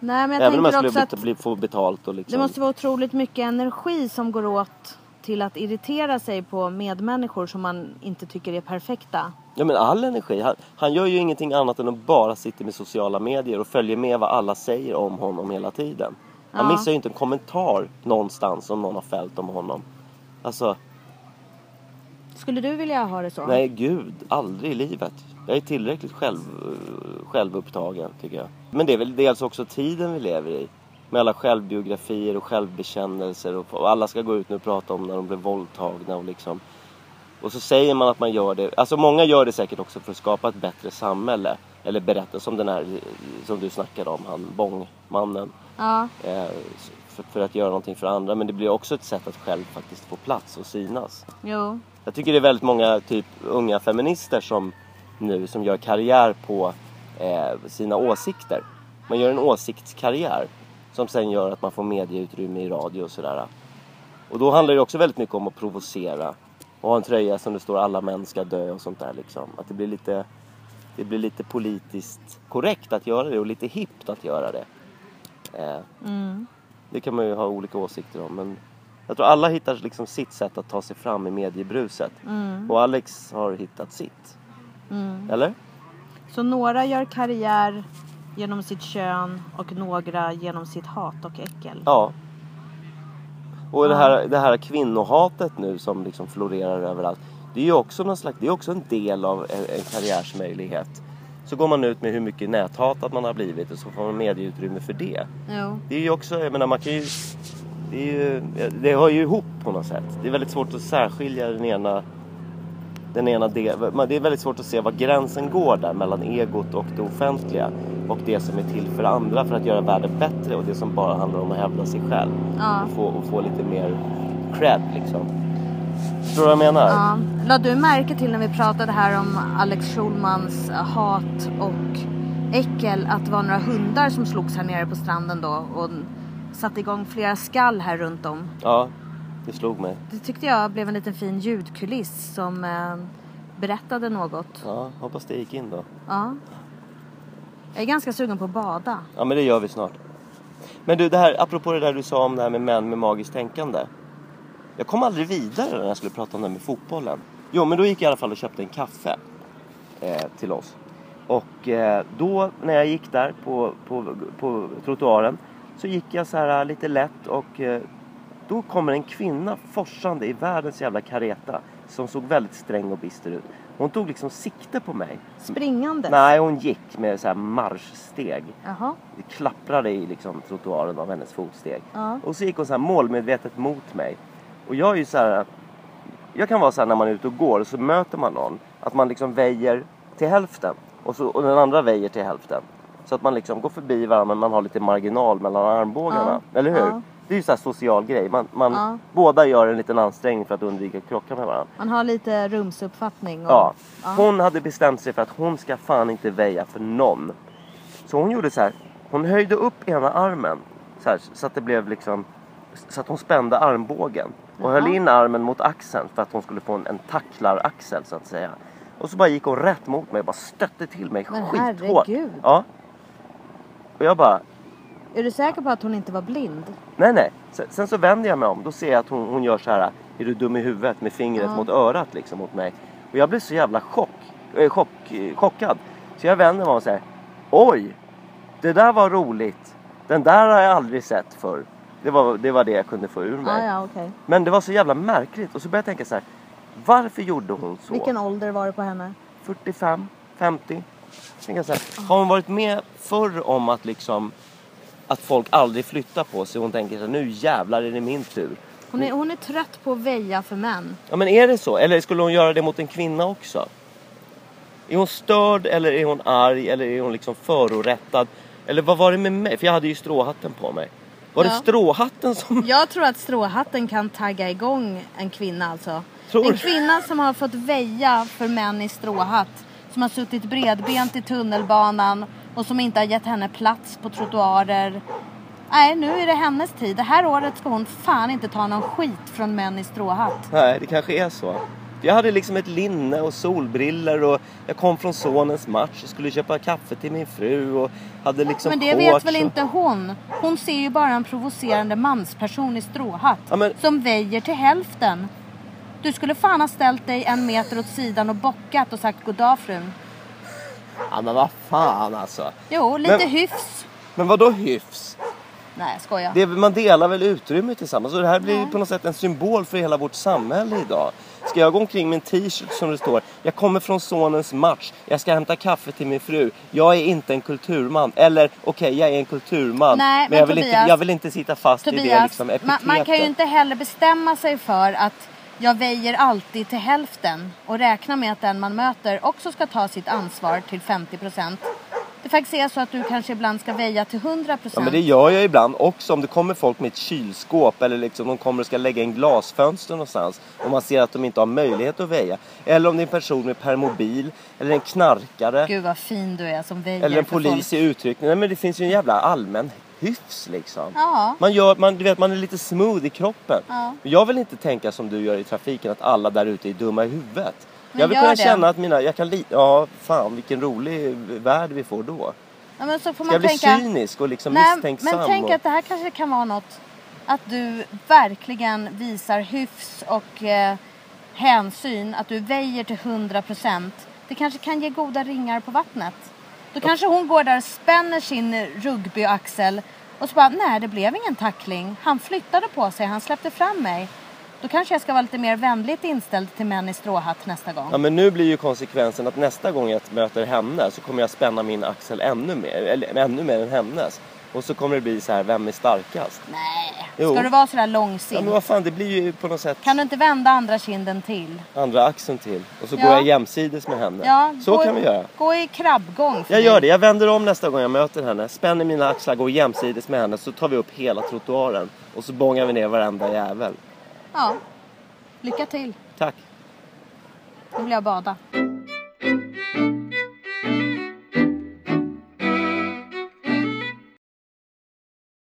Nej, men jag Även om jag skulle bli, bli, få betalt och liksom... det måste vara otroligt mycket energi som går åt till att irritera sig på medmänniskor som man inte tycker är perfekta. Ja men all energi. Han, han gör ju ingenting annat än att bara sitta med sociala medier och följer med vad alla säger om honom hela tiden. Han Ja. missar ju inte en kommentar någonstans som någon har fällt om honom. Alltså, Skulle du vilja ha det så? nej gud, aldrig i livet. Jag är tillräckligt själv, självupptagen tycker jag. Men det är väl dels också tiden vi lever i. Med alla självbiografier och självbekännelser och, och alla ska gå ut nu och prata om när de blev våldtagna och liksom och så säger man att man gör det. Alltså många gör det säkert också för att skapa ett bättre samhälle. Eller berätta som den här som du snackade om, han Bångmannen. Ja. Eh, för, för att göra någonting för andra men det blir också ett sätt att själv faktiskt få plats och synas. Jo. Jag tycker det är väldigt många typ unga feminister som nu som gör karriär på eh, sina åsikter. Man gör en åsiktskarriär som sen gör att man får medieutrymme i radio och sådär. Och då handlar det också väldigt mycket om att provocera och ha en tröja som det står alla män ska dö och sånt där liksom. Att det blir lite, det blir lite politiskt korrekt att göra det och lite hippt att göra det. Eh, Det kan man ju ha olika åsikter om men jag tror alla hittar liksom sitt sätt att ta sig fram i mediebruset. Och Alex har hittat sitt. Eller? Så några gör karriär genom sitt kön och några genom sitt hat och äckel. Ja. Och det här, det här kvinnohatet nu som liksom florerar överallt. Det är ju också någon slags, det är också en del av en, en karriärsmöjlighet. Så går man ut med hur mycket näthat att man har blivit och så får man medieutrymme för det. Jo. Det är ju också, jag menar man kan ju det, ju, det hör ju ihop på något sätt. Det är väldigt svårt att särskilja den ena den ena del, men det är väldigt svårt att se var gränsen går där mellan egot och det offentliga och det som är till för andra för att göra världen bättre och det som bara handlar om att hävda sig själv Ja. och, få, och få lite mer cred liksom. Förstår du vad jag menar? Ja. La du märke till när vi pratade här om Alex Schulmans hat och äckel att det var några hundar som slogs här nere på stranden då och satte igång flera skall här runt om. Ja, det slog mig. Det tyckte jag blev en liten fin ljudkuliss som eh, berättade något. Ja, hoppas det gick in då. Ja. Jag är ganska sugen på att bada. Ja men det gör vi snart. Men du, det här, apropå det där du sa om det här med män med magiskt tänkande. Jag kom aldrig vidare när jag skulle prata om det här med fotbollen. Jo, men då gick jag i alla fall och köpte en kaffe eh, till oss. Och eh, då när jag gick där på, på, på trottoaren så gick jag så här lite lätt och eh, då kommer en kvinna forsande i världens jävla kareta som såg väldigt sträng och bister ut. Hon tog liksom sikte på mig. Springande. Nej, hon gick med så här marschsteg. Jaha. Det klapprade i liksom trottoaren av hennes fotsteg. Ja. Och så gick hon så här målmedvetet mot mig. Och jag är ju så här. Jag kan vara så här när man är ute och går och så möter man någon. Att man liksom väjer till hälften. Och, så, och den andra väjer till hälften. Så att man liksom går förbi varandra men man har lite marginal mellan armbågarna. Eller hur? Det är ju så här social grej. Man, man, Ja. Båda gör en liten ansträngning för att undvika att krocka med varandra. Man har lite rumsuppfattning. Och, Ja. Ja. Hon hade bestämt sig för att hon ska fan inte väja för någon. Så hon gjorde så här. Hon höjde upp ena armen. Så, här, så att det blev liksom. Så att hon spände armbågen. Och Jaha. höll in armen mot axeln för att hon skulle få en, en tacklaraxel så att säga. Och så bara gick hon rätt mot mig och bara stötte till mig Men skithårt. herregud. Ja. Och jag bara. Är du säker på att hon inte var blind? Nej, nej. Sen, sen så vänder jag mig om. Då ser jag att hon, hon gör så här. Är du dum i huvudet? Med fingret Ja. mot örat liksom mot mig. Och jag blir så jävla chock, eh, chock, eh, chockad. Så jag vänder mig om och säger. Oj! Det där var roligt. Den där har jag aldrig sett förr. Det var, det var det jag kunde få ur mig. Ja, ja, okej. Men det var så jävla märkligt. Och så började jag tänka så här. Varför gjorde hon så? Vilken ålder var det på henne? 45, 50. Jag tänker så här, har hon varit med förr om att liksom att folk aldrig flyttar på sig hon tänker så här, nu jävlar är det min tur. Hon är, hon är trött på att väja för män. Ja men är det så? Eller skulle hon göra det mot en kvinna också? Är hon störd eller är hon arg eller är hon liksom förorättad? Eller vad var det med mig? För jag hade ju stråhatten på mig. Var det Ja. stråhatten som... Jag tror att stråhatten kan tagga igång en kvinna alltså. Tror En du? kvinna som har fått väja för män i stråhatt. Som har suttit bredbent i tunnelbanan och som inte har gett henne plats på trottoarer. Nej, nu är det hennes tid. Det här året ska hon fan inte ta någon skit från män i stråhatt. Nej, det kanske är så. Jag hade liksom ett linne och solbriller och jag kom från sonens match och skulle köpa kaffe till min fru och hade liksom Men det vet väl och- inte hon? Hon ser ju bara en provocerande mansperson i stråhatt. Ja, men- Som väjer till hälften. Du skulle fan ha ställt dig en meter åt sidan och bockat och sagt goddag frun. Ja men vad fan alltså. Jo, lite Men- hyfs. Men vad då hyfs? Nej, jag skojar. Det, man delar väl utrymme tillsammans och det här blir ju på något sätt en symbol för hela vårt samhälle idag. Ska jag gå omkring med en t-shirt som det står Jag kommer från sonens match, jag ska hämta kaffe till min fru, jag är inte en kulturman. Eller okej, jag är en kulturman. Nej, men men jag vill, inte, Tobias- jag vill inte sitta fast i det Tobias, liksom man, epitetet. man kan ju inte heller bestämma sig för att jag väjer alltid till hälften och räkna med att den man möter också ska ta sitt ansvar till 50 procent. det faktiskt är så att du kanske ibland ska väja till 100%. Ja men det gör jag ibland också om det kommer folk med ett kylskåp eller liksom de kommer och ska lägga in glasfönster någonstans och man ser att de inte har möjlighet att väja. Eller om det är en person med permobil eller en knarkare Gud vad fin du är som väjer eller en polis folk. i utryckning. Nej men det finns ju en jävla allmän hyfs liksom. Ja. Man, gör, man, du vet, man är lite smooth i kroppen. Ja. Jag vill inte tänka som du gör i trafiken att alla där ute är dumma i huvudet. Men jag vill kunna det. känna att mina, jag kan li- ja fan vilken rolig värld vi får då. Ja, men så får Ska man jag bli tänka... cynisk och liksom Nej, misstänksam? men tänk och... att det här kanske kan vara något att du verkligen visar hyfs och eh, hänsyn, att du väjer till 100%. Det kanske kan ge goda ringar på vattnet. Då kanske hon går där och spänner sin rugbyaxel och så bara, nej det blev ingen tackling. Han flyttade på sig, han släppte fram mig. Då kanske jag ska vara lite mer vänligt inställd till män i stråhatt nästa gång. Ja men nu blir ju konsekvensen att nästa gång jag möter henne så kommer jag spänna min axel ännu mer, eller ännu mer än hennes. Och så kommer det bli så här, vem är starkast? Nej, Jo. ska du vara sådär Ja långsint? men vad fan, det blir ju på något sätt Kan du inte vända andra kinden till? andra axeln till. Och så Ja. går jag jämsides med henne. Ja, så kan vi göra. Gå i krabbgång. Jag gör det, jag vänder om nästa gång jag möter henne, spänner mina axlar, går jämsides med henne, så tar vi upp hela trottoaren. Och så bångar vi ner varenda jävel. Ja. Lycka till. Tack! Nu vill jag bada.